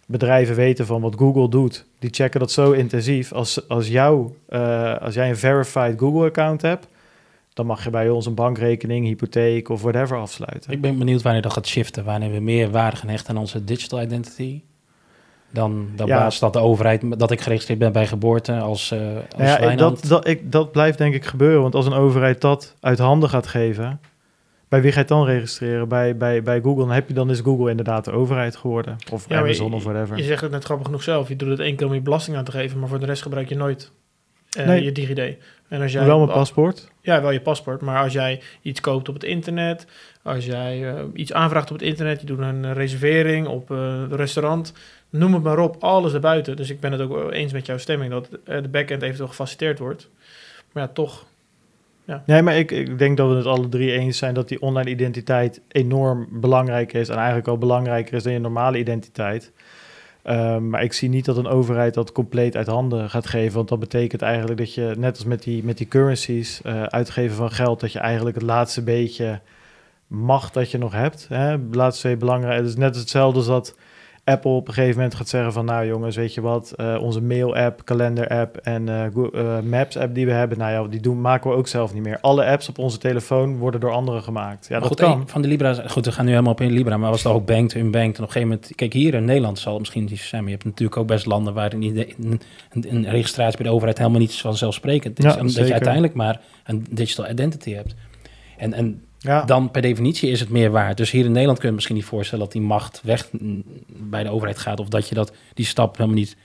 bedrijven weten van wat Google doet. Die checken dat zo intensief. Als, als, jou, eh, als jij een verified Google-account hebt, dan mag je bij ons een bankrekening, hypotheek of whatever afsluiten. Ik ben benieuwd wanneer dat gaat shiften. Wanneer we meer waarde gaan hechten aan onze digital identity. Dan dan Ja. basis dat de overheid, dat ik geregistreerd ben bij geboorte als, eh als ja, dat, dat, ik, dat blijft denk ik gebeuren. Want als een overheid dat uit handen gaat geven, bij wie ga je het dan registreren? Bij, bij, bij Google. Dan, heb je, dan is Google inderdaad de overheid geworden. Of Ja, Amazon je- of whatever. Je zegt het net grappig genoeg zelf. Je doet het één keer om je belasting aan te geven, maar voor de rest gebruik je nooit eh, Nee. je DigiD. En als jij wel mijn paspoort. Ja, wel je paspoort. Maar als jij iets koopt op het internet, als jij eh, iets aanvraagt op het internet, je doet een reservering op eh, een restaurant, noem het maar op, alles erbuiten. Dus ik ben het ook eens met jouw stemming dat de backend eventueel gefaciliteerd wordt. Maar ja, toch. Nee, maar ik, ik denk dat we het alle drie eens zijn dat die online identiteit enorm belangrijk is. En eigenlijk al belangrijker is dan je normale identiteit. Ehm, maar ik zie niet dat een overheid dat compleet uit handen gaat geven. Want dat betekent eigenlijk dat je, net als met die, met die currencies, eh, uitgeven van geld, dat je eigenlijk het laatste beetje macht dat je nog hebt. Hè? Laatste beetje belangrijk. Het is net hetzelfde als dat Apple op een gegeven moment gaat zeggen van... nou jongens, weet je wat, eh, onze mail-app, kalender-app en eh, Go- eh, Maps-app die we hebben... nou ja, die doen, maken we ook zelf niet meer. Alle apps op onze telefoon worden door anderen gemaakt. Ja, Maar dat goed, kan. van de Libra's, goed, we gaan nu helemaal op in Libra, maar was het ook banked, unbanked en op een gegeven moment, kijk hier in Nederland zal het misschien zo zijn, maar je hebt natuurlijk ook best landen waar een, een, registratie bij de overheid helemaal niet vanzelfsprekend is, Ja, omdat zeker. je uiteindelijk maar een digital identity hebt. En, en Ja, dan per definitie is het meer waard. Dus hier in Nederland kun je misschien niet voorstellen dat die macht weg bij de overheid gaat. Of dat je dat, die stap helemaal niet,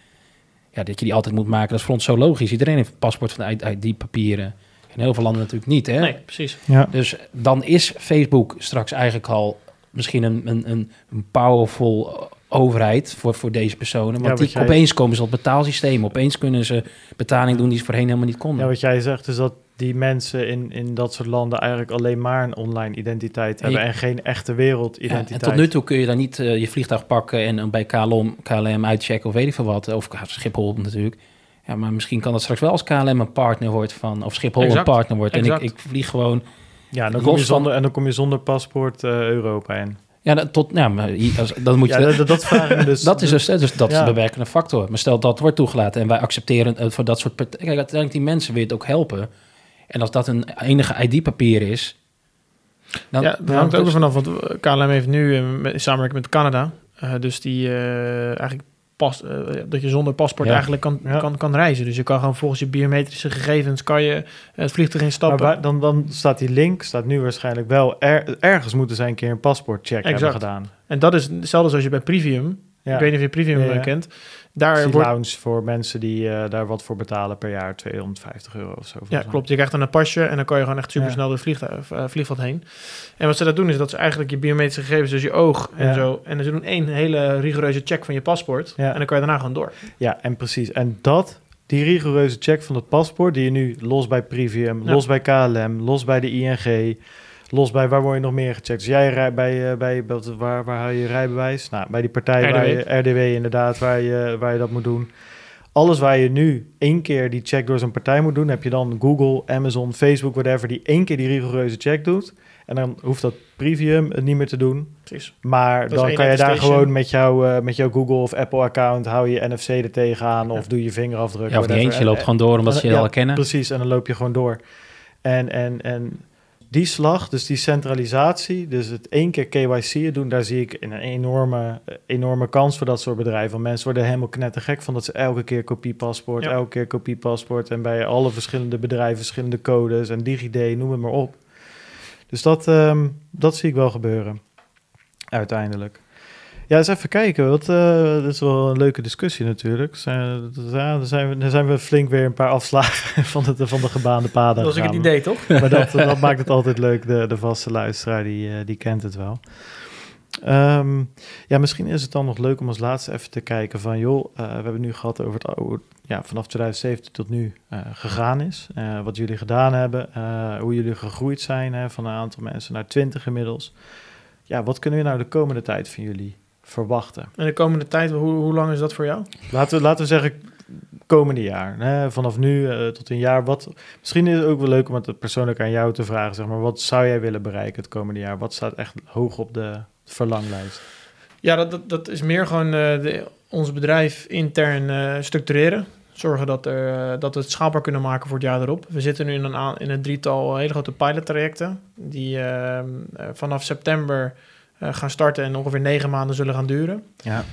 ja, dat je die altijd moet maken. Dat is voor ons zo logisch. Iedereen heeft een paspoort van de ID-papieren. In heel veel landen natuurlijk niet. Hè? Nee, precies. ja. Dus dan is Facebook straks eigenlijk al misschien een, een, een, een powerful overheid voor, voor deze personen. Want die, jij- opeens komen ze op betaalsysteem. Opeens kunnen ze betaling doen die ze voorheen helemaal niet konden. Ja, wat jij zegt is dat die mensen in, in dat soort landen eigenlijk alleen maar een online identiteit hebben en geen echte Ja, wereldidentiteit. en tot nu toe kun je dan niet eh, je vliegtuig pakken en dan bij KLM, KLM uitchecken of weet ik veel wat. Of Schiphol natuurlijk. Ja, maar misschien kan dat straks wel als KLM een partner wordt van, of Schiphol Exact, een partner wordt. En ik, ik vlieg gewoon, Ja, dan kom je zonder, en dan kom je zonder paspoort eh, Europa in. ja, dat, tot, ja, maar hier- als- dan moet je, Ja, dat, dat me dus. dat is dus, dus dat is Ja. de bewerkende factor. Maar stel dat wordt toegelaten en wij accepteren het voor dat soort partijen. Kijk, uiteindelijk die mensen weer het ook helpen. En als dat een enige ID-papier is, dan, ja, dat hangt ook dus- er vanaf, want KLM heeft nu eh, met- in samenwerking met Canada, eh, dus die eh, eigenlijk pas, dat je zonder paspoort Ja. eigenlijk kan, Ja. kan, kan reizen. Dus je kan gewoon volgens je biometrische gegevens kan je het vliegtuig maar instappen. waar- dan, dan staat die link, staat nu waarschijnlijk wel, er, ergens moeten zij een keer een paspoortcheck hebben Exact. gedaan. En dat is hetzelfde zoals je bij Premium, Ja. ik weet niet of je Premium Ja, ja. kent, daar wordt... lounge voor mensen die eh, daar wat voor betalen per jaar, 250 euro of zo. Ja, klopt. Je krijgt dan een pasje en dan kan je gewoon echt super Ja. snel door vliegtuig, eh, vliegveld heen. En wat ze dat doen is dat ze eigenlijk je biometrische gegevens, dus je oog en Ja. zo. En ze doen één hele rigoureuze check van je paspoort. Ja. En dan kan je daarna gewoon door. Ja, en precies. En dat, die rigoureuze check van het paspoort, die je nu los bij Privium, Ja. los bij KLM, los bij de ING, los bij, waar word je nog meer gecheckt? Dus jij rijdt bij, eh, bij wat- waar, waar haal je je rijbewijs? Nou, bij die partij waar je, RDW inderdaad, waar je, waar je dat moet doen. Alles waar je nu één keer die check door zo'n partij moet doen, heb je dan Google, Amazon, Facebook, whatever, die één keer die rigoureuze check doet. En dan hoeft dat Privium het niet meer te doen. Precies. Maar Dat dan kan je daar gewoon met, jou, eh, met jouw Google of Apple account, hou je NFC er tegenaan of doe je vingerafdruk. ja, of niet whatever. eens, je loopt En- gewoon door omdat en- ze je ja, al kennen. Precies, en dan loop je gewoon door. En, en, en die slag, dus die centralisatie, dus het één keer KYC doen, daar zie ik een enorme, enorme kans voor dat soort bedrijven. Want mensen worden helemaal knettergek van dat ze elke keer kopiepaspoort, Ja. elke keer kopiepaspoort en bij alle verschillende bedrijven verschillende codes en DigiD, noem het maar op. Dus dat, ehm, dat zie ik wel gebeuren, uiteindelijk. Ja, eens even kijken. Wat, eh, dat is wel een leuke discussie natuurlijk. Zijn, ja, dan, zijn we, dan zijn we flink weer een paar afslagen van de, van de gebaande paden Dat was ook het idee, toch? Maar dat, dat maakt het altijd leuk. De, de vaste luisteraar, die, eh, die kent het wel. Ehm, ja, misschien is het dan nog leuk om als laatste even te kijken van... joh, eh, we hebben nu gehad over het het, ja, vanaf 2017 tot nu gegaan is. Wat jullie gedaan hebben, hoe jullie gegroeid zijn hè, van een aantal mensen naar 20 inmiddels. Ja, wat kunnen we nou de komende tijd van jullie verwachten? En de komende tijd, hoe, hoe lang is dat voor jou? Laten we, laten we zeggen komende jaar. Hè? Vanaf nu eh, tot een jaar. Wat, misschien is het ook wel leuk om het persoonlijk aan jou te vragen. Zeg maar, wat zou jij willen bereiken het komende jaar? Wat staat echt hoog op de verlanglijst? Ja, dat, dat, dat is meer gewoon eh, de, ons bedrijf intern eh, structureren. Zorgen dat, er, dat we het schaalbaar kunnen maken voor het jaar erop. We zitten nu in een, in een drietal hele grote pilottrajecten. Die eh, eh, vanaf september gaan starten en ongeveer negen maanden zullen gaan duren. Ja,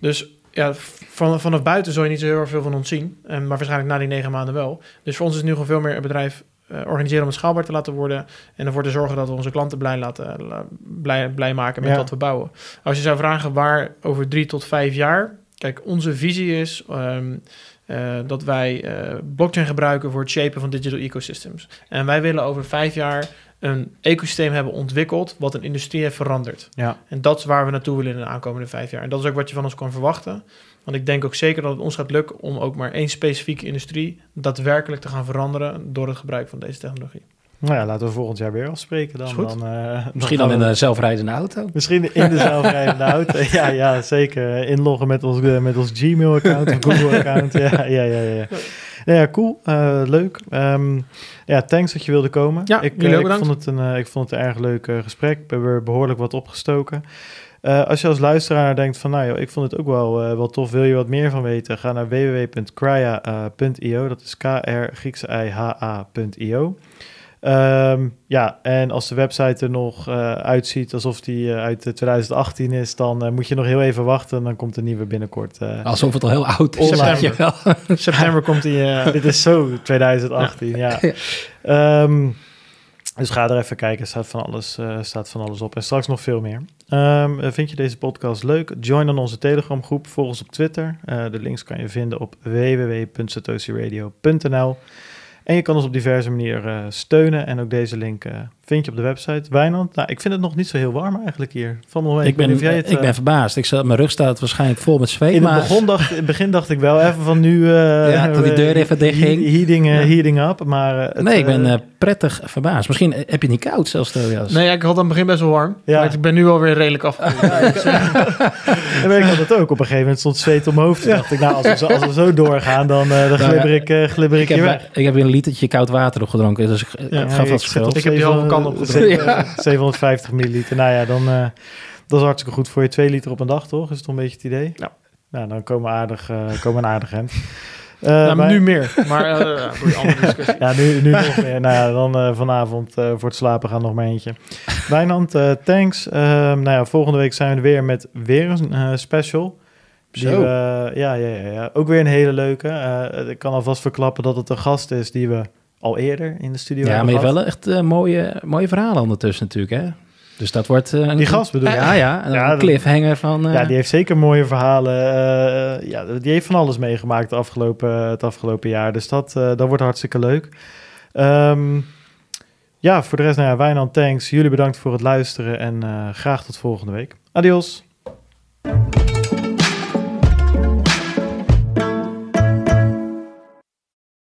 Dus ja, van, vanaf buiten zul je niet zo heel erg veel van ons zien. eh, maar waarschijnlijk na die negen maanden wel. Dus voor ons is het nu gewoon veel meer een bedrijf eh, organiseren om het schaalbaar te laten worden. En ervoor te zorgen dat we onze klanten blij, laten, la- blij, blij maken met Ja. wat we bouwen. Als je zou vragen waar over drie tot vijf jaar. Kijk, onze visie is ehm, eh, dat wij eh, blockchain gebruiken voor het shapen van digital ecosystems. En wij willen over vijf jaar een ecosysteem hebben ontwikkeld wat een industrie heeft veranderd. ja, En dat is waar we naartoe willen in de aankomende vijf jaar. En dat is ook wat je van ons kan verwachten. Want ik denk ook zeker dat het ons gaat lukken om ook maar één specifieke industrie daadwerkelijk te gaan veranderen door het gebruik van deze technologie. nou ja, laten we volgend jaar weer afspreken dan. Is goed. dan, eh, Misschien dan in een zelfrijdende auto. Misschien in de zelfrijdende auto. Ja, ja, zeker. Inloggen met ons, eh, met ons Gmail-account of Google-account. Ja, ja, ja, ja. Nou ja, cool. Eh, leuk. Ehm, ja, thanks dat je wilde komen. Ja, ik, eh, ik, vond het een, eh, ik vond het een erg leuk gesprek. We hebben behoorlijk wat opgestoken. Als je als luisteraar denkt van, nou joh, ik vond het ook wel, wel tof, wil je wat meer van weten? Ga naar www.crya.io, dat is k-r griekse i h a.io. Ehm, ja, en als de website er nog eh, uitziet alsof die eh, uit 2018 is, dan eh, moet je nog heel even wachten. Dan komt de nieuwe binnenkort. Alsof het al heel oud is. Wel. September komt die... Dit is zo 2018, ja. Ja. Ehm, dus ga er even kijken, er staat van alles, staat van alles op. En straks nog veel meer. Ehm, eh, vind je deze podcast leuk? Join dan onze Telegram groep. Volg ons op Twitter. De links kan je vinden op www.satosiradio.nl. En je kan ons op diverse manieren eh, steunen. En ook deze link eh, vind je op de website. Wijnand, nou, ik vind het nog niet zo heel warm eigenlijk hier. Van. Ik ben, het, ik eh, ben verbaasd. Ik zat, mijn rug staat waarschijnlijk vol met zweet. in het, maar begon dacht, in het begin dacht ik wel even van nu... eh Ja, tot die deur even dicht ging. he- Heating, Ja. heating up, maar... eh, het, nee, ik ben prettig verbaasd. Misschien heb je het niet koud zelfs, Tobias. nee, ik had aan het begin best wel warm. Ja. Maar ik ben nu alweer redelijk afgekoeld. En weet ik had het ook. Op een gegeven moment stond zweet om mijn hoofd. Toen dacht ik, nou, als we zo, als we zo doorgaan, dan, eh dan Nou, glibber ik, glibber ik, ik, hier heb, weg. ik heb weer een litertje koud water opgedronken. Dus ik, ik Ja, gaf dat schuld. Ik heb die halve kan 700 opgedronken. 750 milliliter. Nou ja, dan, eh, dat is hartstikke goed voor je. Twee liter op een dag, toch? Is het toch een beetje het idee? Ja. Nou, dan komen we aardig, eh komen een aardig eind. Eh, Nou, nu meer. Maar voor die andere discussie. Ja, nu, nu nog meer. Nou ja, dan vanavond voor het slapen gaan nog maar eentje. Wijnand, thanks. Ehm, nou ja, volgende week zijn we er weer met weer een special. Die Zo. we- ja, ja, ja, ja, ook weer een hele leuke. Ik kan alvast verklappen dat het een gast is die we al eerder in de studio Ja, maar je hebt wel echt eh, mooie, mooie verhalen ondertussen natuurlijk, hè? Dus dat wordt... een, Die gast bedoel je? Ja, ja. Een Ja, cliffhanger van... eh, Ja, die heeft zeker mooie verhalen. ja, die heeft van alles meegemaakt het afgelopen, het afgelopen jaar. Dus dat, dat wordt hartstikke leuk. Ehm, ja, voor de rest, nou ja, Wijnand, thanks. Jullie bedankt voor het luisteren en graag tot volgende week. Adios.